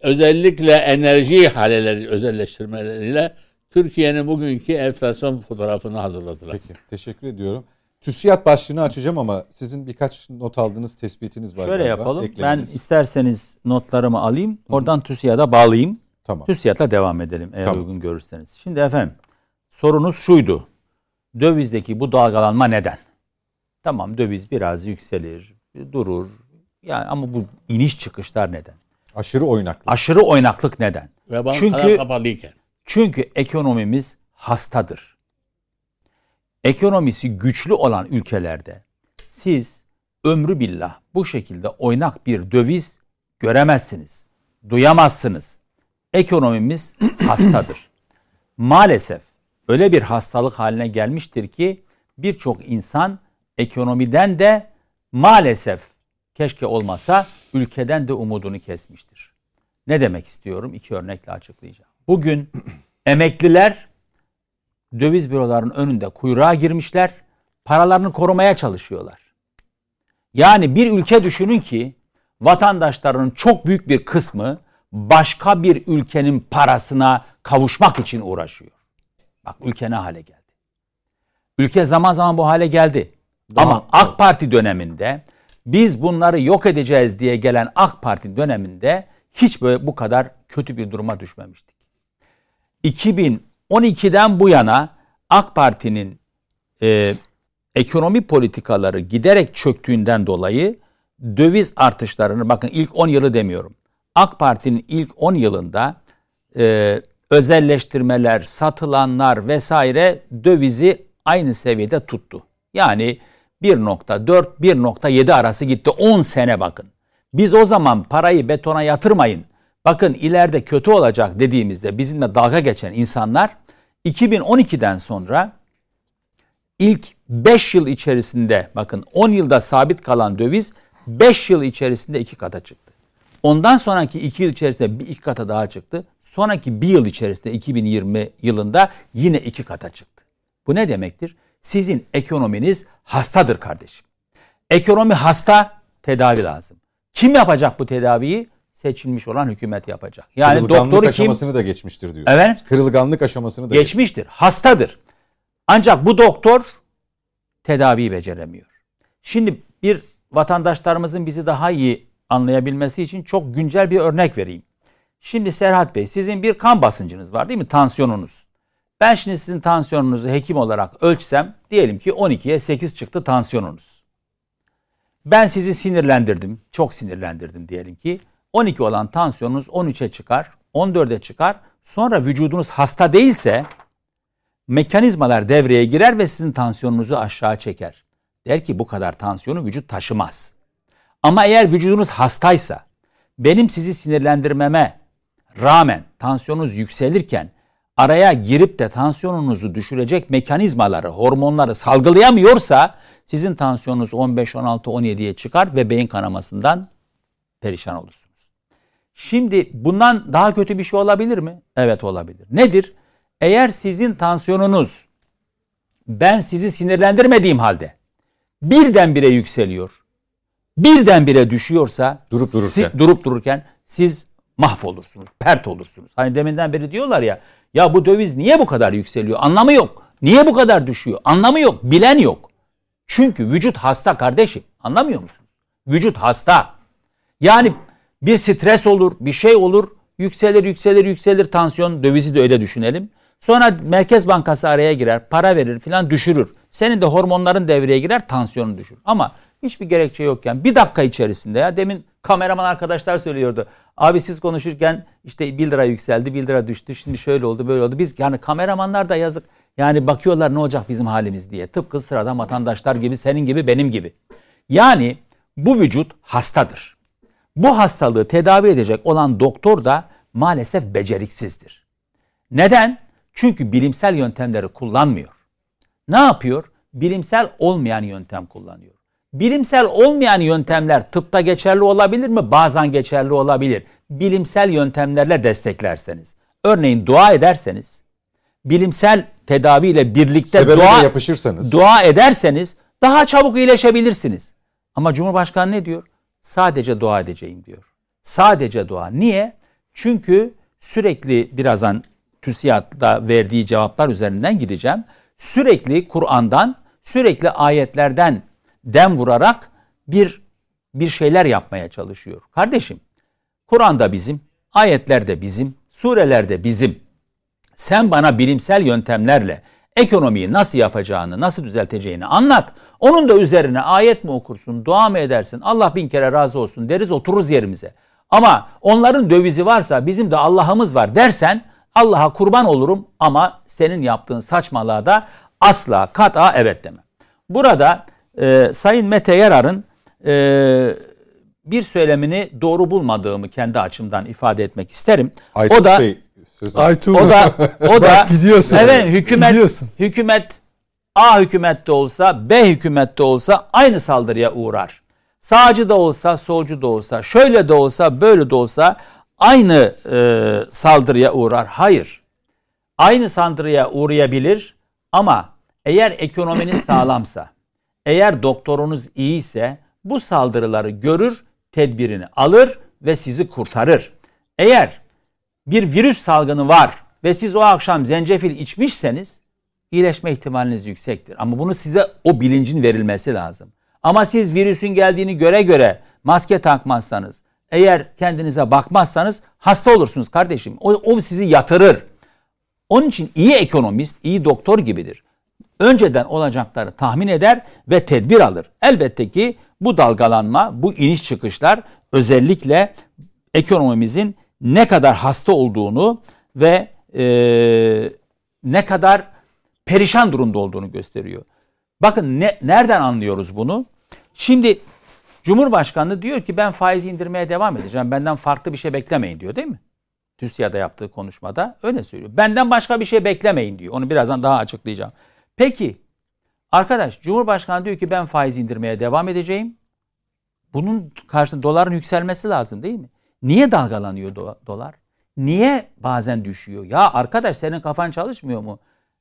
özellikle enerji haleleri özelleştirmeleriyle Türkiye'nin bugünkü enflasyon fotoğrafını hazırladılar. Peki, teşekkür ediyorum. TÜSİAD başlığını açacağım ama sizin birkaç not aldığınız tespitiniz var. Şöyle galiba, yapalım. Ben isterseniz notlarımı alayım. Oradan TÜSİAD'a bağlayayım. Tamam. TÜSİAD'la devam edelim eğer tamam. uygun görürseniz. Şimdi efendim sorunuz şuydu. Dövizdeki bu dalgalanma neden? Tamam döviz biraz yükselir, durur, Yani ama bu iniş çıkışlar neden? Aşırı oynaklık. Aşırı oynaklık neden? Ve Çünkü- kapalıyken. Çünkü ekonomimiz hastadır. Ekonomisi güçlü olan ülkelerde siz ömrü billah bu şekilde oynak bir döviz göremezsiniz. Duyamazsınız. Ekonomimiz hastadır. Maalesef öyle bir hastalık haline gelmiştir ki birçok insan ekonomiden de maalesef keşke olmasa ülkeden de umudunu kesmiştir. Ne demek istiyorum? İki örnekle açıklayacağım. Bugün emekliler döviz bürolarının önünde kuyruğa girmişler. Paralarını korumaya çalışıyorlar. Yani bir ülke düşünün ki vatandaşlarının çok büyük bir kısmı başka bir ülkenin parasına kavuşmak için uğraşıyor. Bak ülke ne hale geldi. Ülke zaman zaman bu hale geldi. Ama AK Parti döneminde biz bunları yok edeceğiz diye gelen AK Parti döneminde hiç böyle bu kadar kötü bir duruma düşmemiştik. 2012'den bu yana AK Parti'nin e, ekonomi politikaları giderek çöktüğünden dolayı döviz artışlarını bakın ilk 10 yılı demiyorum. AK Parti'nin ilk 10 yılında e, özelleştirmeler, satılanlar vesaire dövizi aynı seviyede tuttu. Yani 1.4 1.7 arası gitti 10 sene bakın. Biz o zaman parayı betona yatırmayın. Bakın ileride kötü olacak dediğimizde bizimle dalga geçen insanlar 2012'den sonra ilk 5 yıl içerisinde bakın 10 yılda sabit kalan döviz 5 yıl içerisinde iki kata çıktı. Ondan sonraki 2 yıl içerisinde bir iki kata daha çıktı. Sonraki bir yıl içerisinde 2020 yılında yine iki kata çıktı. Bu ne demektir? Sizin ekonominiz hastadır kardeşim. Ekonomi hasta, tedavi lazım. Kim yapacak bu tedaviyi? Seçilmiş olan hükümet yapacak. Yani Kırılganlık doktoru kim? aşamasını da geçmiştir diyor. Evet. Kırılganlık aşamasını da Geçmiştir. Hastadır. Ancak bu doktor tedaviyi beceremiyor. Şimdi bir vatandaşlarımızın bizi daha iyi anlayabilmesi için çok güncel bir örnek vereyim. Şimdi Serhat Bey sizin bir kan basıncınız var değil mi? Tansiyonunuz. Ben şimdi sizin tansiyonunuzu hekim olarak ölçsem diyelim ki 12'ye 8 çıktı tansiyonunuz. Ben sizi sinirlendirdim. Çok sinirlendirdim diyelim ki. 12 olan tansiyonunuz 13'e çıkar, 14'e çıkar. Sonra vücudunuz hasta değilse mekanizmalar devreye girer ve sizin tansiyonunuzu aşağı çeker. Der ki bu kadar tansiyonu vücut taşımaz. Ama eğer vücudunuz hastaysa benim sizi sinirlendirmeme rağmen tansiyonunuz yükselirken araya girip de tansiyonunuzu düşürecek mekanizmaları, hormonları salgılayamıyorsa sizin tansiyonunuz 15, 16, 17'ye çıkar ve beyin kanamasından perişan olursunuz. Şimdi bundan daha kötü bir şey olabilir mi? Evet olabilir. Nedir? Eğer sizin tansiyonunuz ben sizi sinirlendirmediğim halde birdenbire yükseliyor. Birdenbire düşüyorsa Durup dururken. si- durup dururken siz mahvolursunuz, pert olursunuz. Hani deminden beri diyorlar ya ya bu döviz niye bu kadar yükseliyor? Anlamı yok. Niye bu kadar düşüyor? Anlamı yok. Bilen yok. Çünkü vücut hasta kardeşim. Anlamıyor musunuz? Vücut hasta. Yani bir stres olur, bir şey olur, yükselir, yükselir, yükselir tansiyon, dövizi de öyle düşünelim. Sonra Merkez Bankası araya girer, para verir filan düşürür. Senin de hormonların devreye girer, tansiyonu düşürür. Ama hiçbir gerekçe yokken bir dakika içerisinde ya demin kameraman arkadaşlar söylüyordu. Abi siz konuşurken işte 1 lira yükseldi, 1 lira düştü, şimdi şöyle oldu, böyle oldu. Biz yani kameramanlar da yazık. Yani bakıyorlar ne olacak bizim halimiz diye. Tıpkı sıradan vatandaşlar gibi, senin gibi, benim gibi. Yani bu vücut hastadır. Bu hastalığı tedavi edecek olan doktor da maalesef beceriksizdir. Neden? Çünkü bilimsel yöntemleri kullanmıyor. Ne yapıyor? Bilimsel olmayan yöntem kullanıyor. Bilimsel olmayan yöntemler tıpta geçerli olabilir mi? Bazen geçerli olabilir. Bilimsel yöntemlerle desteklerseniz. Örneğin dua ederseniz, bilimsel tedaviyle birlikte Sebebe dua yapışırsanız. dua ederseniz daha çabuk iyileşebilirsiniz. Ama Cumhurbaşkanı ne diyor? Sadece dua edeceğim diyor. Sadece dua. Niye? Çünkü sürekli birazdan TÜSİAD'da verdiği cevaplar üzerinden gideceğim. Sürekli Kur'an'dan, sürekli ayetlerden dem vurarak bir bir şeyler yapmaya çalışıyor. Kardeşim, Kur'an'da bizim, ayetlerde bizim, surelerde bizim. Sen bana bilimsel yöntemlerle Ekonomiyi nasıl yapacağını, nasıl düzelteceğini anlat. Onun da üzerine ayet mi okursun, dua mı edersin? Allah bin kere razı olsun deriz otururuz yerimize. Ama onların dövizi varsa bizim de Allah'ımız var dersen Allah'a kurban olurum ama senin yaptığın saçmalığa da asla kata evet deme. Burada e, Sayın Mete Yarar'ın e, bir söylemini doğru bulmadığımı kendi açımdan ifade etmek isterim. Aytun o da Bey, söz Aytuğ. o da o da gidiyorsun. Evet hükümet Gidiyorsun. hükümet A hükümette olsa B hükümette olsa aynı saldırıya uğrar. Sağcı da olsa solcu da olsa şöyle de olsa böyle de olsa aynı e, saldırıya uğrar. Hayır. Aynı saldırıya uğrayabilir ama eğer ekonominiz sağlamsa, eğer doktorunuz iyiyse bu saldırıları görür, tedbirini alır ve sizi kurtarır. Eğer bir virüs salgını var ve siz o akşam zencefil içmişseniz iyileşme ihtimaliniz yüksektir. Ama bunu size o bilincin verilmesi lazım. Ama siz virüsün geldiğini göre göre maske takmazsanız, eğer kendinize bakmazsanız hasta olursunuz kardeşim. O, o sizi yatırır. Onun için iyi ekonomist, iyi doktor gibidir. Önceden olacakları tahmin eder ve tedbir alır. Elbette ki bu dalgalanma, bu iniş çıkışlar özellikle ekonomimizin ne kadar hasta olduğunu ve e, ne kadar perişan durumda olduğunu gösteriyor. Bakın ne, nereden anlıyoruz bunu? Şimdi Cumhurbaşkanı diyor ki ben faizi indirmeye devam edeceğim. Benden farklı bir şey beklemeyin diyor değil mi? TÜSİAD'a yaptığı konuşmada öyle söylüyor. Benden başka bir şey beklemeyin diyor. Onu birazdan daha açıklayacağım. Peki arkadaş Cumhurbaşkanı diyor ki ben faiz indirmeye devam edeceğim. Bunun karşısında doların yükselmesi lazım değil mi? Niye dalgalanıyor do- dolar? Niye bazen düşüyor? Ya arkadaş senin kafan çalışmıyor mu?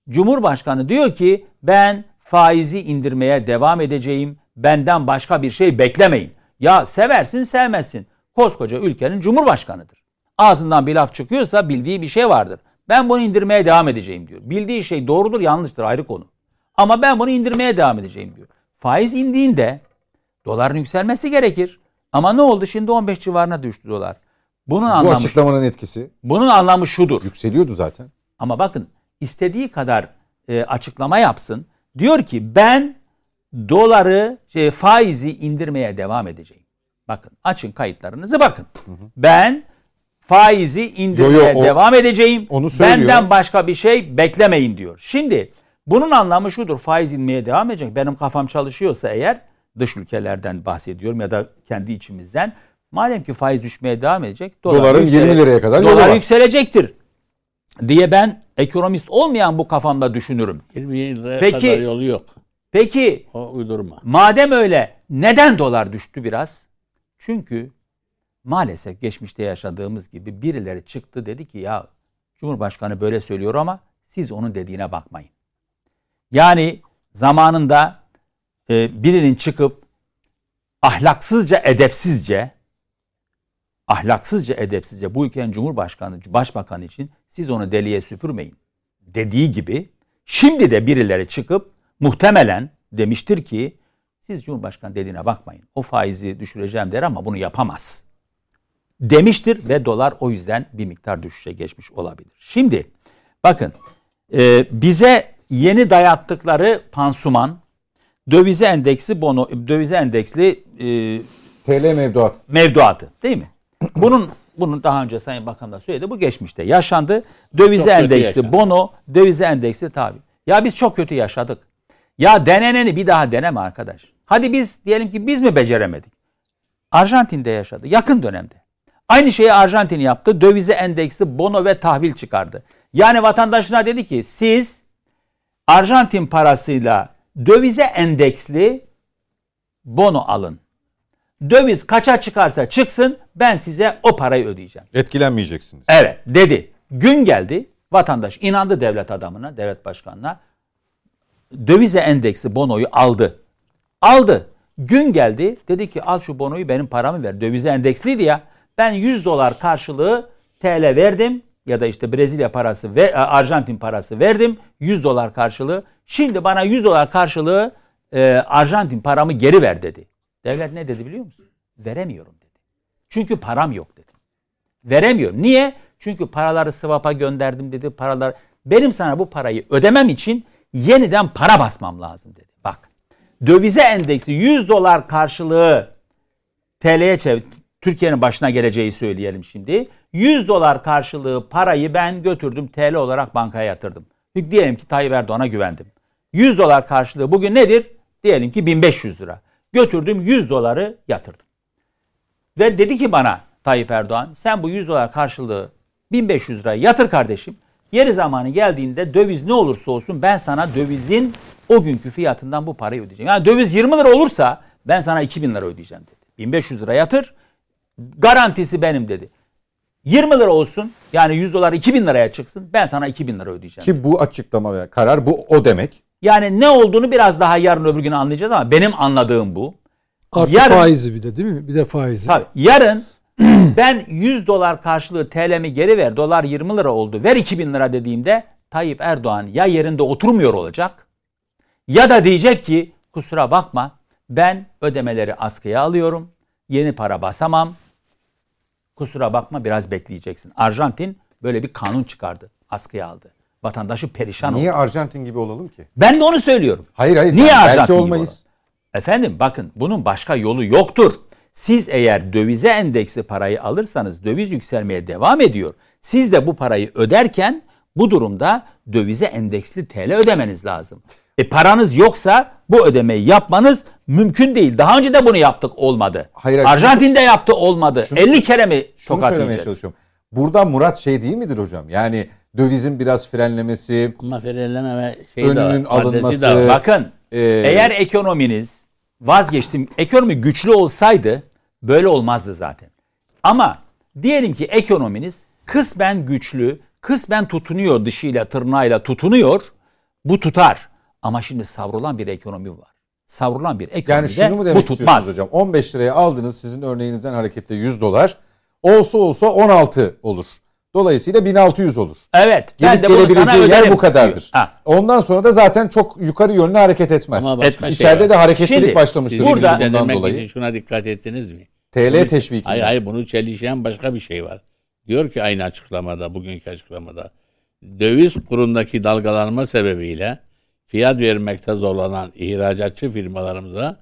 Cumhurbaşkanı diyor ki ben faizi indirmeye devam edeceğim. Benden başka bir şey beklemeyin. Ya seversin sevmezsin. Koskoca ülkenin cumhurbaşkanıdır. Ağzından bir laf çıkıyorsa bildiği bir şey vardır. Ben bunu indirmeye devam edeceğim diyor. Bildiği şey doğrudur yanlıştır ayrı konu. Ama ben bunu indirmeye devam edeceğim diyor. Faiz indiğinde doların yükselmesi gerekir. Ama ne oldu? Şimdi 15 civarına düştü dolar. Bunun Bu anlamı açıklamanın etkisi bunun anlamı şudur. yükseliyordu zaten. Ama bakın istediği kadar e, açıklama yapsın. Diyor ki ben doları şey, faizi indirmeye devam edeceğim. Bakın açın kayıtlarınızı bakın. Ben faizi indirmeye Yo, yo, o- devam edeceğim. onu söylüyor. Benden başka bir şey beklemeyin diyor. Şimdi bunun anlamı şudur. Faiz inmeye devam edecek. Benim kafam çalışıyorsa eğer dış ülkelerden bahsediyorum ya da kendi içimizden. Madem ki faiz düşmeye devam edecek. dolar Doların yüksele- 20 liraya kadar yolu Dolar var. yükselecektir diye ben ekonomist olmayan bu kafamda düşünürüm. 20 liraya Peki- kadar yolu yok. Peki O uydurma. madem öyle neden dolar düştü biraz? Çünkü maalesef geçmişte yaşadığımız gibi birileri çıktı dedi ki ya Cumhurbaşkanı böyle söylüyor ama siz onun dediğine bakmayın. Yani zamanında e, birinin çıkıp ahlaksızca, edepsizce ahlaksızca, edepsizce bu ülkenin Cumhurbaşkanı, Başbakanı için siz onu deliye süpürmeyin dediği gibi şimdi de birileri çıkıp muhtemelen demiştir ki siz Cumhurbaşkanı dediğine bakmayın. O faizi düşüreceğim der ama bunu yapamaz. Demiştir ve dolar o yüzden bir miktar düşüşe geçmiş olabilir. Şimdi bakın e, bize yeni dayattıkları pansuman dövize endeksi bono dövize endeksli e, TL mevduat. mevduatı değil mi? Bunun bunun daha önce Sayın Bakan da söyledi. Bu geçmişte yaşandı. Dövize Çok yaşandı. bono, dövize endeksli tabi. Ya biz çok kötü yaşadık. Ya deneneni bir daha deneme arkadaş. Hadi biz diyelim ki biz mi beceremedik? Arjantin'de yaşadı yakın dönemde. Aynı şeyi Arjantin yaptı. Dövize endeksi bono ve tahvil çıkardı. Yani vatandaşına dedi ki siz Arjantin parasıyla dövize endeksli bono alın. Döviz kaça çıkarsa çıksın ben size o parayı ödeyeceğim. Etkilenmeyeceksiniz. Evet dedi. Gün geldi. Vatandaş inandı devlet adamına, devlet başkanına. Dövize endeksi bonoyu aldı. Aldı. Gün geldi. Dedi ki al şu bonoyu benim paramı ver. Dövize endeksliydi ya. Ben 100 dolar karşılığı TL verdim ya da işte Brezilya parası ve Arjantin parası verdim. 100 dolar karşılığı. Şimdi bana 100 dolar karşılığı e, Arjantin paramı geri ver dedi. Devlet ne dedi biliyor musun? Veremiyorum dedi. Çünkü param yok dedi. Veremiyorum. Niye? Çünkü paraları swap'a gönderdim dedi. Paralar benim sana bu parayı ödemem için yeniden para basmam lazım dedi. Bak dövize endeksi 100 dolar karşılığı TL'ye çevir. Türkiye'nin başına geleceği söyleyelim şimdi. 100 dolar karşılığı parayı ben götürdüm TL olarak bankaya yatırdım. Diyelim ki Tayyip Erdoğan'a güvendim. 100 dolar karşılığı bugün nedir? Diyelim ki 1500 lira. Götürdüm 100 doları yatırdım. Ve dedi ki bana Tayyip Erdoğan sen bu 100 dolar karşılığı 1500 lira yatır kardeşim. Yeri zamanı geldiğinde döviz ne olursa olsun ben sana dövizin o günkü fiyatından bu parayı ödeyeceğim. Yani döviz 20 lira olursa ben sana 2000 lira ödeyeceğim dedi. 1500 lira yatır garantisi benim dedi. 20 lira olsun yani 100 dolar 2000 liraya çıksın ben sana 2000 lira ödeyeceğim. Ki bu açıklama ve karar bu o demek. Yani ne olduğunu biraz daha yarın öbür gün anlayacağız ama benim anladığım bu. Artı Yarın- faizi bir de değil mi? Bir de faizi. Tabii yarın ben 100 dolar karşılığı TL'mi geri ver dolar 20 lira oldu ver 2000 lira dediğimde Tayyip Erdoğan ya yerinde oturmuyor olacak ya da diyecek ki kusura bakma ben ödemeleri askıya alıyorum yeni para basamam kusura bakma biraz bekleyeceksin. Arjantin böyle bir kanun çıkardı askıya aldı. Vatandaşı perişan oldu. Niye Arjantin gibi olalım ki? Ben de onu söylüyorum. Hayır hayır. Niye Arjantin belki gibi olmayız. Efendim bakın bunun başka yolu yoktur. Siz eğer dövize endeksli parayı alırsanız döviz yükselmeye devam ediyor. Siz de bu parayı öderken bu durumda dövize endeksli TL ödemeniz lazım. E paranız yoksa bu ödemeyi yapmanız mümkün değil. Daha önce de bunu yaptık olmadı. Hayır, hayır, Arjantin'de yaptı olmadı. şunu- 50 kere mi Şunu tokat söylemeye yiyeceğiz? çalışıyorum. Burada Murat şey değil midir hocam? Yani dövizin biraz frenlemesi, Ama frenleme şey de var. önünün maddesi alınması. de var. Bakın Ee, eğer ekonominiz vazgeçtim ekonomi güçlü olsaydı böyle olmazdı zaten. Ama diyelim ki ekonominiz kısmen güçlü, kısmen tutunuyor dışıyla tırnağıyla tutunuyor. Bu tutar. Ama şimdi savrulan bir ekonomi var. Savrulan bir yani ekonomide şunu mu bu demek tutmaz. istiyorsunuz hocam? 15 liraya aldınız sizin örneğinizden hareketle 100 dolar. Olsa olsa 16 olur. Dolayısıyla 1600 olur. Evet. Ben Gelip de bunu sana gelebileceği yer bu kadardır. Ha. Ondan sonra da zaten çok yukarı yönlü hareket etmez. Ama şey İçeride var. de hareketlilik Şimdi başlamıştır. Burada- bundan dolayı. için şuna dikkat ettiniz mi? TL teşviki. Hayır hayır bunu çelişen başka bir şey var. Diyor ki aynı açıklamada, bugünkü açıklamada. Döviz kurundaki dalgalanma sebebiyle fiyat vermekte zorlanan ihracatçı firmalarımıza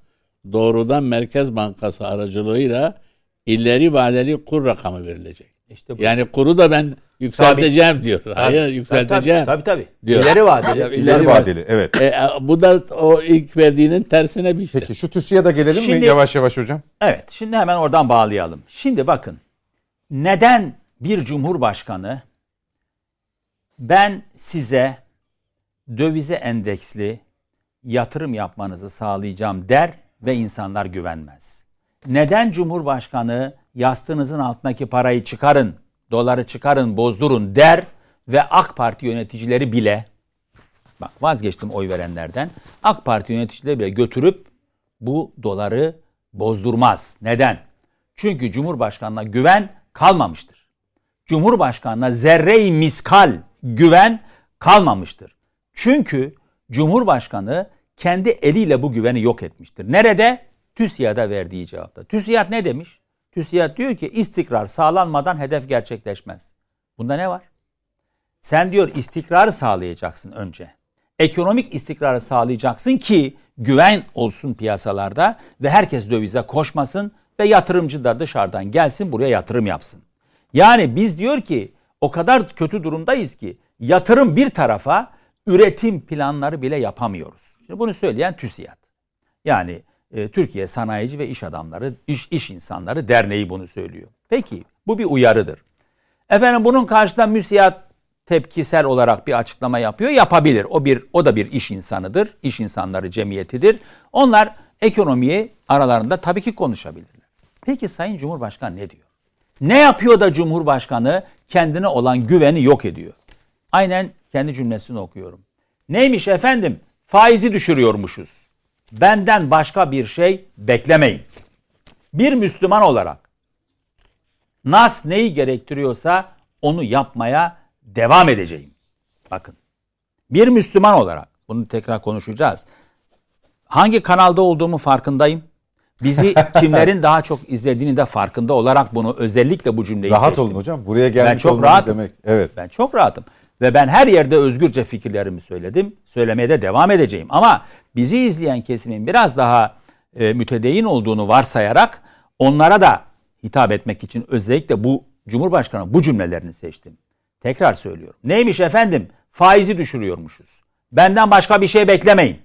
doğrudan Merkez Bankası aracılığıyla ileri vadeli kur rakamı verilecek. İşte bu. Yani kuru da ben yükselteceğim diyor. Hayır Tabii, yükselteceğim. Tabii tabii. Diyor. İleri vadeli. İleri İleri vadeli evet. E, bu da o ilk verdiğinin tersine bir şey. Peki şu TÜSİAD'a da gelelim Şimdi- mi yavaş yavaş hocam? Evet, şimdi hemen oradan bağlayalım. Şimdi bakın, neden bir cumhurbaşkanı ben size dövize endeksli yatırım yapmanızı sağlayacağım der ve insanlar güvenmez. Neden cumhurbaşkanı yastığınızın altındaki parayı çıkarın, doları çıkarın, bozdurun der ve AK Parti yöneticileri bile bak vazgeçtim oy verenlerden. AK Parti yöneticileri bile götürüp bu doları bozdurmaz. Neden? Çünkü Cumhurbaşkanına güven kalmamıştır. Cumhurbaşkanına zerre-i miskal güven kalmamıştır. Çünkü Cumhurbaşkanı kendi eliyle bu güveni yok etmiştir. Nerede? TÜSİAD'a verdiği cevapta. TÜSİAD ne demiş? TÜSİAD diyor ki istikrar sağlanmadan hedef gerçekleşmez. Bunda ne var? Sen diyor istikrarı sağlayacaksın önce. Ekonomik istikrarı sağlayacaksın ki güven olsun piyasalarda ve herkes dövize koşmasın ve yatırımcı da dışarıdan gelsin buraya yatırım yapsın. Yani biz diyor ki o kadar kötü durumdayız ki yatırım bir tarafa üretim planları bile yapamıyoruz. Şimdi bunu söyleyen TÜSİAD. Yani e, Türkiye Sanayici ve İş Adamları, İş, İş İnsanları Derneği bunu söylüyor. Peki bu bir uyarıdır. Efendim bunun karşısında müsiyat tepkisel olarak bir açıklama yapıyor. Yapabilir. O bir o da bir iş insanıdır. İş insanları cemiyetidir. Onlar ekonomiyi aralarında tabii ki konuşabilirler. Peki Sayın Cumhurbaşkanı ne diyor? Ne yapıyor da Cumhurbaşkanı kendine olan güveni yok ediyor? Aynen kendi cümlesini okuyorum. Neymiş efendim? Faizi düşürüyormuşuz. Benden başka bir şey beklemeyin. Bir Müslüman olarak Nas neyi gerektiriyorsa onu yapmaya devam edeceğim. Bakın. Bir Müslüman olarak bunu tekrar konuşacağız. Hangi kanalda olduğumu farkındayım. Bizi kimlerin daha çok izlediğini de farkında olarak bunu özellikle bu cümleyi Rahat seçtim. olun hocam. Buraya gelmiş çok olmanız rahatım. demek. Evet. Ben çok rahatım. Ve ben her yerde özgürce fikirlerimi söyledim. Söylemeye de devam edeceğim. Ama bizi izleyen kesimin biraz daha e, mütedeyin olduğunu varsayarak onlara da hitap etmek için özellikle bu Cumhurbaşkanı bu cümlelerini seçtim. Tekrar söylüyorum. Neymiş efendim? Faizi düşürüyormuşuz. Benden başka bir şey beklemeyin.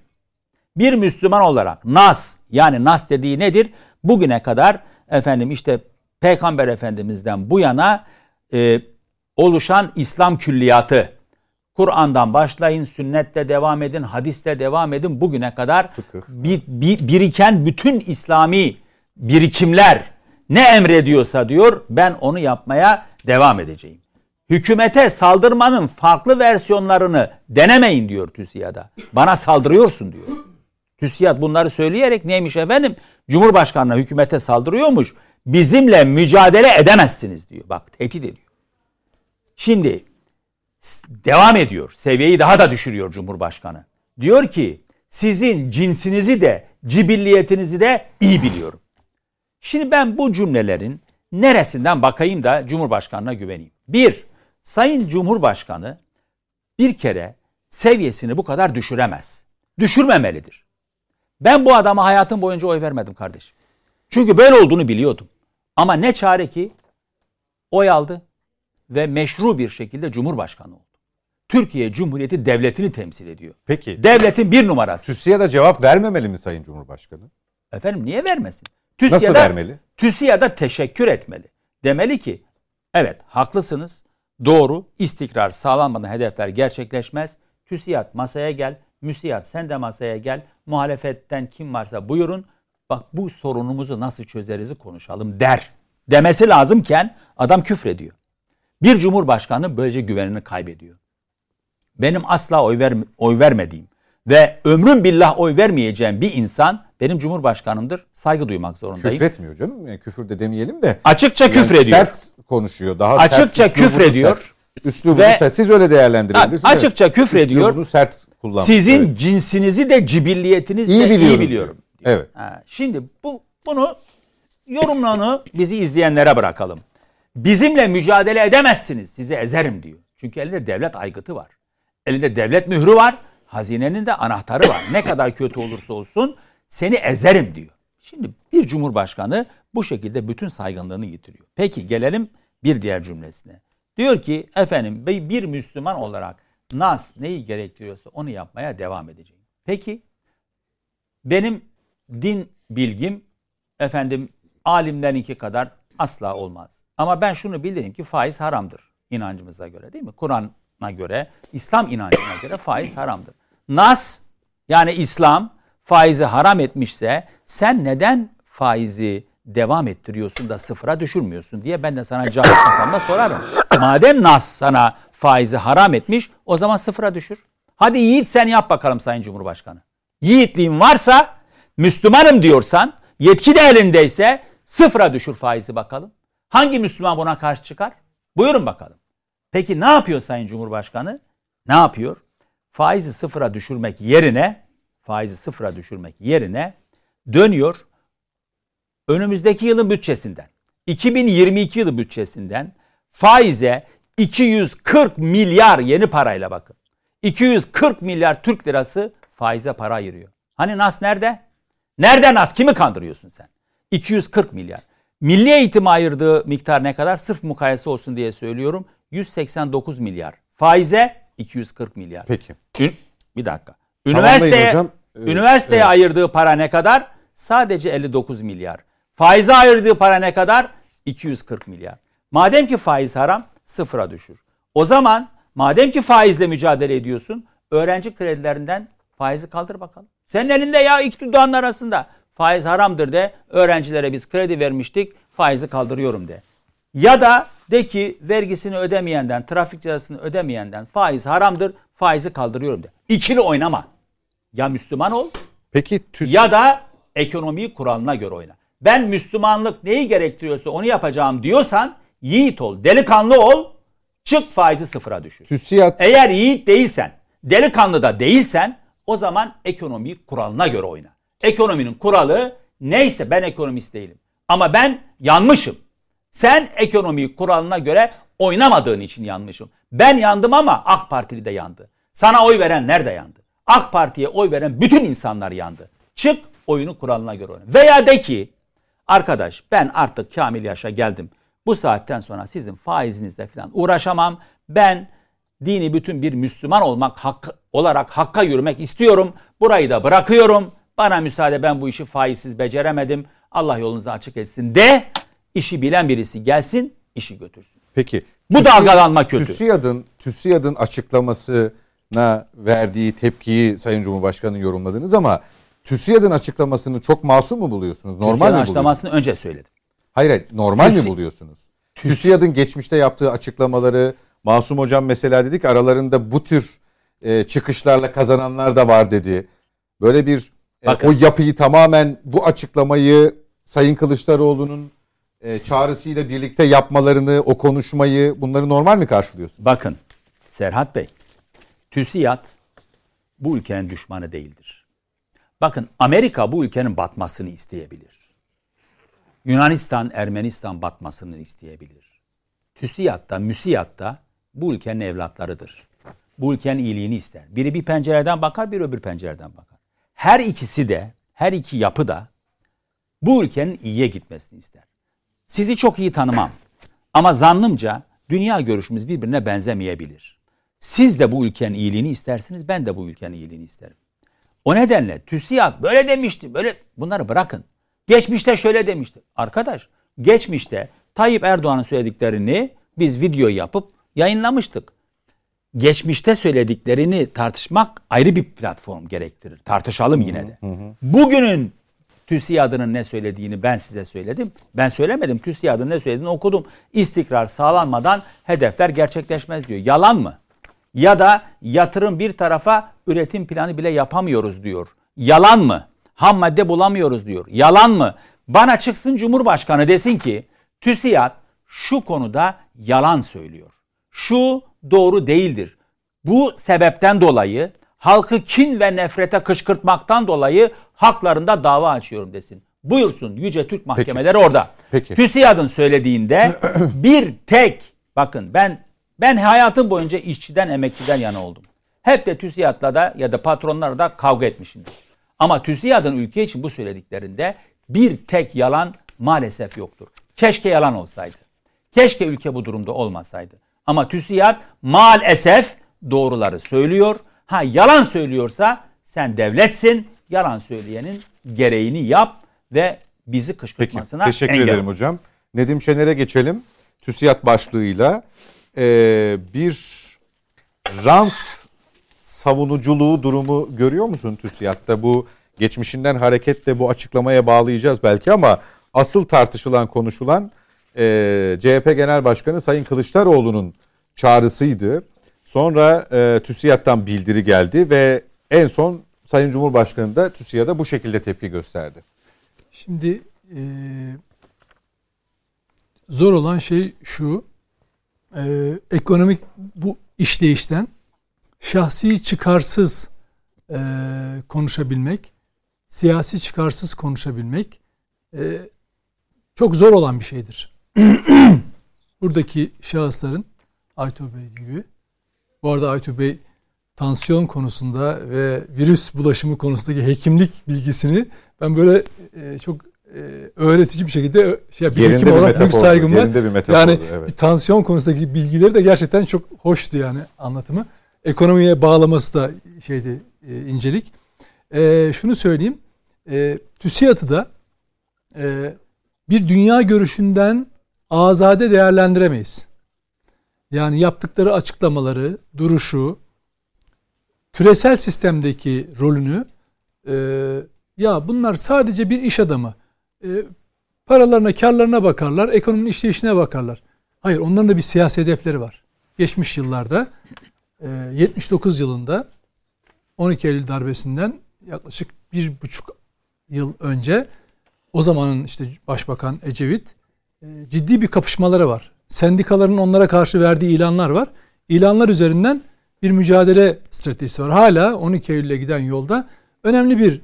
Bir Müslüman olarak nas yani nas dediği nedir? Bugüne kadar efendim işte Peygamber Efendimiz'den bu yana e, oluşan İslam külliyatı. Kur'an'dan başlayın, sünnette devam edin, hadiste devam edin. Bugüne kadar bir, bir, biriken bütün İslami birikimler ne emrediyorsa diyor ben onu yapmaya devam edeceğim. Hükümete saldırmanın farklı versiyonlarını denemeyin diyor TÜSİAD'a. Bana saldırıyorsun diyor. TÜSİAD bunları söyleyerek neymiş efendim? Cumhurbaşkanına hükümete saldırıyormuş. Bizimle mücadele edemezsiniz diyor. Bak tehdit ediyor. Şimdi devam ediyor. Seviyeyi daha da düşürüyor Cumhurbaşkanı. Diyor ki sizin cinsinizi de cibilliyetinizi de iyi biliyorum. Şimdi ben bu cümlelerin neresinden bakayım da Cumhurbaşkanı'na güveneyim. Bir, Sayın Cumhurbaşkanı bir kere seviyesini bu kadar düşüremez. Düşürmemelidir. Ben bu adama hayatım boyunca oy vermedim kardeşim. Çünkü böyle olduğunu biliyordum. Ama ne çare ki oy aldı ve meşru bir şekilde Cumhurbaşkanı oldu. Türkiye Cumhuriyeti devletini temsil ediyor. Peki. Devletin bir numarası. TÜSİAD'a cevap vermemeli mi Sayın Cumhurbaşkanı? Efendim niye vermesin? Nasıl vermeli? TÜSİAD'a teşekkür etmeli. Demeli ki evet haklısınız. Doğru istikrar sağlanmadan hedefler gerçekleşmez. TÜSİAD masaya gel. MÜSİAD sen de masaya gel. Muhalefetten kim varsa buyurun. Bak bu sorunumuzu nasıl çözeriz konuşalım der. Demesi lazımken adam küfrediyor. Bir cumhurbaşkanı böylece güvenini kaybediyor. Benim asla oy, ver, oy vermediğim ve ömrüm billah oy vermeyeceğim bir insan benim cumhurbaşkanımdır. Saygı duymak zorundayım. Küfretmiyor canım. Yani küfür de demeyelim de. Açıkça Yani küfrediyor. Sert konuşuyor. Daha Açıkça sert, küfrediyor. Sert. Üslubunu Ve- sert. Siz öyle değerlendirebilirsiniz. Açıkça küfrediyor. Üslubunu sert kullanmış. Sizin Evet. cinsinizi de cibilliyetinizi İyi de biliyoruz iyi biliyorum. diyor. Evet. Ha, şimdi bu bunu yorumlarını bizi izleyenlere bırakalım. Bizimle mücadele edemezsiniz. Sizi ezerim diyor. Çünkü elinde devlet aygıtı var. Elinde devlet mührü var. Hazinenin de anahtarı var. Ne kadar kötü olursa olsun seni ezerim diyor. Şimdi bir cumhurbaşkanı bu şekilde bütün saygınlığını yitiriyor. Peki gelelim bir diğer cümlesine. Diyor ki efendim bir Müslüman olarak nas neyi gerektiriyorsa onu yapmaya devam edeceğim. Peki benim din bilgim efendim alimlerinki kadar asla olmaz. Ama ben şunu bilirim ki faiz haramdır inancımıza göre değil mi? Kur'an'a göre, İslam inancına göre faiz haramdır. Nas yani İslam faizi haram etmişse sen neden faizi devam ettiriyorsun da sıfıra düşürmüyorsun diye ben de sana cahil kafamda sorarım. Madem Nas sana faizi haram etmiş o zaman sıfıra düşür. Hadi yiğit sen yap bakalım Sayın Cumhurbaşkanı. Yiğitliğin varsa Müslümanım diyorsan yetki de elindeyse sıfıra düşür faizi bakalım. Hangi Müslüman buna karşı çıkar? Buyurun bakalım. Peki ne yapıyor Sayın Cumhurbaşkanı? Ne yapıyor? Faizi sıfıra düşürmek yerine faizi sıfıra düşürmek yerine dönüyor önümüzdeki yılın bütçesinden 2022 yılı bütçesinden faize 240 milyar yeni parayla bakın. 240 milyar Türk lirası faize para ayırıyor. Hani Nas nerede? Nerede Nas? Kimi kandırıyorsun sen? 240 milyar. Milli eğitime ayırdığı miktar ne kadar? Sırf mukayese olsun diye söylüyorum. 189 milyar. Faize 240 milyar. Peki. Ün- bir dakika. Üniversiteye, hocam. Ee, üniversiteye evet. ayırdığı para ne kadar? Sadece 59 milyar. Faize ayırdığı para ne kadar? 240 milyar. Madem ki faiz haram sıfıra düşür. O zaman madem ki faizle mücadele ediyorsun öğrenci kredilerinden faizi kaldır bakalım. Senin elinde ya iki dudağın arasında faiz haramdır de öğrencilere biz kredi vermiştik faizi kaldırıyorum de. Ya da de ki vergisini ödemeyenden, trafik cezasını ödemeyenden faiz haramdır, faizi kaldırıyorum de. İkili oynama. Ya Müslüman ol Peki TÜS ya da ekonomiyi kuralına göre oyna. Ben Müslümanlık neyi gerektiriyorsa onu yapacağım diyorsan yiğit ol, delikanlı ol, çık faizi sıfıra düşür. TÜSİAD Eğer yiğit değilsen, delikanlı da değilsen o zaman ekonomiyi kuralına göre oyna. Ekonominin kuralı neyse ben ekonomist değilim. Ama ben yanmışım. Sen ekonomi kuralına göre oynamadığın için yanmışsın. Ben yandım ama AK Partili de yandı. Sana oy veren nerede yandı? AK Parti'ye oy veren bütün insanlar yandı. Çık oyunu kuralına göre oyna. Veya de ki arkadaş ben artık kamil yaşa geldim. Bu saatten sonra sizin faizinizle falan uğraşamam. Ben dini bütün bir Müslüman olmak hakkı, olarak hakka yürümek istiyorum. Burayı da bırakıyorum. Bana müsaade ben bu işi faizsiz beceremedim. Allah yolunuzu açık etsin de işi bilen birisi gelsin işi götürsün. Peki. Bu dalgalanma kötü. TÜSİAD'ın TÜSİAD'ın açıklamasına verdiği tepkiyi Sayın Cumhurbaşkanı yorumladınız ama TÜSİAD'ın açıklamasını çok masum mu buluyorsunuz? Normal mi Türkiye'nin buluyorsunuz? açıklamasını önce söyledim. Hayır, hayır normal mi TÜSİ- buluyorsunuz? TÜSİAD'ın geçmişte yaptığı açıklamaları Masum Hocam mesela dedik aralarında bu tür e, çıkışlarla kazananlar da var dedi. Böyle bir Bakın. o yapıyı tamamen bu açıklamayı Sayın Kılıçdaroğlu'nun e, çağrısıyla birlikte yapmalarını, o konuşmayı bunları normal mi karşılıyorsun? Bakın Serhat Bey, TÜSİAD bu ülkenin düşmanı değildir. Bakın Amerika bu ülkenin batmasını isteyebilir. Yunanistan, Ermenistan batmasını isteyebilir. TÜSİAD da, MÜSİAD da bu ülkenin evlatlarıdır. Bu ülkenin iyiliğini ister. Biri bir pencereden bakar, biri öbür pencereden bakar. Her ikisi de, her iki yapı da bu ülkenin iyiye gitmesini ister. Sizi çok iyi tanımam. Ama zannımca dünya görüşümüz birbirine benzemeyebilir. Siz de bu ülkenin iyiliğini istersiniz, ben de bu ülkenin iyiliğini isterim. O nedenle TÜSİAD böyle demişti, böyle bunları bırakın. Geçmişte şöyle demişti. Arkadaş, geçmişte Tayyip Erdoğan'ın söylediklerini biz video yapıp yayınlamıştık. Geçmişte söylediklerini tartışmak ayrı bir platform gerektirir. Tartışalım yine de. Bugünün TÜSİAD'ının ne söylediğini ben size söyledim. Ben söylemedim. TÜSİAD'ın ne söylediğini okudum. İstikrar sağlanmadan hedefler gerçekleşmez diyor. Yalan mı? Ya da yatırım bir tarafa üretim planı bile yapamıyoruz diyor. Yalan mı? Ham madde bulamıyoruz diyor. Yalan mı? Bana çıksın Cumhurbaşkanı desin ki TÜSİAD şu konuda yalan söylüyor. Şu doğru değildir. Bu sebepten dolayı halkı kin ve nefrete kışkırtmaktan dolayı haklarında dava açıyorum desin. Buyursun Yüce Türk Mahkemeleri orada. Peki. TÜSİAD'ın söylediğinde bir tek bakın ben ben hayatım boyunca işçiden emekçiden yana oldum. Hep de TÜSİAD'la da ya da patronlarla da kavga etmişimdir. Ama TÜSİAD'ın ülke için bu söylediklerinde bir tek yalan maalesef yoktur. Keşke yalan olsaydı. Keşke ülke bu durumda olmasaydı. Ama TÜSİAD maalesef doğruları söylüyor. Ha yalan söylüyorsa sen devletsin. Yalan söyleyenin gereğini yap ve bizi Peki, kışkırtmasına teşekkür engel ederim hocam. Nedim Şener'e geçelim. TÜSİAD başlığıyla e, bir rant savunuculuğu durumu görüyor musun TÜSİAD'da? Bu geçmişinden hareketle bu açıklamaya bağlayacağız belki ama asıl tartışılan, konuşulan e, CHP Genel Başkanı Sayın Kılıçdaroğlu'nun çağrısıydı. Sonra e, TÜSİAD'dan bildiri geldi ve en son Sayın Cumhurbaşkanı da TÜSİAD'a bu şekilde tepki gösterdi. Şimdi e, zor olan şey şu. e, ekonomik bu işleyişten şahsi çıkarsız e, konuşabilmek, siyasi çıkarsız konuşabilmek e, çok zor olan bir şeydir. Buradaki şahısların Aytu Bey gibi. Bu arada Aytu Bey tansiyon konusunda ve virüs bulaşımı konusundaki hekimlik bilgisini ben böyle e, çok e, öğretici bir şekilde şey, bir hekim olarak büyük saygım var. bir Yani evet. bir tansiyon konusundaki bilgileri de gerçekten çok hoştu yani anlatımı. Ekonomiye bağlaması da şeydi e, incelik. E, şunu söyleyeyim. E, TÜSİAD'ı da e, bir dünya görüşünden azade değerlendiremeyiz. Yani yaptıkları açıklamaları, duruşu, küresel sistemdeki rolünü e, ya bunlar sadece bir iş adamı. E, paralarına, karlarına bakarlar, ekonominin işleyişine bakarlar. Hayır, onların da bir siyasi hedefleri var. Geçmiş yıllarda, e, 79 yılında 12 Eylül darbesinden yaklaşık bir buçuk yıl önce o zamanın işte Başbakan Ecevit ciddi bir kapışmaları var. Sendikaların onlara karşı verdiği ilanlar var. İlanlar üzerinden bir mücadele stratejisi var. Hala 12 Eylül'e giden yolda önemli bir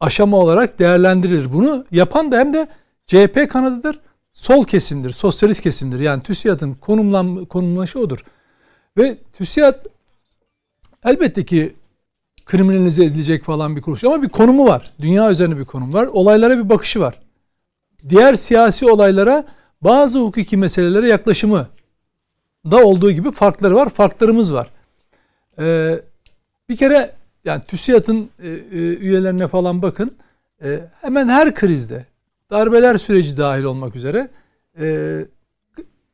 aşama olarak değerlendirilir. Bunu yapan da hem de CHP kanadıdır. sol kesimdir, sosyalist kesimdir. Yani TÜSİAD'ın konumlan, konumlaşı odur. Ve TÜSİAD elbette ki kriminalize edilecek falan bir kuruluş ama bir konumu var. Dünya üzerine bir konum var. Olaylara bir bakışı var. Diğer siyasi olaylara bazı hukuki meselelere yaklaşımı da olduğu gibi farkları var. Farklarımız var. Ee, bir kere yani TÜSİAD'ın e, e, üyelerine falan bakın. E, hemen her krizde darbeler süreci dahil olmak üzere e,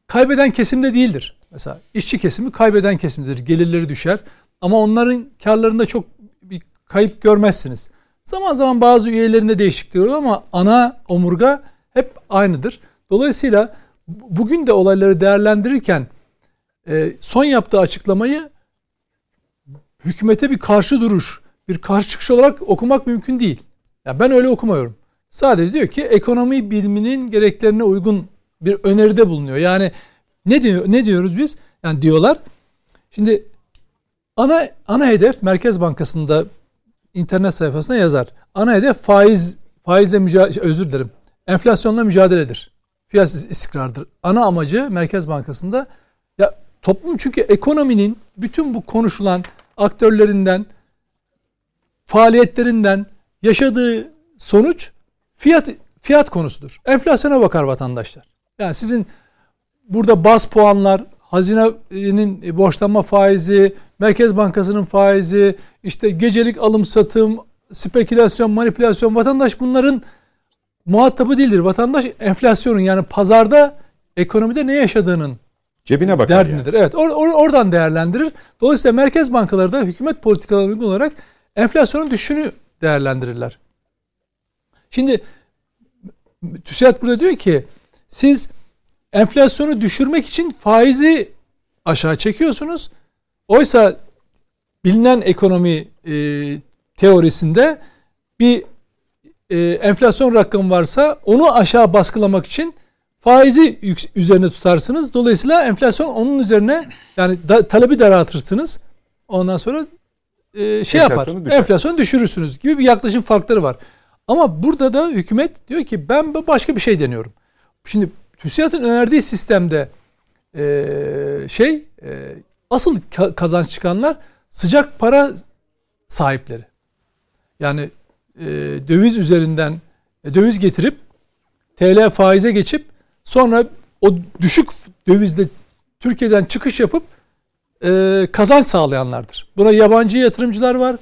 kaybeden kesimde değildir. Mesela işçi kesimi kaybeden kesimdir. Gelirleri düşer. Ama onların karlarında çok bir kayıp görmezsiniz. Zaman zaman bazı üyelerinde değişiklik olur ama ana omurga hep aynıdır. Dolayısıyla bugün de olayları değerlendirirken e, son yaptığı açıklamayı hükümete bir karşı duruş, bir karşı çıkış olarak okumak mümkün değil. Yani ben öyle okumuyorum. Sadece diyor ki ekonomi biliminin gereklerine uygun bir öneride bulunuyor. Yani ne diyor ne diyoruz biz? Yani diyorlar. Şimdi ana ana hedef Merkez Bankası'nda internet sayfasına yazar. Ana hedef faiz faizle mücadele özür dilerim. Enflasyonla mücadeledir. Fiyat istikrardır. Ana amacı Merkez Bankası'nda ya toplum çünkü ekonominin bütün bu konuşulan aktörlerinden faaliyetlerinden yaşadığı sonuç fiyat fiyat konusudur. Enflasyona bakar vatandaşlar. Yani sizin burada baz puanlar, hazinenin borçlanma faizi, Merkez Bankası'nın faizi, işte gecelik alım satım, spekülasyon, manipülasyon vatandaş bunların muhatabı değildir. Vatandaş enflasyonun yani pazarda ekonomide ne yaşadığının cebine bakar derdindedir. Yani. Evet or, or, oradan değerlendirir. Dolayısıyla merkez bankaları da hükümet politikalarına uygun olarak enflasyonun düşüşünü değerlendirirler. Şimdi TÜSİAD burada diyor ki siz enflasyonu düşürmek için faizi aşağı çekiyorsunuz. Oysa bilinen ekonomi e, teorisinde bir e, enflasyon rakamı varsa onu aşağı baskılamak için faizi üzerine tutarsınız. Dolayısıyla enflasyon onun üzerine yani da, talebi daraltırsınız. Ondan sonra e, şey enflasyonu yapar. Düşer. Enflasyonu düşürürsünüz gibi bir yaklaşım farkları var. Ama burada da hükümet diyor ki ben başka bir şey deniyorum. Şimdi TÜSİAD'ın önerdiği sistemde e, şey e, asıl kazanç çıkanlar sıcak para sahipleri. Yani e, döviz üzerinden e, döviz getirip TL faize geçip sonra o düşük dövizde Türkiye'den çıkış yapıp e, kazanç sağlayanlardır. Buna yabancı yatırımcılar var.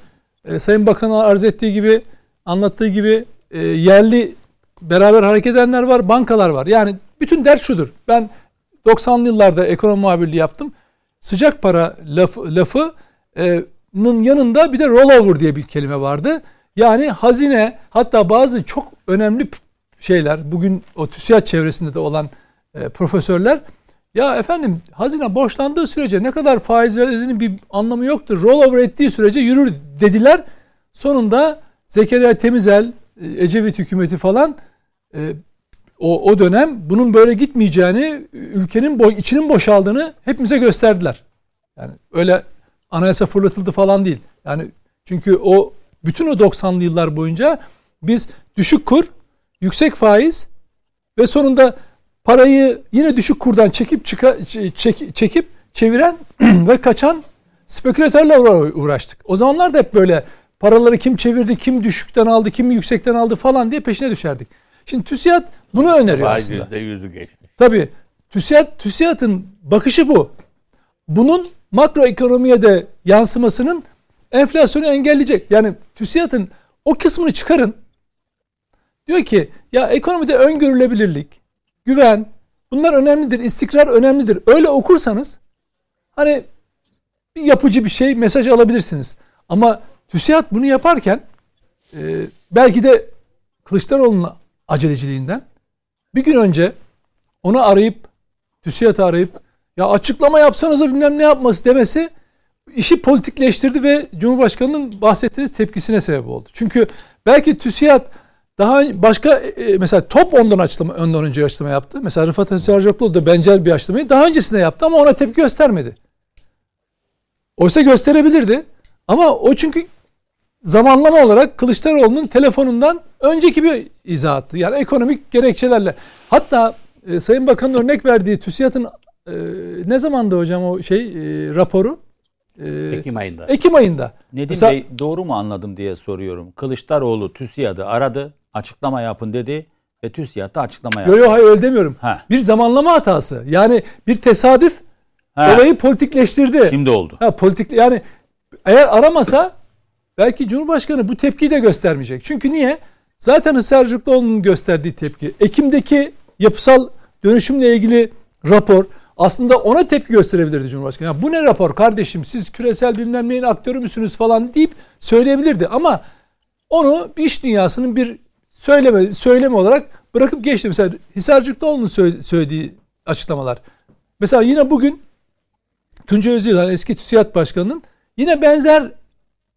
E, Sayın Bakan'a arz ettiği gibi anlattığı gibi e, yerli beraber hareket edenler var, bankalar var. Yani bütün dert şudur. Ben 90'lı yıllarda ekonomi muhabirliği yaptım. Sıcak para lafı, lafının yanında bir de rollover diye bir kelime vardı. Yani hazine hatta bazı çok önemli şeyler bugün o TÜSİAD çevresinde de olan e, profesörler ya efendim hazine borçlandığı sürece ne kadar faiz verdiğinin bir anlamı yoktur. Rollover ettiği sürece yürür dediler. Sonunda Zekeriya Temizel, e, Ecevit hükümeti falan e, o, o dönem bunun böyle gitmeyeceğini, ülkenin boy, içinin boşaldığını hepimize gösterdiler. Yani öyle anayasa fırlatıldı falan değil. Yani çünkü o bütün o 90'lı yıllar boyunca biz düşük kur, yüksek faiz ve sonunda parayı yine düşük kurdan çekip çıka, çek, çekip çeviren ve kaçan spekülatörle uğraştık. O zamanlar da hep böyle paraları kim çevirdi, kim düşükten aldı, kim yüksekten aldı falan diye peşine düşerdik. Şimdi TÜSİAD bunu öneriyor aslında. yüzü geçmiş. Tabii. TÜSİAD, TÜSİAD'ın bakışı bu. Bunun makroekonomiye de yansımasının enflasyonu engelleyecek. Yani TÜSİAD'ın o kısmını çıkarın. Diyor ki ya ekonomide öngörülebilirlik, güven bunlar önemlidir, istikrar önemlidir. Öyle okursanız hani bir yapıcı bir şey mesaj alabilirsiniz. Ama TÜSİAD bunu yaparken e, belki de Kılıçdaroğlu'nun aceleciliğinden bir gün önce onu arayıp TÜSİAD'ı arayıp ya açıklama yapsanıza bilmem ne yapması demesi işi politikleştirdi ve Cumhurbaşkanı'nın bahsettiğiniz tepkisine sebep oldu. Çünkü belki TÜSİAD daha başka e, e, mesela top ondan açıklama ondan önce açıklama yaptı. Mesela Rıfat Esrarcıoğlu da benzer bir açıklamayı daha öncesinde yaptı ama ona tepki göstermedi. Oysa gösterebilirdi. Ama o çünkü zamanlama olarak Kılıçdaroğlu'nun telefonundan önceki bir izahattı. Yani ekonomik gerekçelerle. Hatta e, Sayın Bakan'ın örnek verdiği TÜSİAD'ın e, ne zamanda hocam o şey e, raporu? E, Ekim ayında. Ekim ayında. Nedim Mesela, Bey doğru mu anladım diye soruyorum. Kılıçdaroğlu TÜSİAD'ı aradı, açıklama yapın dedi ve TÜSİAD da açıklama yaptı. Yok yok hayır öyle demiyorum. Ha. Bir zamanlama hatası. Yani bir tesadüf ha. olayı politikleştirdi. Şimdi oldu. Ha, politik yani eğer aramasa belki Cumhurbaşkanı bu tepkiyi de göstermeyecek. Çünkü niye? Zaten Hısarcıklıoğlu'nun gösterdiği tepki. Ekim'deki yapısal dönüşümle ilgili rapor aslında ona tepki gösterebilirdi Cumhurbaşkanı. Ya bu ne rapor kardeşim siz küresel bilmem neyin aktörü müsünüz falan deyip söyleyebilirdi. Ama onu iş dünyasının bir söyleme, söyleme olarak bırakıp geçti. Mesela Hisarcıklıoğlu'nun söylediği açıklamalar. Mesela yine bugün Tunca Özyılan eski TÜSİAD Başkanı'nın yine benzer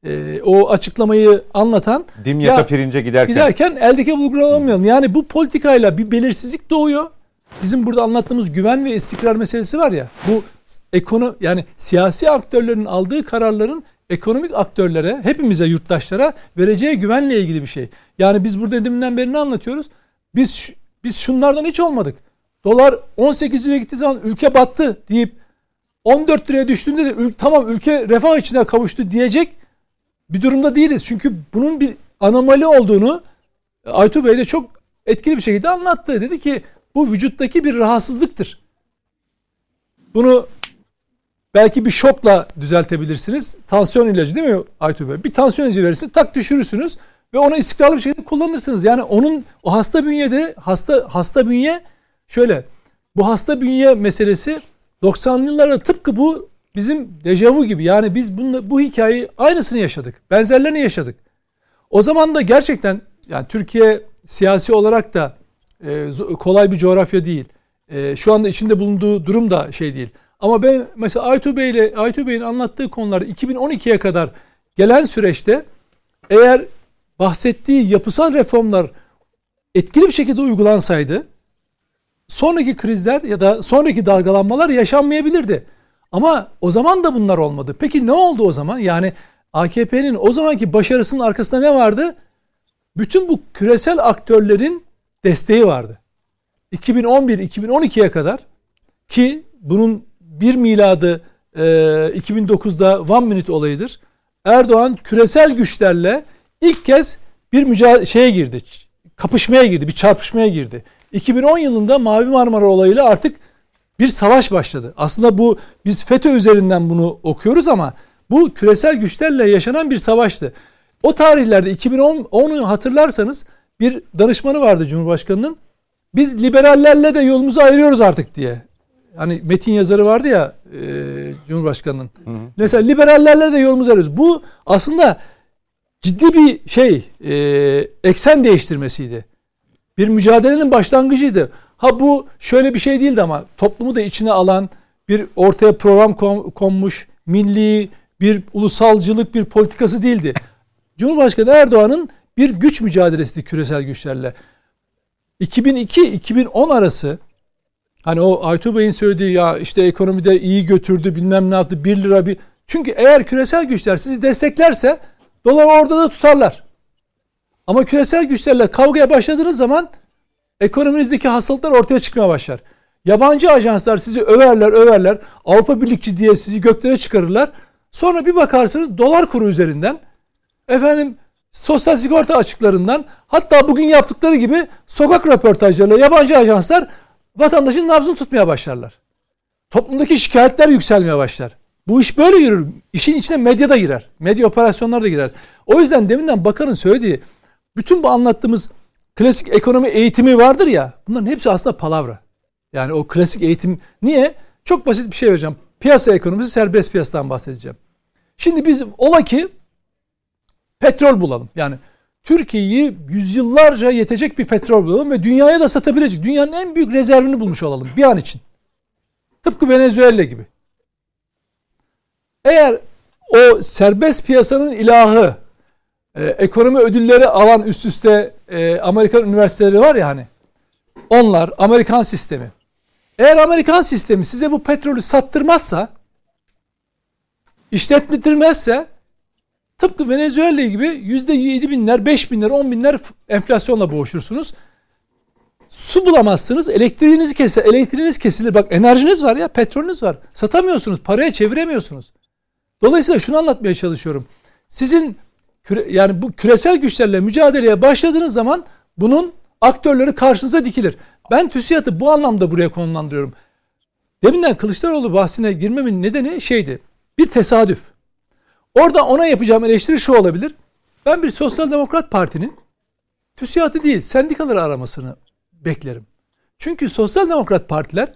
e, o açıklamayı anlatan Dimyat'a ya, pirince giderken giderken eldeki bulgur alamayalım. Yani bu politikayla bir belirsizlik doğuyor. Bizim burada anlattığımız güven ve istikrar meselesi var ya. Bu ekonomi yani siyasi aktörlerin aldığı kararların ekonomik aktörlere, hepimize, yurttaşlara vereceği güvenle ilgili bir şey. Yani biz burada deminden beri ne anlatıyoruz? Biz biz şunlardan hiç olmadık. Dolar 18 liraya gittiği zaman ülke battı deyip 14 liraya düştüğünde de tamam ülke refah içine kavuştu diyecek bir durumda değiliz. Çünkü bunun bir anomali olduğunu Aytu Bey de çok etkili bir şekilde anlattı. Dedi ki bu vücuttaki bir rahatsızlıktır. Bunu belki bir şokla düzeltebilirsiniz. Tansiyon ilacı değil mi Aytu Bey? Bir tansiyon ilacı verirsin tak düşürürsünüz ve onu istikrarlı bir şekilde kullanırsınız. Yani onun o hasta bünyede hasta hasta bünye şöyle bu hasta bünye meselesi 90'lı yıllarda tıpkı bu bizim dejavu gibi. Yani biz bununla, bu hikayeyi aynısını yaşadık. Benzerlerini yaşadık. O zaman da gerçekten yani Türkiye siyasi olarak da e, kolay bir coğrafya değil. E, şu anda içinde bulunduğu durum da şey değil. Ama ben mesela Aytu Bey ile Aytu Bey'in anlattığı konular 2012'ye kadar gelen süreçte eğer bahsettiği yapısal reformlar etkili bir şekilde uygulansaydı sonraki krizler ya da sonraki dalgalanmalar yaşanmayabilirdi. Ama o zaman da bunlar olmadı. Peki ne oldu o zaman? Yani AKP'nin o zamanki başarısının arkasında ne vardı? Bütün bu küresel aktörlerin desteği vardı. 2011-2012'ye kadar ki bunun bir miladı e, 2009'da One Minute olayıdır. Erdoğan küresel güçlerle ilk kez bir mücadele şeye girdi. Kapışmaya girdi, bir çarpışmaya girdi. 2010 yılında Mavi Marmara olayıyla artık bir savaş başladı. Aslında bu biz FETÖ üzerinden bunu okuyoruz ama bu küresel güçlerle yaşanan bir savaştı. O tarihlerde 2010'u hatırlarsanız bir danışmanı vardı Cumhurbaşkanı'nın. Biz liberallerle de yolumuzu ayırıyoruz artık diye. Hani metin yazarı vardı ya e, Cumhurbaşkanı'nın. Mesela liberallerle de yolumuzu ayırıyoruz. Bu aslında ciddi bir şey e, eksen değiştirmesiydi. Bir mücadelenin başlangıcıydı. Ha bu şöyle bir şey değildi ama toplumu da içine alan bir ortaya program konmuş milli bir ulusalcılık bir politikası değildi. Cumhurbaşkanı Erdoğan'ın bir güç mücadelesiydi küresel güçlerle. 2002-2010 arası hani o Aytu Bey'in söylediği ya işte ekonomide iyi götürdü bilmem ne yaptı 1 lira bir çünkü eğer küresel güçler sizi desteklerse dolar orada da tutarlar. Ama küresel güçlerle kavgaya başladığınız zaman ekonominizdeki hastalıklar ortaya çıkmaya başlar. Yabancı ajanslar sizi överler överler. Avrupa Birlikçi diye sizi göklere çıkarırlar. Sonra bir bakarsınız dolar kuru üzerinden efendim sosyal sigorta açıklarından hatta bugün yaptıkları gibi sokak röportajlarıyla yabancı ajanslar vatandaşın nabzını tutmaya başlarlar. Toplumdaki şikayetler yükselmeye başlar. Bu iş böyle yürür. İşin içine medya da girer. Medya operasyonları da girer. O yüzden deminden bakanın söylediği bütün bu anlattığımız klasik ekonomi eğitimi vardır ya. Bunların hepsi aslında palavra. Yani o klasik eğitim niye? Çok basit bir şey vereceğim. Piyasa ekonomisi serbest piyasadan bahsedeceğim. Şimdi biz ola ki petrol bulalım. Yani Türkiye'yi yüzyıllarca yetecek bir petrol bulalım ve dünyaya da satabilecek. Dünyanın en büyük rezervini bulmuş olalım bir an için. Tıpkı Venezuela gibi. Eğer o serbest piyasanın ilahı e, ekonomi ödülleri alan üst üste e, Amerikan üniversiteleri var ya hani. Onlar Amerikan sistemi. Eğer Amerikan sistemi size bu petrolü sattırmazsa işletmetirmezse tıpkı Venezuela gibi yüzde yedi binler, beş binler, on binler enflasyonla boğuşursunuz. Su bulamazsınız, elektriğinizi kese, elektriğiniz kesilir. Bak enerjiniz var ya, petrolünüz var. Satamıyorsunuz, paraya çeviremiyorsunuz. Dolayısıyla şunu anlatmaya çalışıyorum. Sizin küre, yani bu küresel güçlerle mücadeleye başladığınız zaman bunun aktörleri karşınıza dikilir. Ben TÜSİAD'ı bu anlamda buraya konumlandırıyorum. Deminden Kılıçdaroğlu bahsine girmemin nedeni şeydi. Bir tesadüf. Orada ona yapacağım eleştiri şu olabilir. Ben bir sosyal demokrat partinin TÜSİAD'ı değil sendikaları aramasını beklerim. Çünkü sosyal demokrat partiler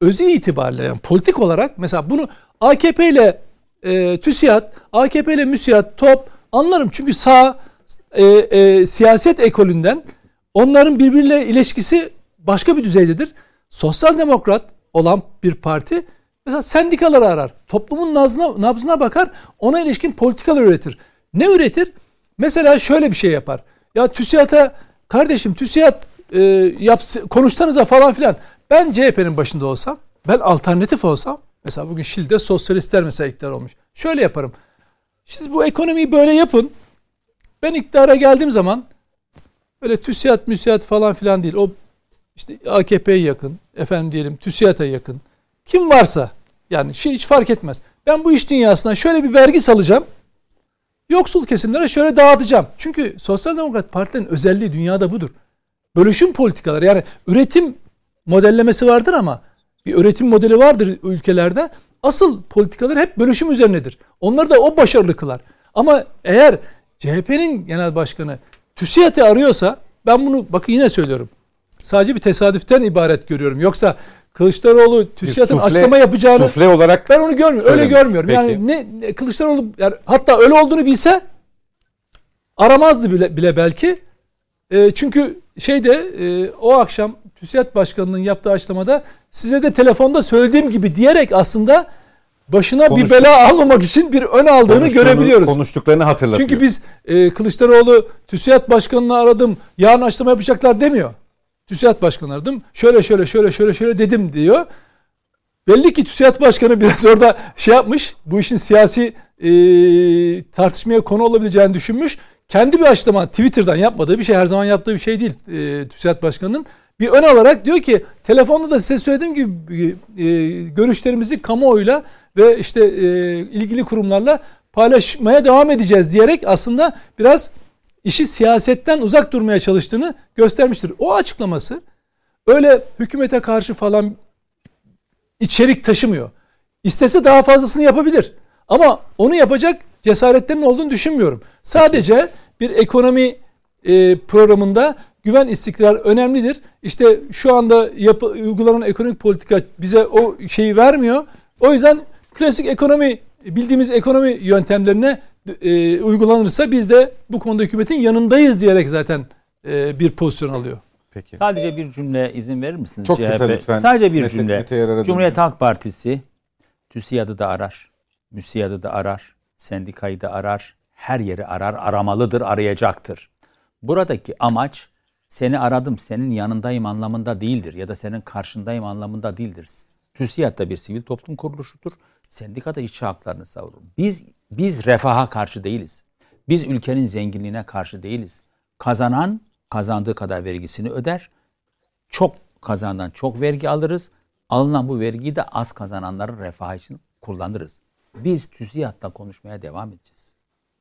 özü itibariyle yani politik olarak mesela bunu AKP ile e, TÜSİAD, AKP ile MÜSİAD, TOP anlarım. Çünkü sağ e, e, siyaset ekolünden onların birbiriyle ilişkisi başka bir düzeydedir. Sosyal demokrat olan bir parti mesela sendikaları arar. Toplumun nabzına, nabzına bakar. Ona ilişkin politikalar üretir. Ne üretir? Mesela şöyle bir şey yapar. Ya TÜSİAD'a kardeşim TÜSİAD e, yapsı, konuşsanıza falan filan. Ben CHP'nin başında olsam, ben alternatif olsam, mesela bugün Şili'de sosyalistler mesela iktidar olmuş. Şöyle yaparım. Siz bu ekonomiyi böyle yapın. Ben iktidara geldiğim zaman böyle TÜSİAD, MÜSİAD falan filan değil. O işte AKP'ye yakın, efendim diyelim TÜSİAD'a yakın. Kim varsa yani şey hiç fark etmez. Ben bu iş dünyasından şöyle bir vergi salacağım. Yoksul kesimlere şöyle dağıtacağım. Çünkü Sosyal Demokrat Partilerin özelliği dünyada budur. Bölüşüm politikaları yani üretim modellemesi vardır ama bir üretim modeli vardır ülkelerde. Asıl politikalar hep bölüşüm üzerinedir. Onları da o başarılı kılar. Ama eğer CHP'nin genel başkanı TÜSİAD'ı arıyorsa ben bunu bakın yine söylüyorum. Sadece bir tesadüften ibaret görüyorum. Yoksa Kılıçdaroğlu TÜSİAD'ın açıklama yapacağını sufle olarak ben onu görmüyorum. Öyle görmüyorum. Peki. Yani ne, ne Kılıçdaroğlu yani hatta öyle olduğunu bilse aramazdı bile, bile belki. E, çünkü şeyde e, o akşam TÜSİAD Başkanı'nın yaptığı açıklamada size de telefonda söylediğim gibi diyerek aslında başına Konuştuk. bir bela almamak için bir ön aldığını görebiliyoruz. Konuştuklarını hatırlatıyor. Çünkü biz e, Kılıçdaroğlu TÜSİAD Başkanı'nı aradım yarın açıklama yapacaklar demiyor. TÜSİAD Başkanı aradım şöyle şöyle şöyle şöyle şöyle dedim diyor. Belli ki TÜSİAD Başkanı biraz orada şey yapmış bu işin siyasi e, tartışmaya konu olabileceğini düşünmüş. Kendi bir açıklama Twitter'dan yapmadığı bir şey her zaman yaptığı bir şey değil e, TÜSİAD Başkanı'nın. Bir ön alarak diyor ki telefonda da size söylediğim gibi e, görüşlerimizi kamuoyuyla ve işte e, ilgili kurumlarla paylaşmaya devam edeceğiz diyerek aslında biraz işi siyasetten uzak durmaya çalıştığını göstermiştir. O açıklaması öyle hükümete karşı falan içerik taşımıyor. İstese daha fazlasını yapabilir. Ama onu yapacak cesaretlerinin olduğunu düşünmüyorum. Sadece bir ekonomi e, programında güven istikrar önemlidir. İşte şu anda yapı, uygulanan ekonomik politika bize o şeyi vermiyor. O yüzden klasik ekonomi bildiğimiz ekonomi yöntemlerine e, uygulanırsa biz de bu konuda hükümetin yanındayız diyerek zaten e, bir pozisyon alıyor. Peki. Sadece bir cümle izin verir misiniz? Çok CHP? kısa lütfen. Sadece bir Mete, cümle. Mete Cumhuriyet Halk Partisi TÜSİAD'ı da arar, MÜSİAD'ı da arar, sendikayı da arar, her yeri arar, aramalıdır, arayacaktır. Buradaki amaç seni aradım, senin yanındayım anlamında değildir ya da senin karşındayım anlamında değildir. TÜSİAD da bir sivil toplum kuruluşudur. Sendika da işçi haklarını savurur. Biz biz refaha karşı değiliz. Biz ülkenin zenginliğine karşı değiliz. Kazanan kazandığı kadar vergisini öder. Çok kazandan çok vergi alırız. Alınan bu vergiyi de az kazananların refahı için kullanırız. Biz TÜSİAD'la konuşmaya devam edeceğiz.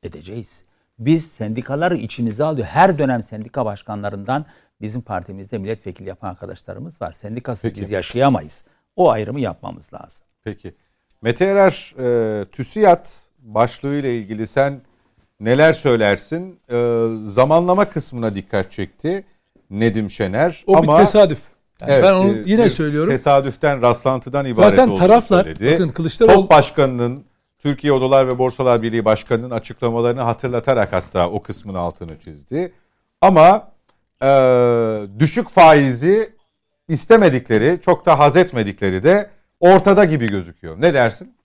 Edeceğiz. Biz sendikaları içimize alıyor. Her dönem sendika başkanlarından bizim partimizde milletvekili yapan arkadaşlarımız var. Sendikasız Peki. biz yaşayamayız. O ayrımı yapmamız lazım. Peki. Mete Erer, e, TÜSİAD başlığıyla ilgili sen neler söylersin? E, zamanlama kısmına dikkat çekti Nedim Şener. O ama, bir tesadüf. Yani evet, ben onu e, yine söylüyorum. Tesadüften, rastlantıdan ibaret Zaten taraflar, söyledi. bakın Kılıçdaroğlu... Top Başkanı'nın, Türkiye Odalar ve Borsalar Birliği Başkanı'nın açıklamalarını hatırlatarak hatta o kısmın altını çizdi. Ama e, düşük faizi istemedikleri, çok da haz etmedikleri de ortada gibi gözüküyor. Ne dersin?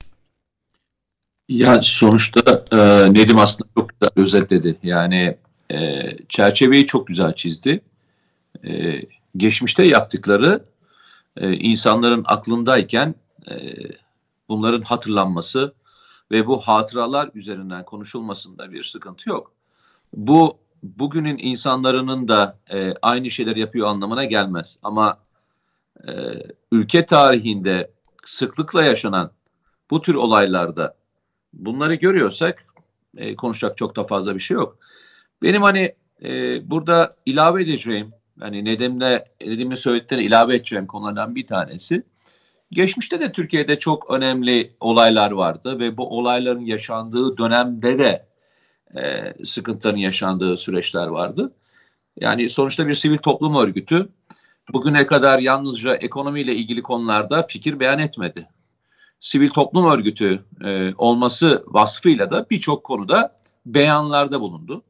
Ya sonuçta e, Nedim aslında çok güzel özetledi. Yani e, çerçeveyi çok güzel çizdi. E, geçmişte yaptıkları e, insanların aklındayken e, bunların hatırlanması ve bu hatıralar üzerinden konuşulmasında bir sıkıntı yok. Bu bugünün insanların da e, aynı şeyler yapıyor anlamına gelmez. Ama e, ülke tarihinde sıklıkla yaşanan bu tür olaylarda bunları görüyorsak e, konuşacak çok da fazla bir şey yok. Benim hani e, burada ilave edeceğim, hani Nedim'de Nedim'in söylediklerine ilave edeceğim konulardan bir tanesi. Geçmişte de Türkiye'de çok önemli olaylar vardı ve bu olayların yaşandığı dönemde de e, sıkıntıların yaşandığı süreçler vardı. Yani sonuçta bir sivil toplum örgütü bugüne kadar yalnızca ekonomiyle ilgili konularda fikir beyan etmedi. Sivil toplum örgütü e, olması vasfıyla da birçok konuda beyanlarda bulundu.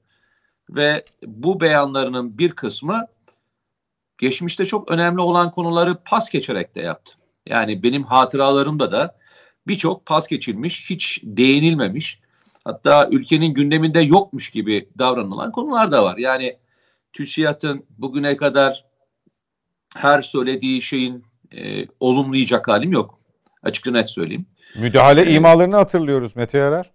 Ve bu beyanlarının bir kısmı geçmişte çok önemli olan konuları pas geçerek de yaptı. Yani benim hatıralarımda da birçok pas geçilmiş, hiç değinilmemiş, hatta ülkenin gündeminde yokmuş gibi davranılan konular da var. Yani TÜSİAD'ın bugüne kadar her söylediği şeyin e, olumlayacak halim yok. Açıkça net söyleyeyim. Müdahale ee, imalarını hatırlıyoruz Mete Yarar.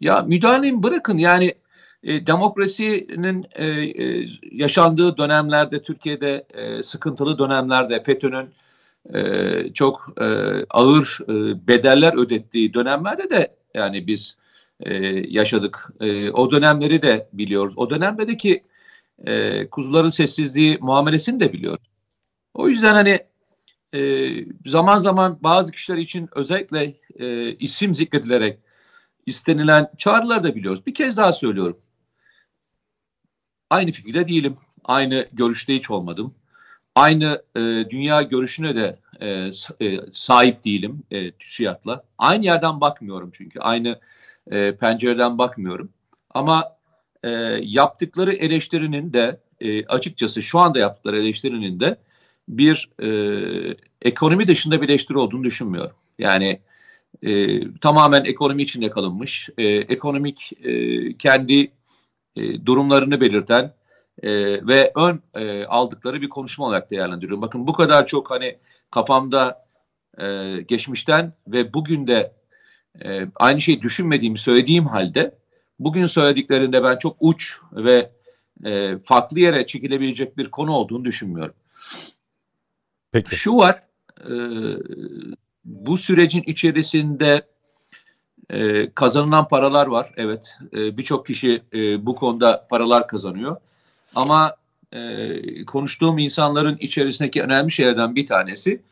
Ya müdahaleyi bırakın yani e, demokrasinin e, e, yaşandığı dönemlerde Türkiye'de e, sıkıntılı dönemlerde FETÖ'nün e, çok e, ağır e, bedeller ödettiği dönemlerde de yani biz e, yaşadık. E, o dönemleri de biliyoruz. O dönemlerdeki e, kuzuların sessizliği muamelesini de biliyoruz. O yüzden hani e, zaman zaman bazı kişiler için özellikle e, isim zikredilerek istenilen çağrıları da biliyoruz. Bir kez daha söylüyorum. Aynı fikirde değilim. Aynı görüşte hiç olmadım. Aynı e, dünya görüşüne de e, e, sahip değilim e, TÜSİAD'la. Aynı yerden bakmıyorum çünkü. Aynı e, pencereden bakmıyorum. Ama e, yaptıkları eleştirinin de e, açıkçası şu anda yaptıkları eleştirinin de bir e, ekonomi dışında bir eleştiri olduğunu düşünmüyorum. Yani e, tamamen ekonomi içinde kalınmış, e, ekonomik e, kendi e, durumlarını belirten e, ve ön e, aldıkları bir konuşma olarak değerlendiriyorum. Bakın bu kadar çok hani kafamda e, geçmişten ve bugün de e, aynı şeyi düşünmediğimi söylediğim halde bugün söylediklerinde ben çok uç ve e, farklı yere çekilebilecek bir konu olduğunu düşünmüyorum. Peki. Şu var, e, bu sürecin içerisinde e, kazanılan paralar var. Evet, e, birçok kişi e, bu konuda paralar kazanıyor. Ama e, konuştuğum insanların içerisindeki önemli şeylerden bir tanesi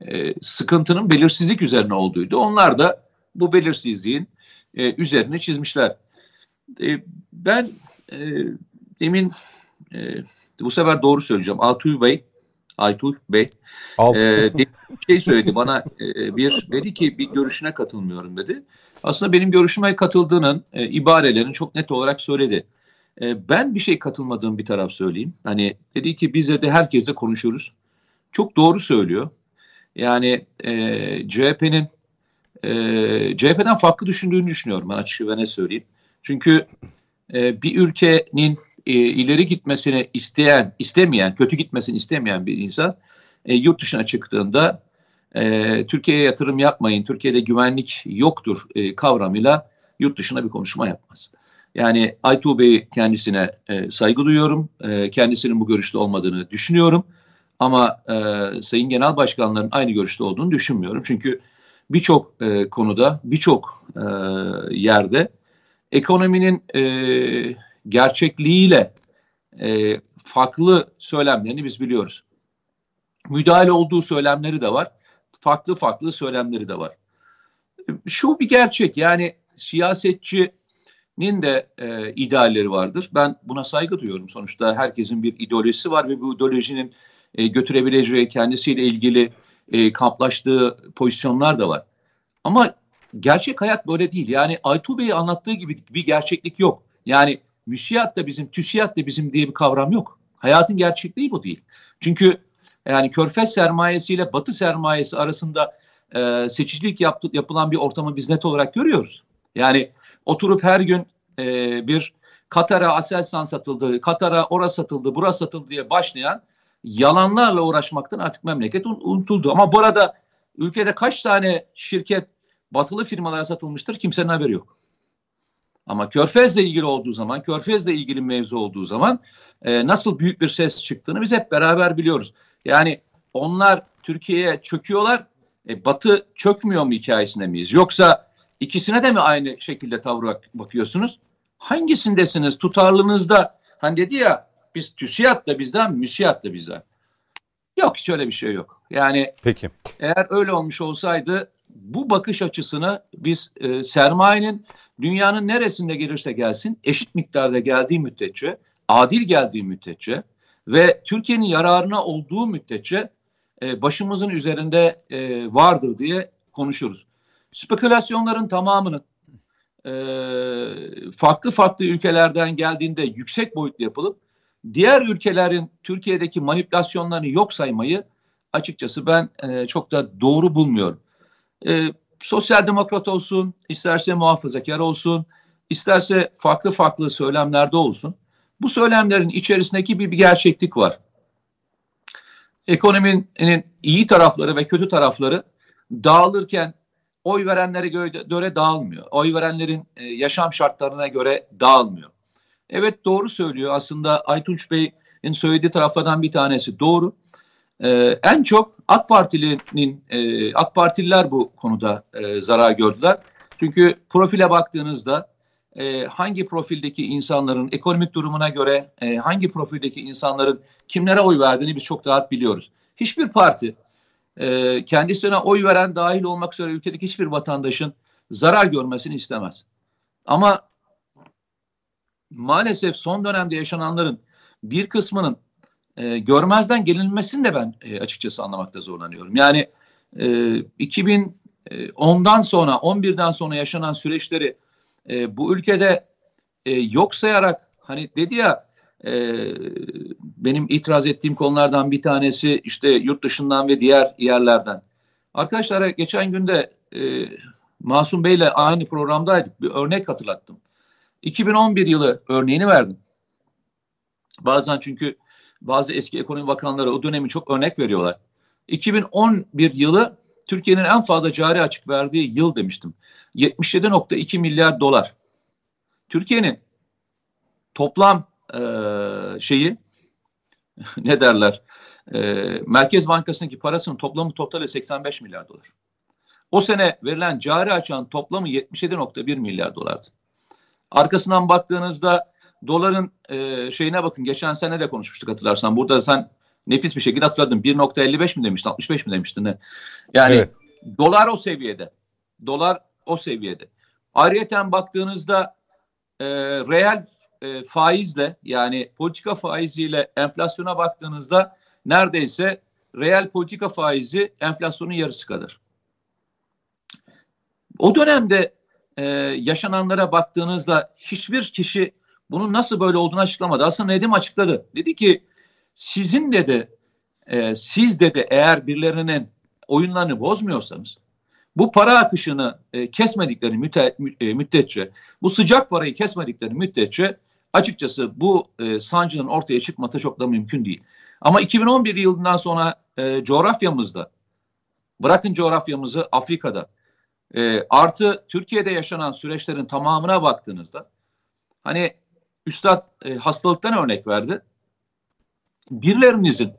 e, sıkıntının belirsizlik üzerine olduğuydu. Onlar da bu belirsizliğin e, üzerine çizmişler. E, ben e, demin e, bu sefer doğru söyleyeceğim. Atuy Bey Aytuğ Bey e, bir şey söyledi bana e, bir dedi ki bir görüşüne katılmıyorum dedi. Aslında benim görüşüme katıldığının e, ibarelerini çok net olarak söyledi. E, ben bir şey katılmadığım bir taraf söyleyeyim. Hani dedi ki biz de herkesle konuşuyoruz. Çok doğru söylüyor. Yani e, CHP'nin e, CHP'den farklı düşündüğünü düşünüyorum ben açık ve ne söyleyeyim. Çünkü e, bir ülkenin e, ileri gitmesini isteyen, istemeyen, kötü gitmesini istemeyen bir insan e, yurt dışına çıktığında e, Türkiye'ye yatırım yapmayın, Türkiye'de güvenlik yoktur e, kavramıyla yurt dışına bir konuşma yapmaz. Yani Aytuğ Bey kendisine e, saygı duyuyorum. E, kendisinin bu görüşte olmadığını düşünüyorum. Ama e, Sayın Genel Başkanların aynı görüşte olduğunu düşünmüyorum. Çünkü birçok e, konuda, birçok e, yerde ekonominin e, gerçekliğiyle e, farklı söylemlerini biz biliyoruz. Müdahale olduğu söylemleri de var. Farklı farklı söylemleri de var. Şu bir gerçek yani siyasetçinin de e, idealleri vardır. Ben buna saygı duyuyorum. Sonuçta herkesin bir ideolojisi var ve bu ideolojinin e, götürebileceği kendisiyle ilgili e, kamplaştığı pozisyonlar da var. Ama gerçek hayat böyle değil. Yani Aytu Bey'i anlattığı gibi bir gerçeklik yok. Yani müsiyat da bizim, tüsiyat da bizim diye bir kavram yok. Hayatın gerçekliği bu değil. Çünkü yani körfez sermayesiyle batı sermayesi arasında e, seçicilik yaptı, yapılan bir ortamı biz net olarak görüyoruz. Yani oturup her gün e, bir Katar'a Aselsan satıldı, Katar'a ora satıldı, bura satıldı diye başlayan yalanlarla uğraşmaktan artık memleket unutuldu. Ama bu arada ülkede kaç tane şirket batılı firmalara satılmıştır kimsenin haberi yok. Ama Körfez'le ilgili olduğu zaman, Körfez'le ilgili mevzu olduğu zaman e, nasıl büyük bir ses çıktığını biz hep beraber biliyoruz. Yani onlar Türkiye'ye çöküyorlar, e, Batı çökmüyor mu hikayesinde miyiz? Yoksa ikisine de mi aynı şekilde tavra bakıyorsunuz? Hangisindesiniz? Tutarlılığınızda hani dedi ya biz TÜSİAD da bizden, MÜSİAD da bizden. Yok hiç öyle bir şey yok. Yani Peki. eğer öyle olmuş olsaydı bu bakış açısını biz e, sermayenin dünyanın neresinde gelirse gelsin eşit miktarda geldiği müddetçe, adil geldiği müddetçe ve Türkiye'nin yararına olduğu müddetçe e, başımızın üzerinde e, vardır diye konuşuruz. Spekülasyonların tamamının e, farklı farklı ülkelerden geldiğinde yüksek boyutlu yapılıp diğer ülkelerin Türkiye'deki manipülasyonlarını yok saymayı açıkçası ben e, çok da doğru bulmuyorum. E, sosyal demokrat olsun, isterse muhafazakar olsun, isterse farklı farklı söylemlerde olsun. Bu söylemlerin içerisindeki bir, bir gerçeklik var. Ekonominin iyi tarafları ve kötü tarafları dağılırken oy verenlere göre dağılmıyor. Oy verenlerin e, yaşam şartlarına göre dağılmıyor. Evet doğru söylüyor. Aslında Aytunç Bey'in söylediği taraflardan bir tanesi doğru. Ee, en çok AK Partili'nin e, AK Partililer bu konuda e, zarar gördüler. Çünkü profile baktığınızda e, hangi profildeki insanların ekonomik durumuna göre e, hangi profildeki insanların kimlere oy verdiğini biz çok rahat biliyoruz. Hiçbir parti e, kendisine oy veren dahil olmak üzere ülkedeki hiçbir vatandaşın zarar görmesini istemez. Ama maalesef son dönemde yaşananların bir kısmının e, görmezden gelinmesini de ben e, açıkçası anlamakta zorlanıyorum. Yani e, 2010'dan sonra 11'den sonra yaşanan süreçleri e, bu ülkede e, yok sayarak hani dedi ya e, benim itiraz ettiğim konulardan bir tanesi işte yurt dışından ve diğer yerlerden. Arkadaşlar geçen günde e, Masum Bey'le aynı programdaydık. Bir örnek hatırlattım. 2011 yılı örneğini verdim. Bazen çünkü bazı eski ekonomi bakanları o dönemi çok örnek veriyorlar. 2011 yılı Türkiye'nin en fazla cari açık verdiği yıl demiştim. 77.2 milyar dolar. Türkiye'nin toplam e, şeyi ne derler e, Merkez Bankası'ndaki parasının toplamı totali 85 milyar dolar. O sene verilen cari açığın toplamı 77.1 milyar dolardı. Arkasından baktığınızda doların e, şeyine bakın. Geçen sene de konuşmuştuk hatırlarsan. Burada sen nefis bir şekilde hatırladın. 1.55 mi demiştin? 65 mi demiştin? Ne? Yani evet. dolar o seviyede. Dolar o seviyede. Ayrıyeten baktığınızda e, reel e, faizle yani politika faiziyle enflasyona baktığınızda neredeyse reel politika faizi enflasyonun yarısı kadar. O dönemde e, yaşananlara baktığınızda hiçbir kişi bunun nasıl böyle olduğunu açıklamadı. Aslında Nedim açıkladı. Dedi ki sizin dedi e, siz dedi eğer birilerinin oyunlarını bozmuyorsanız bu para akışını e, kesmedikleri müte, e, müddetçe bu sıcak parayı kesmedikleri müddetçe açıkçası bu e, sancının ortaya çıkması çok da mümkün değil. Ama 2011 yılından sonra e, coğrafyamızda bırakın coğrafyamızı Afrika'da e, artı Türkiye'de yaşanan süreçlerin tamamına baktığınızda hani Üstad e, hastalıktan örnek verdi. Birlerinizin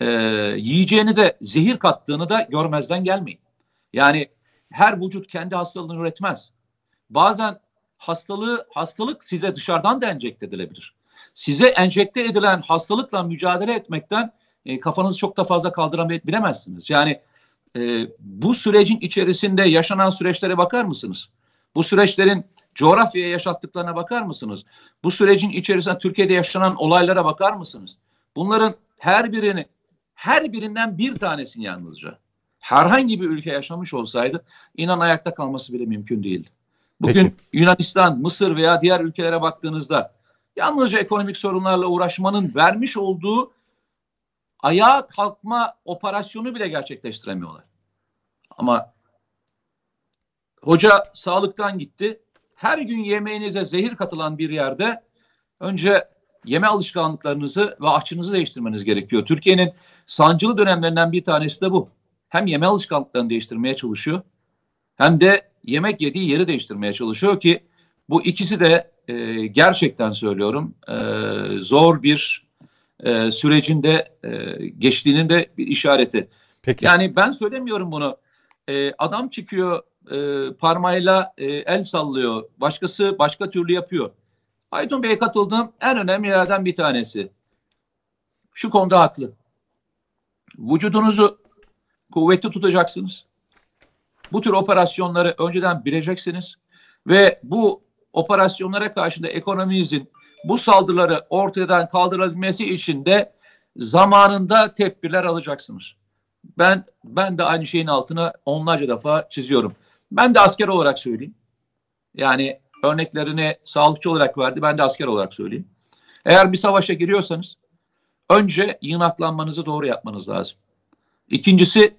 e, yiyeceğinize zehir kattığını da görmezden gelmeyin. Yani her vücut kendi hastalığını üretmez. Bazen hastalığı hastalık size dışarıdan da enjekte edilebilir. Size enjekte edilen hastalıkla mücadele etmekten e, kafanızı çok da fazla kaldırabilemezsiniz. Yani e, bu sürecin içerisinde yaşanan süreçlere bakar mısınız? Bu süreçlerin coğrafyaya yaşattıklarına bakar mısınız? Bu sürecin içerisinde Türkiye'de yaşanan olaylara bakar mısınız? Bunların her birini, her birinden bir tanesini yalnızca herhangi bir ülke yaşamış olsaydı inan ayakta kalması bile mümkün değildi. Bugün Peki. Yunanistan, Mısır veya diğer ülkelere baktığınızda yalnızca ekonomik sorunlarla uğraşmanın vermiş olduğu ayağa kalkma operasyonu bile gerçekleştiremiyorlar. Ama hoca sağlıktan gitti. Her gün yemeğinize zehir katılan bir yerde önce yeme alışkanlıklarınızı ve açınızı değiştirmeniz gerekiyor. Türkiye'nin sancılı dönemlerinden bir tanesi de bu. Hem yeme alışkanlıklarını değiştirmeye çalışıyor hem de yemek yediği yeri değiştirmeye çalışıyor ki Bu ikisi de e, gerçekten söylüyorum e, zor bir e, sürecinde e, geçtiğinin de bir işareti. Peki. Yani ben söylemiyorum bunu. E, adam çıkıyor e, parmağıyla e, el sallıyor. Başkası başka türlü yapıyor. Aytun Bey'e katıldığım en önemli yerlerden bir tanesi. Şu konuda haklı. Vücudunuzu kuvvetli tutacaksınız. Bu tür operasyonları önceden bileceksiniz ve bu operasyonlara karşı da ekonominizin bu saldırıları ortadan kaldırılabilmesi için de zamanında tedbirler alacaksınız. Ben ben de aynı şeyin altına onlarca defa çiziyorum. Ben de asker olarak söyleyeyim. Yani örneklerini sağlıkçı olarak verdi. Ben de asker olarak söyleyeyim. Eğer bir savaşa giriyorsanız önce yığınaklanmanızı doğru yapmanız lazım. İkincisi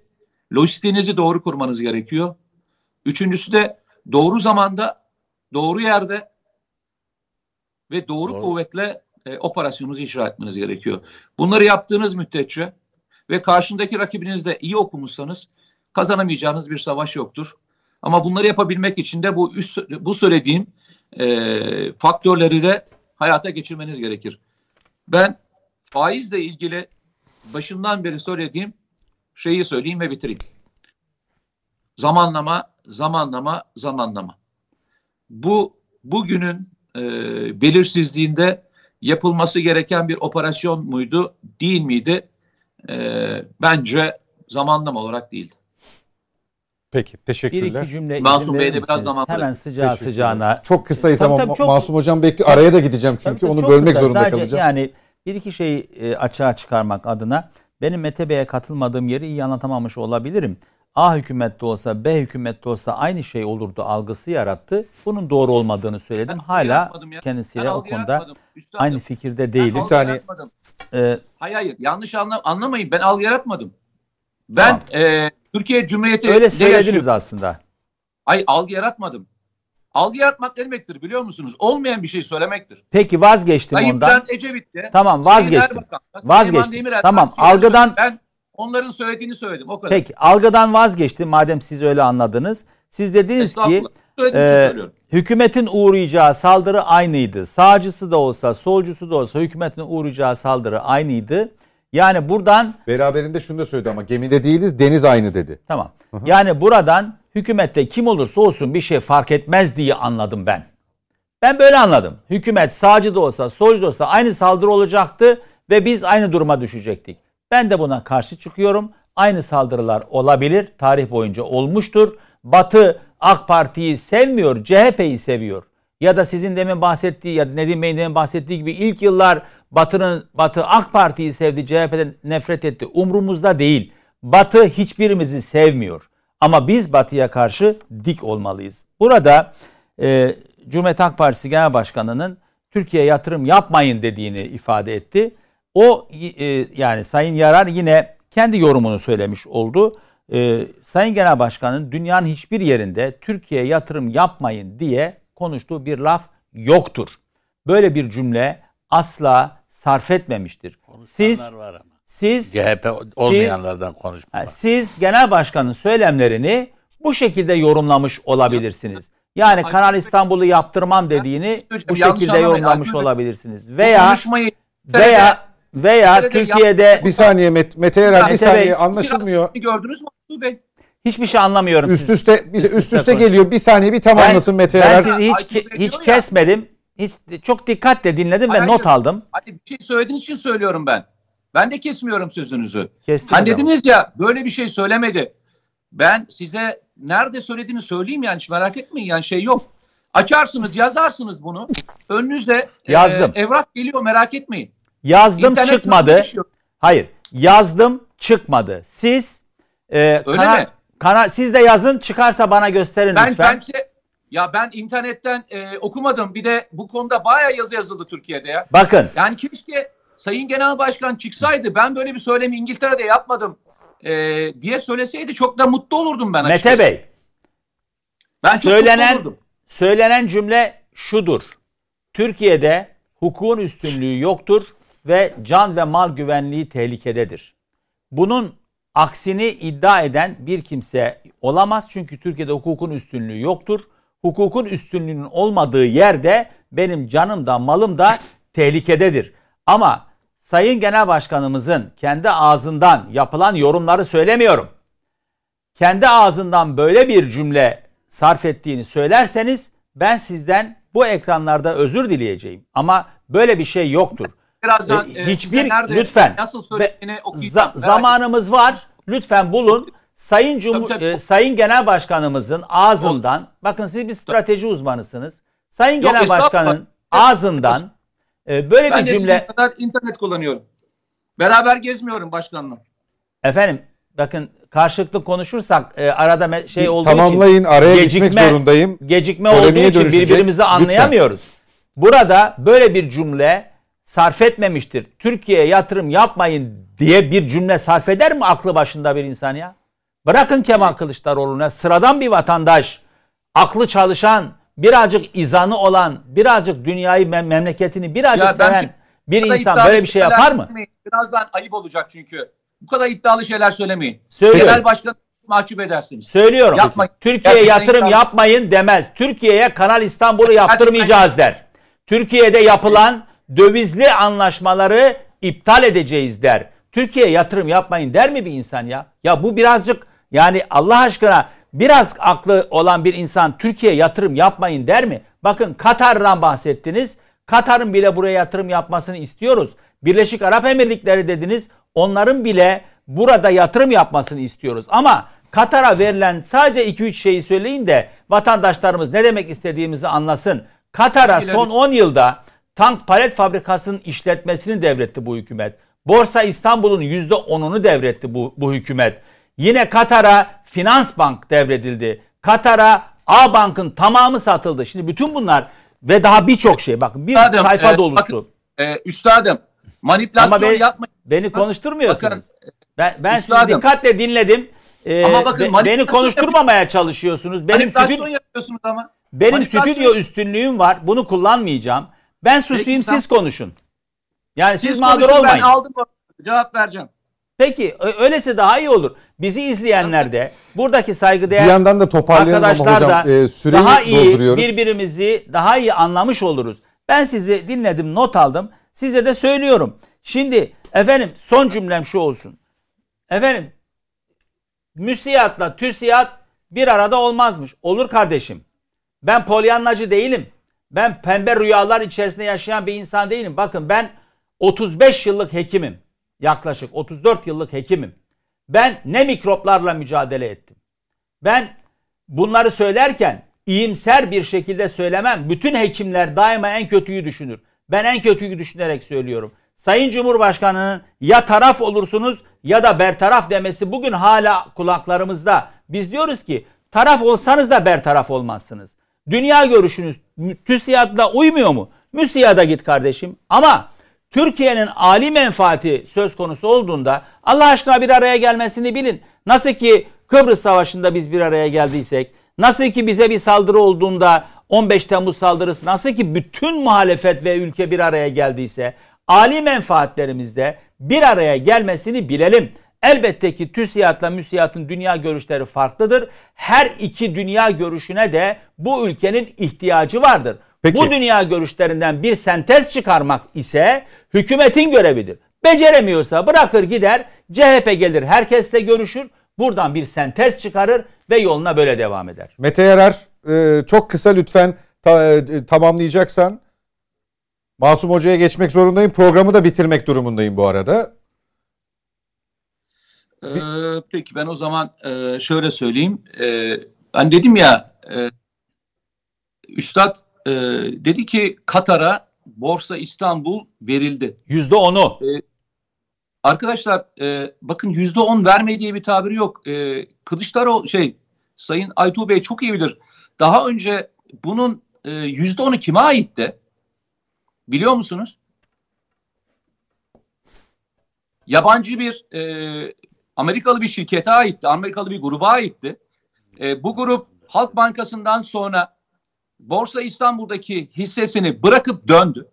lojistiğinizi doğru kurmanız gerekiyor. Üçüncüsü de doğru zamanda, doğru yerde ve doğru, doğru. kuvvetle e, operasyonunuzu icra etmeniz gerekiyor. Bunları yaptığınız müddetçe ve karşındaki rakibinizde iyi okumuşsanız kazanamayacağınız bir savaş yoktur. Ama bunları yapabilmek için de bu üst, bu söylediğim e, faktörleri de hayata geçirmeniz gerekir. Ben faizle ilgili başından beri söylediğim şeyi söyleyeyim ve bitireyim. Zamanlama, zamanlama, zamanlama. Bu bugünün e, belirsizliğinde yapılması gereken bir operasyon muydu, değil miydi? E, bence zamanlama olarak değildi. Peki teşekkürler. Bir iki cümle Masum Bey de biraz zaman Hemen sıcağı sıcağına. Çok kısayız Tabii, ama tabii, çok- Masum Hocam bekli araya da gideceğim çünkü Tabii, onu çok bölmek kısa. zorunda Sadece kalacağım. Yani bir iki şeyi e, açığa çıkarmak adına benim Mete Bey'e katılmadığım yeri iyi anlatamamış olabilirim. A hükümette olsa B hükümette olsa aynı şey olurdu algısı yarattı. Bunun doğru olmadığını söyledim. Ben Hala yaratmadım ya. kendisiyle Ben o algı konuda yaratmadım, üstadım. aynı fikirde Ben değiliz. Bir algı saniye. yaratmadım. Ee, Hayır hayır yanlış anla, anlamayın ben algı yaratmadım. Ben Tamam. e, Türkiye Cumhuriyeti öyle söylediniz yaşıyor? aslında. Ay algı yaratmadım. Algı yaratmak ne demektir biliyor musunuz? Olmayan bir şey söylemektir. Peki vazgeçtim Sayın ondan. Bülent Ecevit'te Tamam Sayın vazgeçtim. Vazgeçtim. Tamam, algıdan- ben onların söylediğini söyledim o kadar. Peki algıdan vazgeçtim madem siz öyle anladınız. Siz dediniz ki e, hükümetin uğrayacağı saldırı aynıydı. Sağcısı da olsa, solcusu da olsa hükümetin uğrayacağı saldırı aynıydı. Yani buradan Beraberinde şunu da söyledi ama gemide değiliz deniz aynı dedi. tamam. Yani buradan hükümette kim olursa olsun bir şey fark etmez diye anladım ben. Ben böyle anladım. Hükümet sağcı da olsa, solcu da olsa aynı saldırı olacaktı ve biz aynı duruma düşecektik. Ben de buna karşı çıkıyorum. Aynı saldırılar olabilir. Tarih boyunca olmuştur. Batı AK Parti'yi sevmiyor, CHP'yi seviyor. Ya da sizin demin bahsettiği ya da Nedim Bey'in demin bahsettiği gibi ilk yıllar Batı'nın Batı AK Parti'yi sevdi, CHP'den nefret etti. Umrumuzda değil. Batı hiçbirimizi sevmiyor. Ama biz Batı'ya karşı dik olmalıyız. Burada e, Cumhuriyet Halk Partisi Genel Başkanı'nın Türkiye'ye yatırım yapmayın dediğini ifade etti. O e, yani Sayın Yarar yine kendi yorumunu söylemiş oldu. E, Sayın Genel Başkan'ın dünyanın hiçbir yerinde Türkiye'ye yatırım yapmayın diye konuştuğu bir laf yoktur. Böyle bir cümle asla sarf etmemiştir. Siz Konuşanlar var ama. siz CHP olmayanlardan konuşma. Siz genel başkanın söylemlerini bu şekilde yorumlamış olabilirsiniz. Yani Ay- Kanal İstanbul'u yaptırmam dediğini bu şekilde yorumlamış olabilirsiniz. Veya veya veya Türkiye'de Bir saniye Met Mete Erer bir saniye anlaşılmıyor. gördünüz mü Bey? hiçbir şey anlamıyorum. Üst üste üst üste geliyor. Bir saniye bir Ben, tamamlasın Mete ben Erer. sizi hiç hiç kesmedim. Hiç çok dikkatle dinledim ve not hayır. aldım. Hadi bir şey söylediğiniz için söylüyorum ben. Ben de kesmiyorum sözünüzü. Kestiniz Hani ama. dediniz ya böyle bir şey söylemedi. Ben size nerede söylediğini söyleyeyim yani hiç merak etmeyin yani şey yok. Açarsınız yazarsınız bunu. Önünüze e, Yazdım. evrak geliyor merak etmeyin. Yazdım İnternet çıkmadı. Hayır. Yazdım çıkmadı. Siz e, kanal, mi? kanal siz de yazın çıkarsa bana gösterin Ben, lütfen. ben size- ya ben internetten e, okumadım. Bir de bu konuda bayağı yazı yazıldı Türkiye'de ya. Bakın Yani keşke Sayın Genel Başkan çıksaydı ben böyle bir söylemi İngiltere'de yapmadım e, diye söyleseydi çok da mutlu olurdum ben Mete açıkçası. Bey Ben söylenen söylenen cümle şudur. Türkiye'de hukukun üstünlüğü yoktur ve can ve mal güvenliği tehlikededir. Bunun aksini iddia eden bir kimse olamaz çünkü Türkiye'de hukukun üstünlüğü yoktur. Hukukun üstünlüğünün olmadığı yerde benim canım da malım da tehlikededir. Ama Sayın Genel Başkanımızın kendi ağzından yapılan yorumları söylemiyorum. Kendi ağzından böyle bir cümle sarf ettiğini söylerseniz ben sizden bu ekranlarda özür dileyeceğim. Ama böyle bir şey yoktur. Birazdan E, e, hiçbir nerede, lütfen nasıl söylediğini okuyacağım. za- zamanımız var. Lütfen bulun. Sayın Cumhur Tabii, tabii. e, Sayın Genel Başkanımızın ağzından bakın siz bir strateji uzmanısınız. Sayın Yok, Genel. Başkanın ağzından e, böyle Ben bir cümle kadar internet kullanıyorum. Beraber gezmiyorum başkanla. efendim bakın karşılıklı konuşursak e, arada me- şey olduğu Tamamlayın araya gecikme- geçmek zorundayım. için gecikme Polemiğe olduğu için birbirimizi Lütfen. anlayamıyoruz. Burada böyle bir cümle sarf etmemiştir. Türkiye'ye yatırım yapmayın diye bir cümle sarf eder mi aklı başında bir insan ya? Bırakın Kemal Kılıçdaroğlu'na sıradan bir vatandaş, aklı çalışan, birazcık izanı olan, birazcık dünyayı, mem- memleketini birazcık Ya seven bir insan böyle bir şey yapar mı? Birazdan ayıp olacak çünkü. Bu kadar iddialı şeyler söylemeyin. Söylüyorum. Genel başkan mahcup edersiniz. Söylüyorum. Yapmayın. Türkiye'ye Gerçekten yatırım iddialı. yapmayın demez. Türkiye'ye Kanal İstanbul'u yaptırmayacağız der. Türkiye'de yapılan dövizli anlaşmaları iptal edeceğiz der. Türkiye'ye yatırım yapmayın der mi bir insan ya? Ya bu birazcık yani Allah aşkına biraz aklı olan bir insan Türkiye'ye yatırım yapmayın der mi? Bakın Katar'dan bahsettiniz. Katar'ın bile buraya yatırım yapmasını istiyoruz. Birleşik Arap Emirlikleri dediniz. Onların bile burada yatırım yapmasını istiyoruz. Ama Katar'a verilen sadece 2-3 şeyi söyleyin de vatandaşlarımız ne demek istediğimizi anlasın. Katar'a son 10 yılda tank palet fabrikasının işletmesini devretti bu hükümet. Borsa İstanbul'un %10'unu devretti bu, bu hükümet. Yine Katar'a Finans Bank devredildi. Katar'a A Bank'ın tamamı satıldı. Şimdi bütün bunlar ve daha birçok şey. Bakın bir Üstadım, sayfa e, dolusu. bakın, e, üstadım manipülasyon Ama beni, yapmayın. beni konuşturmuyorsunuz. Bakın, ben ben sizi üstadım. dikkatle dinledim. Ee, Ama bakın, be- beni konuşturmamaya çalışıyorsunuz. Benim stüdyo, yapıyorsunuz ama. benim stüdyo üstünlüğüm var. Bunu kullanmayacağım. Ben susayım Peki, siz konuşun. Yani siz, Siz mağdur konuşun, olmayın. Ben aldım cevap vereceğim. Peki ö- öylese daha iyi olur. Bizi izleyenler de buradaki saygıdeğer Bir yandan da toparlayalım arkadaşlar hocam da e, süreyi daha iyi birbirimizi daha iyi anlamış oluruz. Ben sizi dinledim, not aldım. Size de söylüyorum. Şimdi efendim son cümlem şu olsun. Efendim müsiyatla tüsiyat bir arada olmazmış. Olur kardeşim. Ben polyanlacı değilim. Ben pembe rüyalar içerisinde yaşayan bir insan değilim. Bakın ben 35 yıllık hekimim. Yaklaşık 34 yıllık hekimim. Ben ne mikroplarla mücadele ettim. Ben bunları söylerken iyimser bir şekilde söylemem. Bütün hekimler daima en kötüyü düşünür. Ben en kötüyü düşünerek söylüyorum. Sayın Cumhurbaşkanı'nın ya taraf olursunuz ya da bertaraf demesi bugün hala kulaklarımızda. Biz diyoruz ki taraf olsanız da bertaraf olmazsınız. Dünya görüşünüz TÜSİAD'la uymuyor mu? MÜSİAD'a git kardeşim. Ama Türkiye'nin âli menfaati söz konusu olduğunda Allah aşkına bir araya gelmesini bilin. Nasıl ki Kıbrıs Savaşı'nda biz bir araya geldiysek, nasıl ki bize bir saldırı olduğunda 15 Temmuz saldırısı, nasıl ki bütün muhalefet ve ülke bir araya geldiyse, âli menfaatlerimizde bir araya gelmesini bilelim. Elbette ki TÜSİAD'la MÜSİAD'ın dünya görüşleri farklıdır. Her iki dünya görüşüne de bu ülkenin ihtiyacı vardır. Peki. Bu dünya görüşlerinden bir sentez çıkarmak ise hükümetin görevidir. Beceremiyorsa bırakır gider, CHP gelir herkesle görüşür, buradan bir sentez çıkarır ve yoluna böyle devam eder. Mete Yarar e, çok kısa lütfen ta- e, tamamlayacaksan. Masum Hoca'ya geçmek zorundayım. Programı da bitirmek durumundayım bu arada. Ee, peki ben o zaman e, şöyle söyleyeyim. Ee, ben dedim ya e, Üstad e, dedi ki Katar'a Borsa İstanbul verildi. Yüzde onu. Arkadaşlar e, bakın yüzde on verme diye bir tabiri yok. E, Kılıçdaroğlu şey Sayın Aytuğ Bey çok iyi bilir. Daha önce bunun e, yüzde onu kime aitti? Biliyor musunuz? Yabancı bir e, Amerikalı bir şirkete aitti. Amerikalı bir gruba aitti. E, bu grup Halk Bankası'ndan sonra Borsa İstanbul'daki hissesini bırakıp döndü.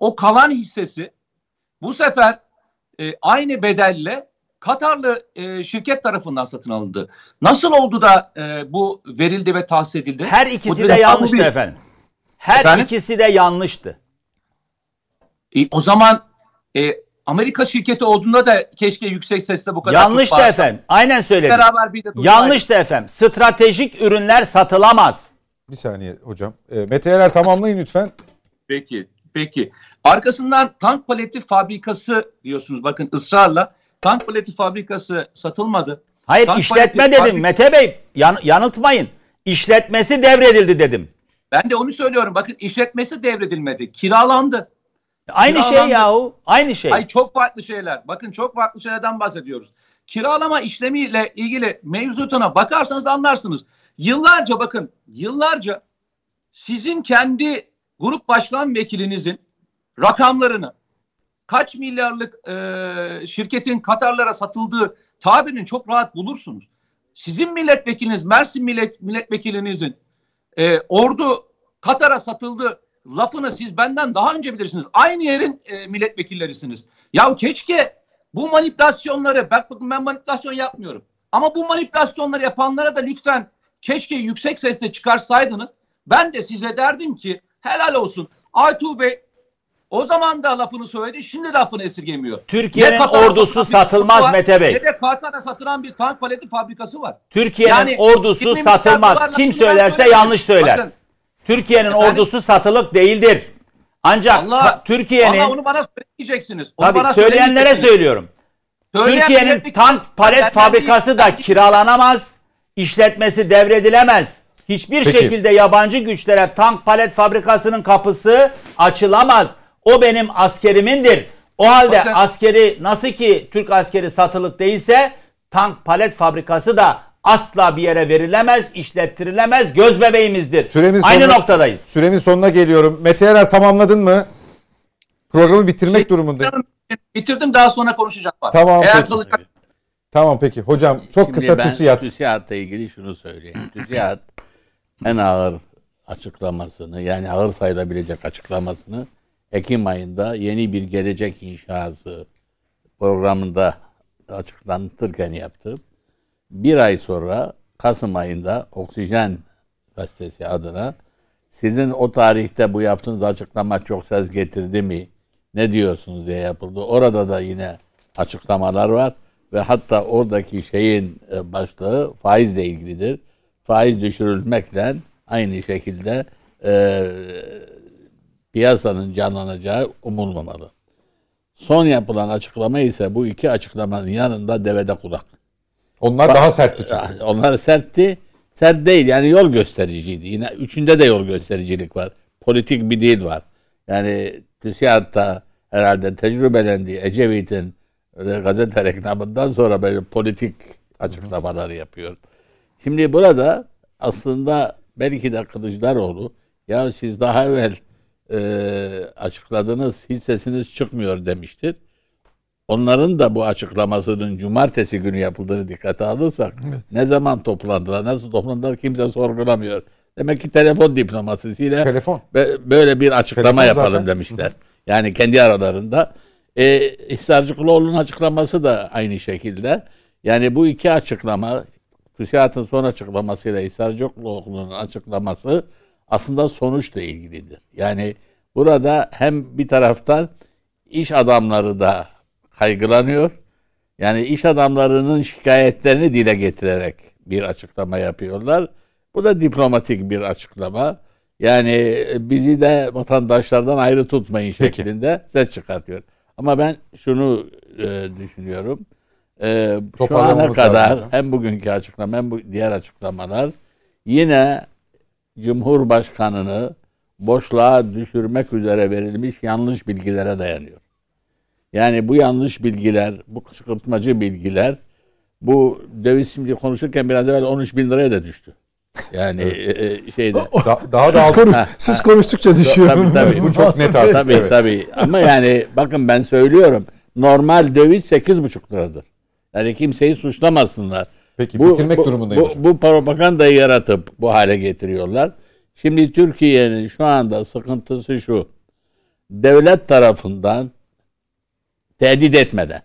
O kalan hissesi bu sefer e, aynı bedelle Katarlı e, şirket tarafından satın alındı. Nasıl oldu da e, bu verildi ve tahsis edildi? Her Bu ikisi bir de yanlıştı değil. efendim. Her Efendim? ikisi de yanlıştı. E, o zaman e, Amerika şirketi olduğunda da keşke yüksek sesle bu kadar çok bağırsa. efendim. Aynen söyledim. Beraber bir de. Yanlıştı efendim. Stratejik ürünler satılamaz. Bir saniye hocam. E, Mete Erer tamamlayın lütfen. Peki, peki. Arkasından tank paleti fabrikası diyorsunuz. Bakın ısrarla tank paleti fabrikası satılmadı. Hayır Tank işletme dedim fabrik- Mete Bey. Yan- yanıltmayın. İşletmesi devredildi dedim. Ben de onu söylüyorum. Bakın işletmesi devredilmedi. Kiralandı. Aynı şey Kiralandı. yahu. Aynı şey. Ay çok farklı şeyler. Bakın çok farklı şeylerden bahsediyoruz. Kiralama işlemiyle ilgili mevzutuna bakarsanız anlarsınız. Yıllarca bakın yıllarca sizin kendi grup başkan vekilinizin rakamlarını kaç milyarlık e, şirketin Katarlara satıldığı tabirini çok rahat bulursunuz. Sizin milletvekiliniz Mersin millet, milletvekilinizin e, ordu Katar'a satıldı lafını siz benden daha önce bilirsiniz. Aynı yerin e, milletvekillerisiniz. Ya keşke bu manipülasyonları bak bakın ben manipülasyon yapmıyorum. Ama bu manipülasyonları yapanlara da lütfen keşke yüksek sesle çıkarsaydınız. Ben de size derdim ki helal olsun. Aytuğ Bey o zaman da lafını söyledi. Şimdi lafını esirgemiyor. Türkiye'nin ordusu satılmaz var, Mete Bey. Ne de Katar'a satılan bir tank paleti fabrikası var. Türkiye'nin Yani ordusu 20 milyar satılmaz. Kim söylerse yanlış söyler. Bakın, Türkiye'nin ordusu satılık değildir. Ancak Allah- Türkiye'nin Ama onu bana söyleyeceksiniz. Onu tabii bana söyleyenlere söylüyorum. Türkiye'nin tank palet fabrikası da kiralanamaz. İşletmesi devredilemez. Hiçbir Peki. şekilde yabancı güçlere tank palet fabrikasının kapısı açılamaz. O benim askerimindir. O halde Bakın- askeri nasıl ki Türk askeri satılık değilse tank palet fabrikası da asla bir yere verilemez, işlettirilemez, göz bebeğimizdir. Sürenin Aynı sonuna- noktadayız. Sürenin sonuna geliyorum. Mete Erer tamamladın mı? Programı bitirmek Şey- durumundayım. Bitirdim daha sonra konuşacağım. Var. Tamam, Eğer peki. kalacak Tamam peki. Hocam çok Şimdi kısa ben TÜSİAD. TÜSİAD'la ilgili şunu söyleyeyim. TÜSİAD en ağır açıklamasını yani ağır sayılabilecek açıklamasını Ekim ayında yeni bir gelecek inşası programında açıklanırken yaptı. Bir ay sonra Kasım ayında Oksijen gazetesi adına sizin o tarihte bu yaptığınız açıklama çok ses getirdi mi? Ne diyorsunuz diye yapıldı. Orada da yine açıklamalar var ve hatta oradaki şeyin e, başlığı faizle ilgilidir. Faiz düşürülmekle aynı şekilde e, piyasanın canlanacağı umulmamalı. Son yapılan açıklama ise bu iki açıklamanın yanında devede kulak. Onlar daha sertti çünkü. Onlar sertti. Sert değil yani yol göstericiydi. Yine üçünde de yol göstericilik var. Politik bir dil var. Yani TÜSİAD'da herhalde tecrübelendiği Ecevit'in öyle gazete reklamından sonra böyle politik açıklamalar yapıyor. Şimdi burada aslında belki de Kılıçdaroğlu ya siz daha evvel e, açıkladınız hiç sesiniz çıkmıyor demiştir. Onların da bu açıklamasının cumartesi günü yapıldığını dikkate alırsak ne zaman toplandılar, nasıl toplandılar kimse sorgulamıyor. Demek ki telefon diplomasisiyle Telefon. be- böyle bir açıklama Telefon yapalım zaten. demişler. Yani kendi aralarında. E, Hisarcıklıoğlu'nun açıklaması da aynı şekilde. Yani bu iki açıklama TÜSİAD'ın son açıklamasıyla Hisarcıklıoğlu'nun açıklaması aslında sonuçla ilgilidir. Yani burada hem bir taraftan iş adamları da kaygılanıyor. Yani iş adamlarının şikayetlerini dile getirerek bir açıklama yapıyorlar. Bu da diplomatik bir açıklama. Yani bizi de vatandaşlardan ayrı tutmayın Peki. şeklinde ses çıkartıyor. Ama ben şunu e, düşünüyorum. E, şu ana lazım kadar hocam. hem bugünkü açıklama hem bu diğer açıklamalar yine Cumhurbaşkanını boşluğa düşürmek üzere verilmiş yanlış bilgilere dayanıyor. Yani bu yanlış bilgiler, bu kışkırtmacı bilgiler bu döviz şimdi konuşurken biraz evvel 13 bin liraya da düştü. Yani e, e, şeyde. Da- daha da siz, alt- konuş- Ha, siz ha. konuştukça düşüyor. Tabii, tabii. Bu çok net artık. tabii evet. tabii. Ama yani bakın ben söylüyorum. Normal döviz 8,5 liradır. Yani kimseyi suçlamasınlar. Peki, bitirmek durumundayım Bu, hocam. bu propagandayı yaratıp bu hale getiriyorlar. Şimdi Türkiye'nin şu anda sıkıntısı şu. Devlet tarafından tehdit etmeden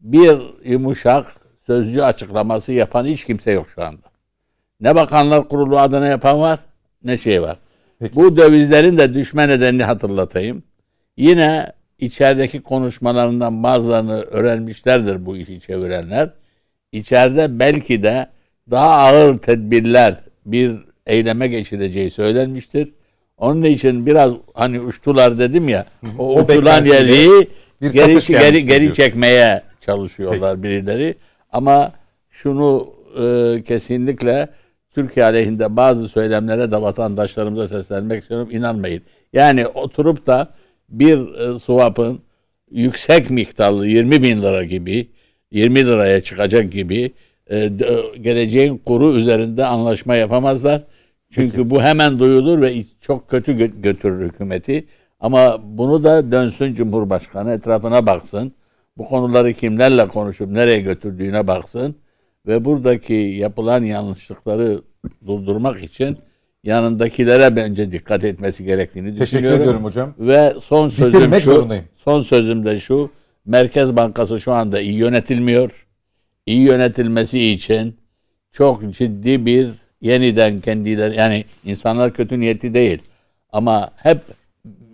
bir yumuşak sözcü açıklaması yapan hiç kimse yok şu anda. Ne bakanlar kurulu adına yapan var ne şey var. Peki. Bu dövizlerin de düşme nedenini hatırlatayım. Yine içerideki konuşmalarından bazılarını öğrenmişlerdir bu işi çevirenler. İçeride belki de daha ağır tedbirler bir eyleme geçireceği söylenmiştir. Onun için biraz hani uçtular dedim ya. O, O uçulan yeri bir geri, geri, geri çekmeye çalışıyorlar birileri. Ama şunu e, kesinlikle Türkiye aleyhinde bazı söylemlere de vatandaşlarımıza seslenmek istiyorum. İnanmayın. Yani oturup da bir e, swap'ın yüksek miktarlı 20 bin lira gibi 20 liraya çıkacak gibi e, d- geleceğin kuru üzerinde anlaşma yapamazlar. Çünkü bu hemen duyulur ve çok kötü gö- götürür hükümeti. Ama bunu da dönsün Cumhurbaşkanı etrafına baksın. Bu konuları kimlerle konuşup nereye götürdüğüne baksın. Ve buradaki yapılan yanlışlıkları durdurmak için yanındakilere bence dikkat etmesi gerektiğini Teşekkür düşünüyorum. ediyorum hocam. Ve son sözüm Bitirmek şu. zorundayım. Son sözüm de şu. Merkez Bankası şu anda iyi yönetilmiyor. İyi yönetilmesi için çok ciddi bir yeniden kendileri yani insanlar kötü niyetli değil ama hep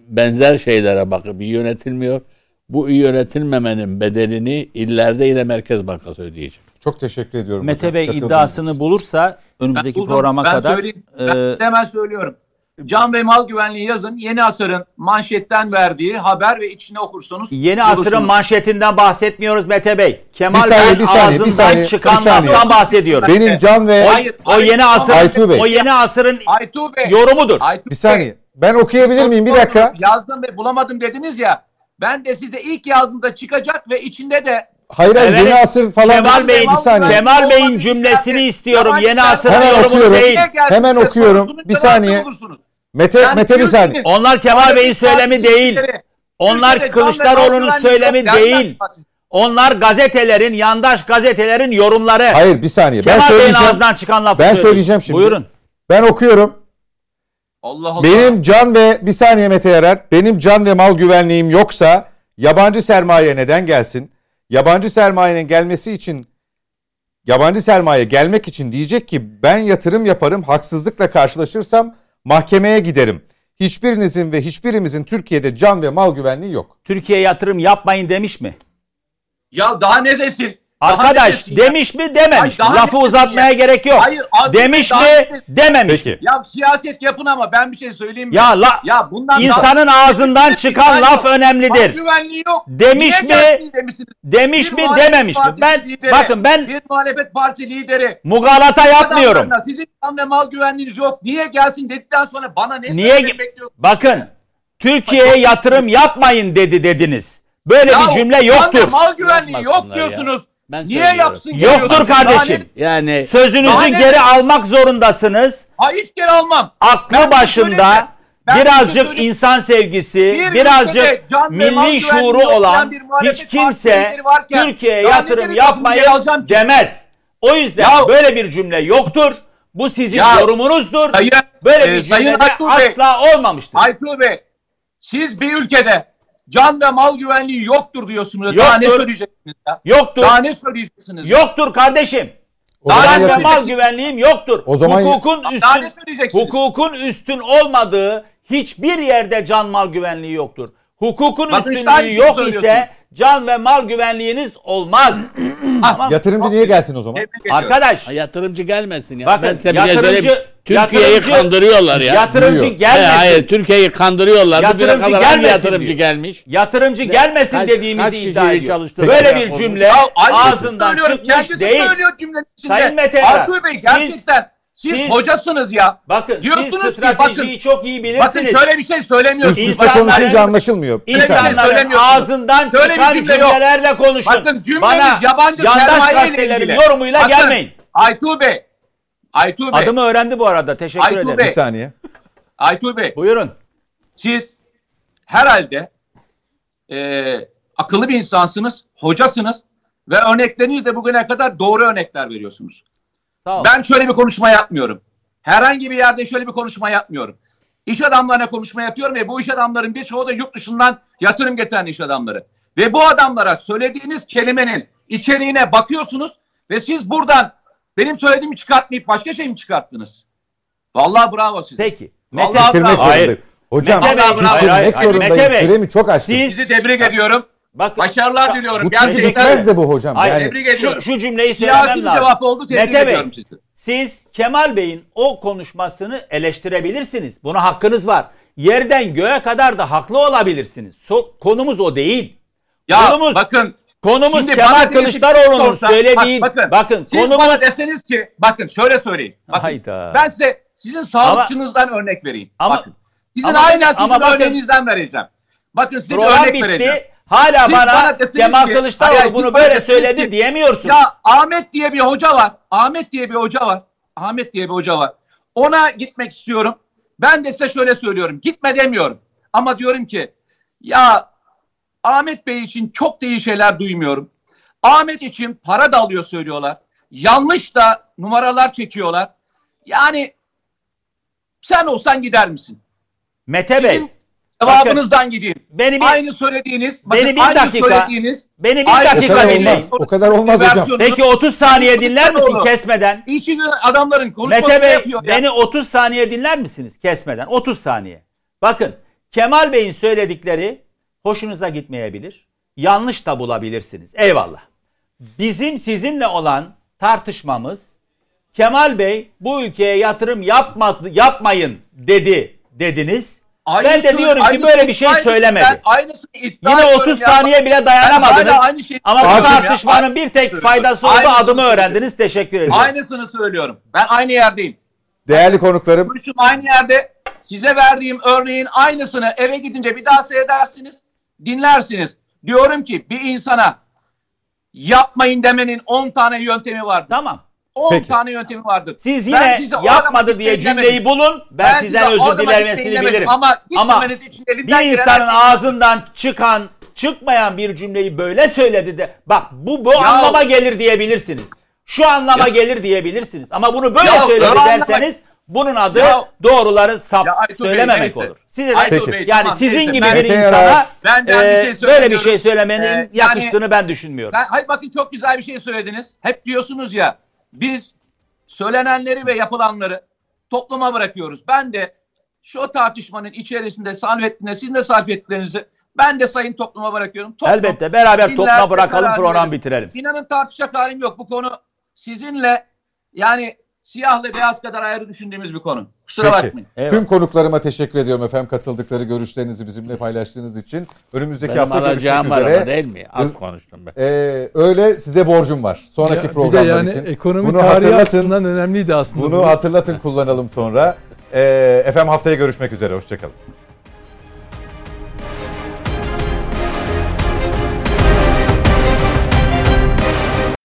benzer şeylere bakıp iyi yönetilmiyor. Bu iyi yönetilmemenin bedelini illerde ile Merkez Bankası ödeyecek. Çok teşekkür ediyorum Mete hocam. Bey iddiasını için. bulursa önümüzdeki buldum. programa ben kadar söyleyeyim. e, Ben hemen söylüyorum. Can ve mal güvenliği yazın. Yeni Asır'ın manşetten verdiği haber ve içine okursanız yeni asırın bulursunuz. manşetinden bahsetmiyoruz Mete Bey. Kemal Bir saniye, Bey'in bir saniye, bir saniye, çıkan bir saniye. laftan bahsediyoruz. Benim can ve Hayır, o hayır, yeni asırın Aytuğ Bey. o yeni asırın Aytuğ Bey. yorumudur. Aytuğ bir saniye. Ben okuyabilir miyim? Bir dakika. Yazdım ve bulamadım dediniz ya. Ben de size ilk yazdığımda çıkacak ve içinde de Hayır hayır Evet. yeni asır falan. Kemal Bey'in bir saniye. Kemal Bey'in cümlesini istiyorum. Yabancı Yeni ben- asırın Hemen yorumunu okuyorum. değil. Hemen okuyorum. Bir saniye. Mete Yani Mete bir saniye. Onlar Kemal Bey'in söylemi değil. Onlar Kılıçdaroğlu'nun söylemi değil. Onlar gazetelerin, yandaş gazetelerin yorumları. Hayır bir saniye. Ben Kemal Bey'in söyleyeceğim. ağzından çıkan lafı Ben söyleyeyim. söyleyeceğim şimdi. Buyurun. Ben okuyorum. Allah Allah. Benim can ve bir saniye Mete Yarar. Benim can ve mal güvenliğim yoksa yabancı sermaye neden gelsin? Yabancı sermayenin gelmesi için yabancı sermaye gelmek için diyecek ki ben yatırım yaparım haksızlıkla karşılaşırsam mahkemeye giderim. Hiçbirinizin ve hiçbirimizin Türkiye'de can ve mal güvenliği yok. Türkiye yatırım yapmayın demiş mi? Ya daha ne desin? Arkadaş ya? demiş mi dememiş Hayır, mi? daha Lafı ne desin uzatmaya ya? gerek yok. Hayır, abi, demiş daha mi desin? dememiş. Peki. Ya siyaset yapın ama ben bir şey söyleyeyim mi? Ya la Ya bundan insanın daha- ağzından çıkan laf yok. önemlidir. Güvenliği yok. Demiş Niye mi? gelsin demişsiniz? Demiş Bir mi muhalefet dememiş mi? partisi Ben lideri, bakın ben bir muhalefet partisi lideri mugalata yapmıyorum. Sizin kan ve mal güvenliğiniz yok. Niye gelsin dedikten sonra bana ne Niye bekliyorsunuz? bakın Türkiye'ye yatırım yapmayın dedi dediniz. Böyle Ya bir cümle kan ve yoktur. mal güvenliği yok Yapmasınlar ya. diyorsunuz. Ben Niye söylüyorum. yapsın? Yoktur kardeşim. Yani Sözünüzü ne- geri almak zorundasınız. Ha hiç geri almam. Aklı Ben şey başında? Ben şey birazcık insan sevgisi, Bir birazcık milli şuuru olan hiç kimse Türkiye'ye yatırım ki? demez. O yüzden Ya- böyle bir cümle yoktur. Bu sizin Ya- yorumunuzdur. Sayın, Böyle e, bir Sayın cümle Bey, asla olmamıştır. Aytuğ Bey, siz bir ülkede can ve mal güvenliği yoktur diyorsunuz. Daha ne Yoktur. söyleyeceksiniz ya? Yoktur. Daha ne söyleyeceksiniz? Yoktur kardeşim. O ve yatırım- mal güvenliğim yoktur. O zaman- hukukun Daha üstün ne söyleyeceksiniz? hukukun üstün olmadığı hiçbir yerde can mal güvenliği yoktur. Hukukun Bakın işte üstünlüğü şeyi yok ise can ve mal güvenliğiniz olmaz. Tamam. Yatırımcı niye gelsin o zaman? Arkadaş yatırımcı gelmesin ya. Bakın, ben yatırımcı-. Türkiye'yi kandırıyorlar ya. yatırımcı Biliyor. He, gelmesin. hayır Türkiye'yi kandırıyorlar. Yatırımcı kadar gelmesin yatırımcı diyor. gelmiş? Yatırımcı gelmesin kaç- dediğimizi kaç iddia ediyor. Böyle bir cümle Ya ağzından çıkmış Kendisi değil. söylüyor cümlenin içinde. Sayın Mete Bey siz- gerçekten siz, siz- hocasınız ya. Bakın Diyorsunuz siz ki stratejiyi bakın- çok iyi Bakın bilirsiniz. şöyle bir şey söylemiyorsunuz. Üst konuşunca anlaşılmıyor. İnsanların söylemiyorsunuz. ağzından Şöyle bir çıkan cümle yok. cümlelerle konuşun. Bakın cümleniz Bana yabancı yandaş sermaye ile gazetelerin ilgili. yorumuyla Bakın, gelmeyin. Aytuğ Bey. Aytuğ Bey. Adımı öğrendi bu arada. Teşekkür Aytuğ ederim. Bey. Bir saniye. Aytuğ Bey. Buyurun. Siz herhalde e, akıllı bir insansınız, hocasınız ve örnekleriniz de bugüne kadar doğru örnekler veriyorsunuz. Sağ ol. Ben şöyle bir konuşma yapmıyorum. Herhangi bir yerde şöyle bir konuşma yapmıyorum. İş adamlarına konuşma yapıyorum ve bu iş adamların birçoğu da yurt dışından yatırım getiren iş adamları. Ve bu adamlara söylediğiniz kelimenin içeriğine bakıyorsunuz ve siz buradan benim söylediğimi çıkartmayıp başka şey mi çıkarttınız? Vallahi bravo size. Peki. Vallahi Mete, Bitirmek bravo. Hayır. Hocam Mete Bey, Vallahi bravo. hayır, hayır, bitirmek hayır. zorundayım. Mete Bey, Süremi çok açtım. siz Sizi tebrik ediyorum. Bak Başarılar diliyorum. Bu Gerçekten. bitmez de bu hocam. Hayır, yani Tebrik ediyorum. şu, şu cümleyi Siyasi söylemem bir lazım. cevap oldu. Tebrik Mete Bey, ediyorum sizi. siz Kemal Bey'in o konuşmasını eleştirebilirsiniz. Buna hakkınız var. Yerden göğe kadar da haklı olabilirsiniz. So- konumuz o değil. Ya konumuz bakın konumuz Kemal Kılıçdaroğlu'nun söylediği Bak, bakın, bakın siz konumuz bana deseniz ki bakın şöyle söyleyeyim. Bakın, Hayda. Ben size sizin sağlıkçınızdan örnek vereyim. Ama- bakın. Sizin ama- aynen sizin ama bakın- örneğinizden vereceğim. Bakın size bir örnek bitti. vereceğim. Hala Siz bana, Kemal ki- Kılıçdaroğlu Hayır, bunu böyle söyledi ki- diyemiyorsun. Ya Ahmet diye bir hoca var. Ahmet diye bir hoca var. Ahmet diye bir hoca var. Ona gitmek istiyorum. Ben de size şöyle söylüyorum. Gitme demiyorum. Ama diyorum ki ya Ahmet Bey için çok da iyi şeyler duymuyorum. Ahmet için para da alıyor söylüyorlar. Yanlış da numaralar çekiyorlar. Yani sen olsan gider misin? Mete Bey, cevabınızdan gideyim. beni bir Aynı söylediğiniz, bakın beni bir aynı dakika- söylediğiniz beni bir Aynı- dakika dinleyin. O kadar olmaz hocam. Peki 30 saniye dinler misin kesmeden? İşin adamların konuşmasını Mete Bey yapıyor. ya. beni 30 saniye dinler misiniz kesmeden? 30 saniye. Bakın Kemal Bey'in söyledikleri hoşunuza gitmeyebilir. Yanlış da bulabilirsiniz. Eyvallah. Bizim sizinle olan tartışmamız Kemal Bey bu ülkeye yatırım yapmadı, yapmayın dedi dediniz. Ben de diyorum ki böyle bir şey söylemedi. ben aynısını iddia Yine ediyorum 30 ya. saniye bile dayanamadınız. aynı şeyi Ama bu söylüyorum ya. tartışmanın bir tek faydası oldu adımı öğrendiniz. Teşekkür ederim. Aynısını söylüyorum. Ben aynı yerdeyim. Değerli konuklarım Duruşum aynı yerde. Size verdiğim örneğin aynısını eve gidince bir daha seyredersiniz. Dinlersiniz. Diyorum ki bir insana yapmayın demenin 10 tane yöntemi vardır. Tamam. 10 Peki. tane yöntemi vardır. Siz Ben yine yapmadı diye cümleyi bulun. Ben, size sizden özür dilemesini bilirim. Ama Ama bir insanın ağzından çıkan çıkmayan bir cümleyi böyle söyledi de bak bu bu Ya- anlama gelir diyebilirsiniz. Şu anlama Ya- gelir diyebilirsiniz. Ama bunu böyle Ya söyledi öyle anlamak- derseniz bunun adı Ya- doğruları sap Ya Bey, söylememek neyse. olur. Size Peki. Bey, yani tamam, sizin neyse. gibi Ben- bir insana. Ben de bir e, şey böyle bir şey söylemenin Ee, yani- yakıştığını ben düşünmüyorum. Ben, hayır bakın çok güzel bir şey söylediniz. Hep diyorsunuz ya biz söylenenleri ve yapılanları topluma bırakıyoruz. Ben de şu tartışmanın içerisinde sarf ettiğinde sizin de sarf ettiklerinizi ben de sayın topluma bırakıyorum. Toplum, Elbette beraber dinler, topluma bırakalım program bitirelim. İnanın tartışacak halim yok. Bu konu sizinle yani siyahla beyaz kadar ayrı düşündüğümüz bir konu. Kusura Peki. bakmayın. Eyvallah. Tüm konuklarıma teşekkür ediyorum efendim katıldıkları görüşlerinizi bizimle paylaştığınız için. Önümüzdeki Benim hafta görüşmek var ama üzere. değil mi? Az Biz- konuştum ben. Ee, öyle size borcum var. Sonraki Ya bir de programlar yani için. ekonomi Bunu tarihi hatırlatın. açısından önemliydi aslında. Bunu bu. hatırlatın kullanalım sonra. Ee, efendim haftaya görüşmek üzere. Hoşçakalın.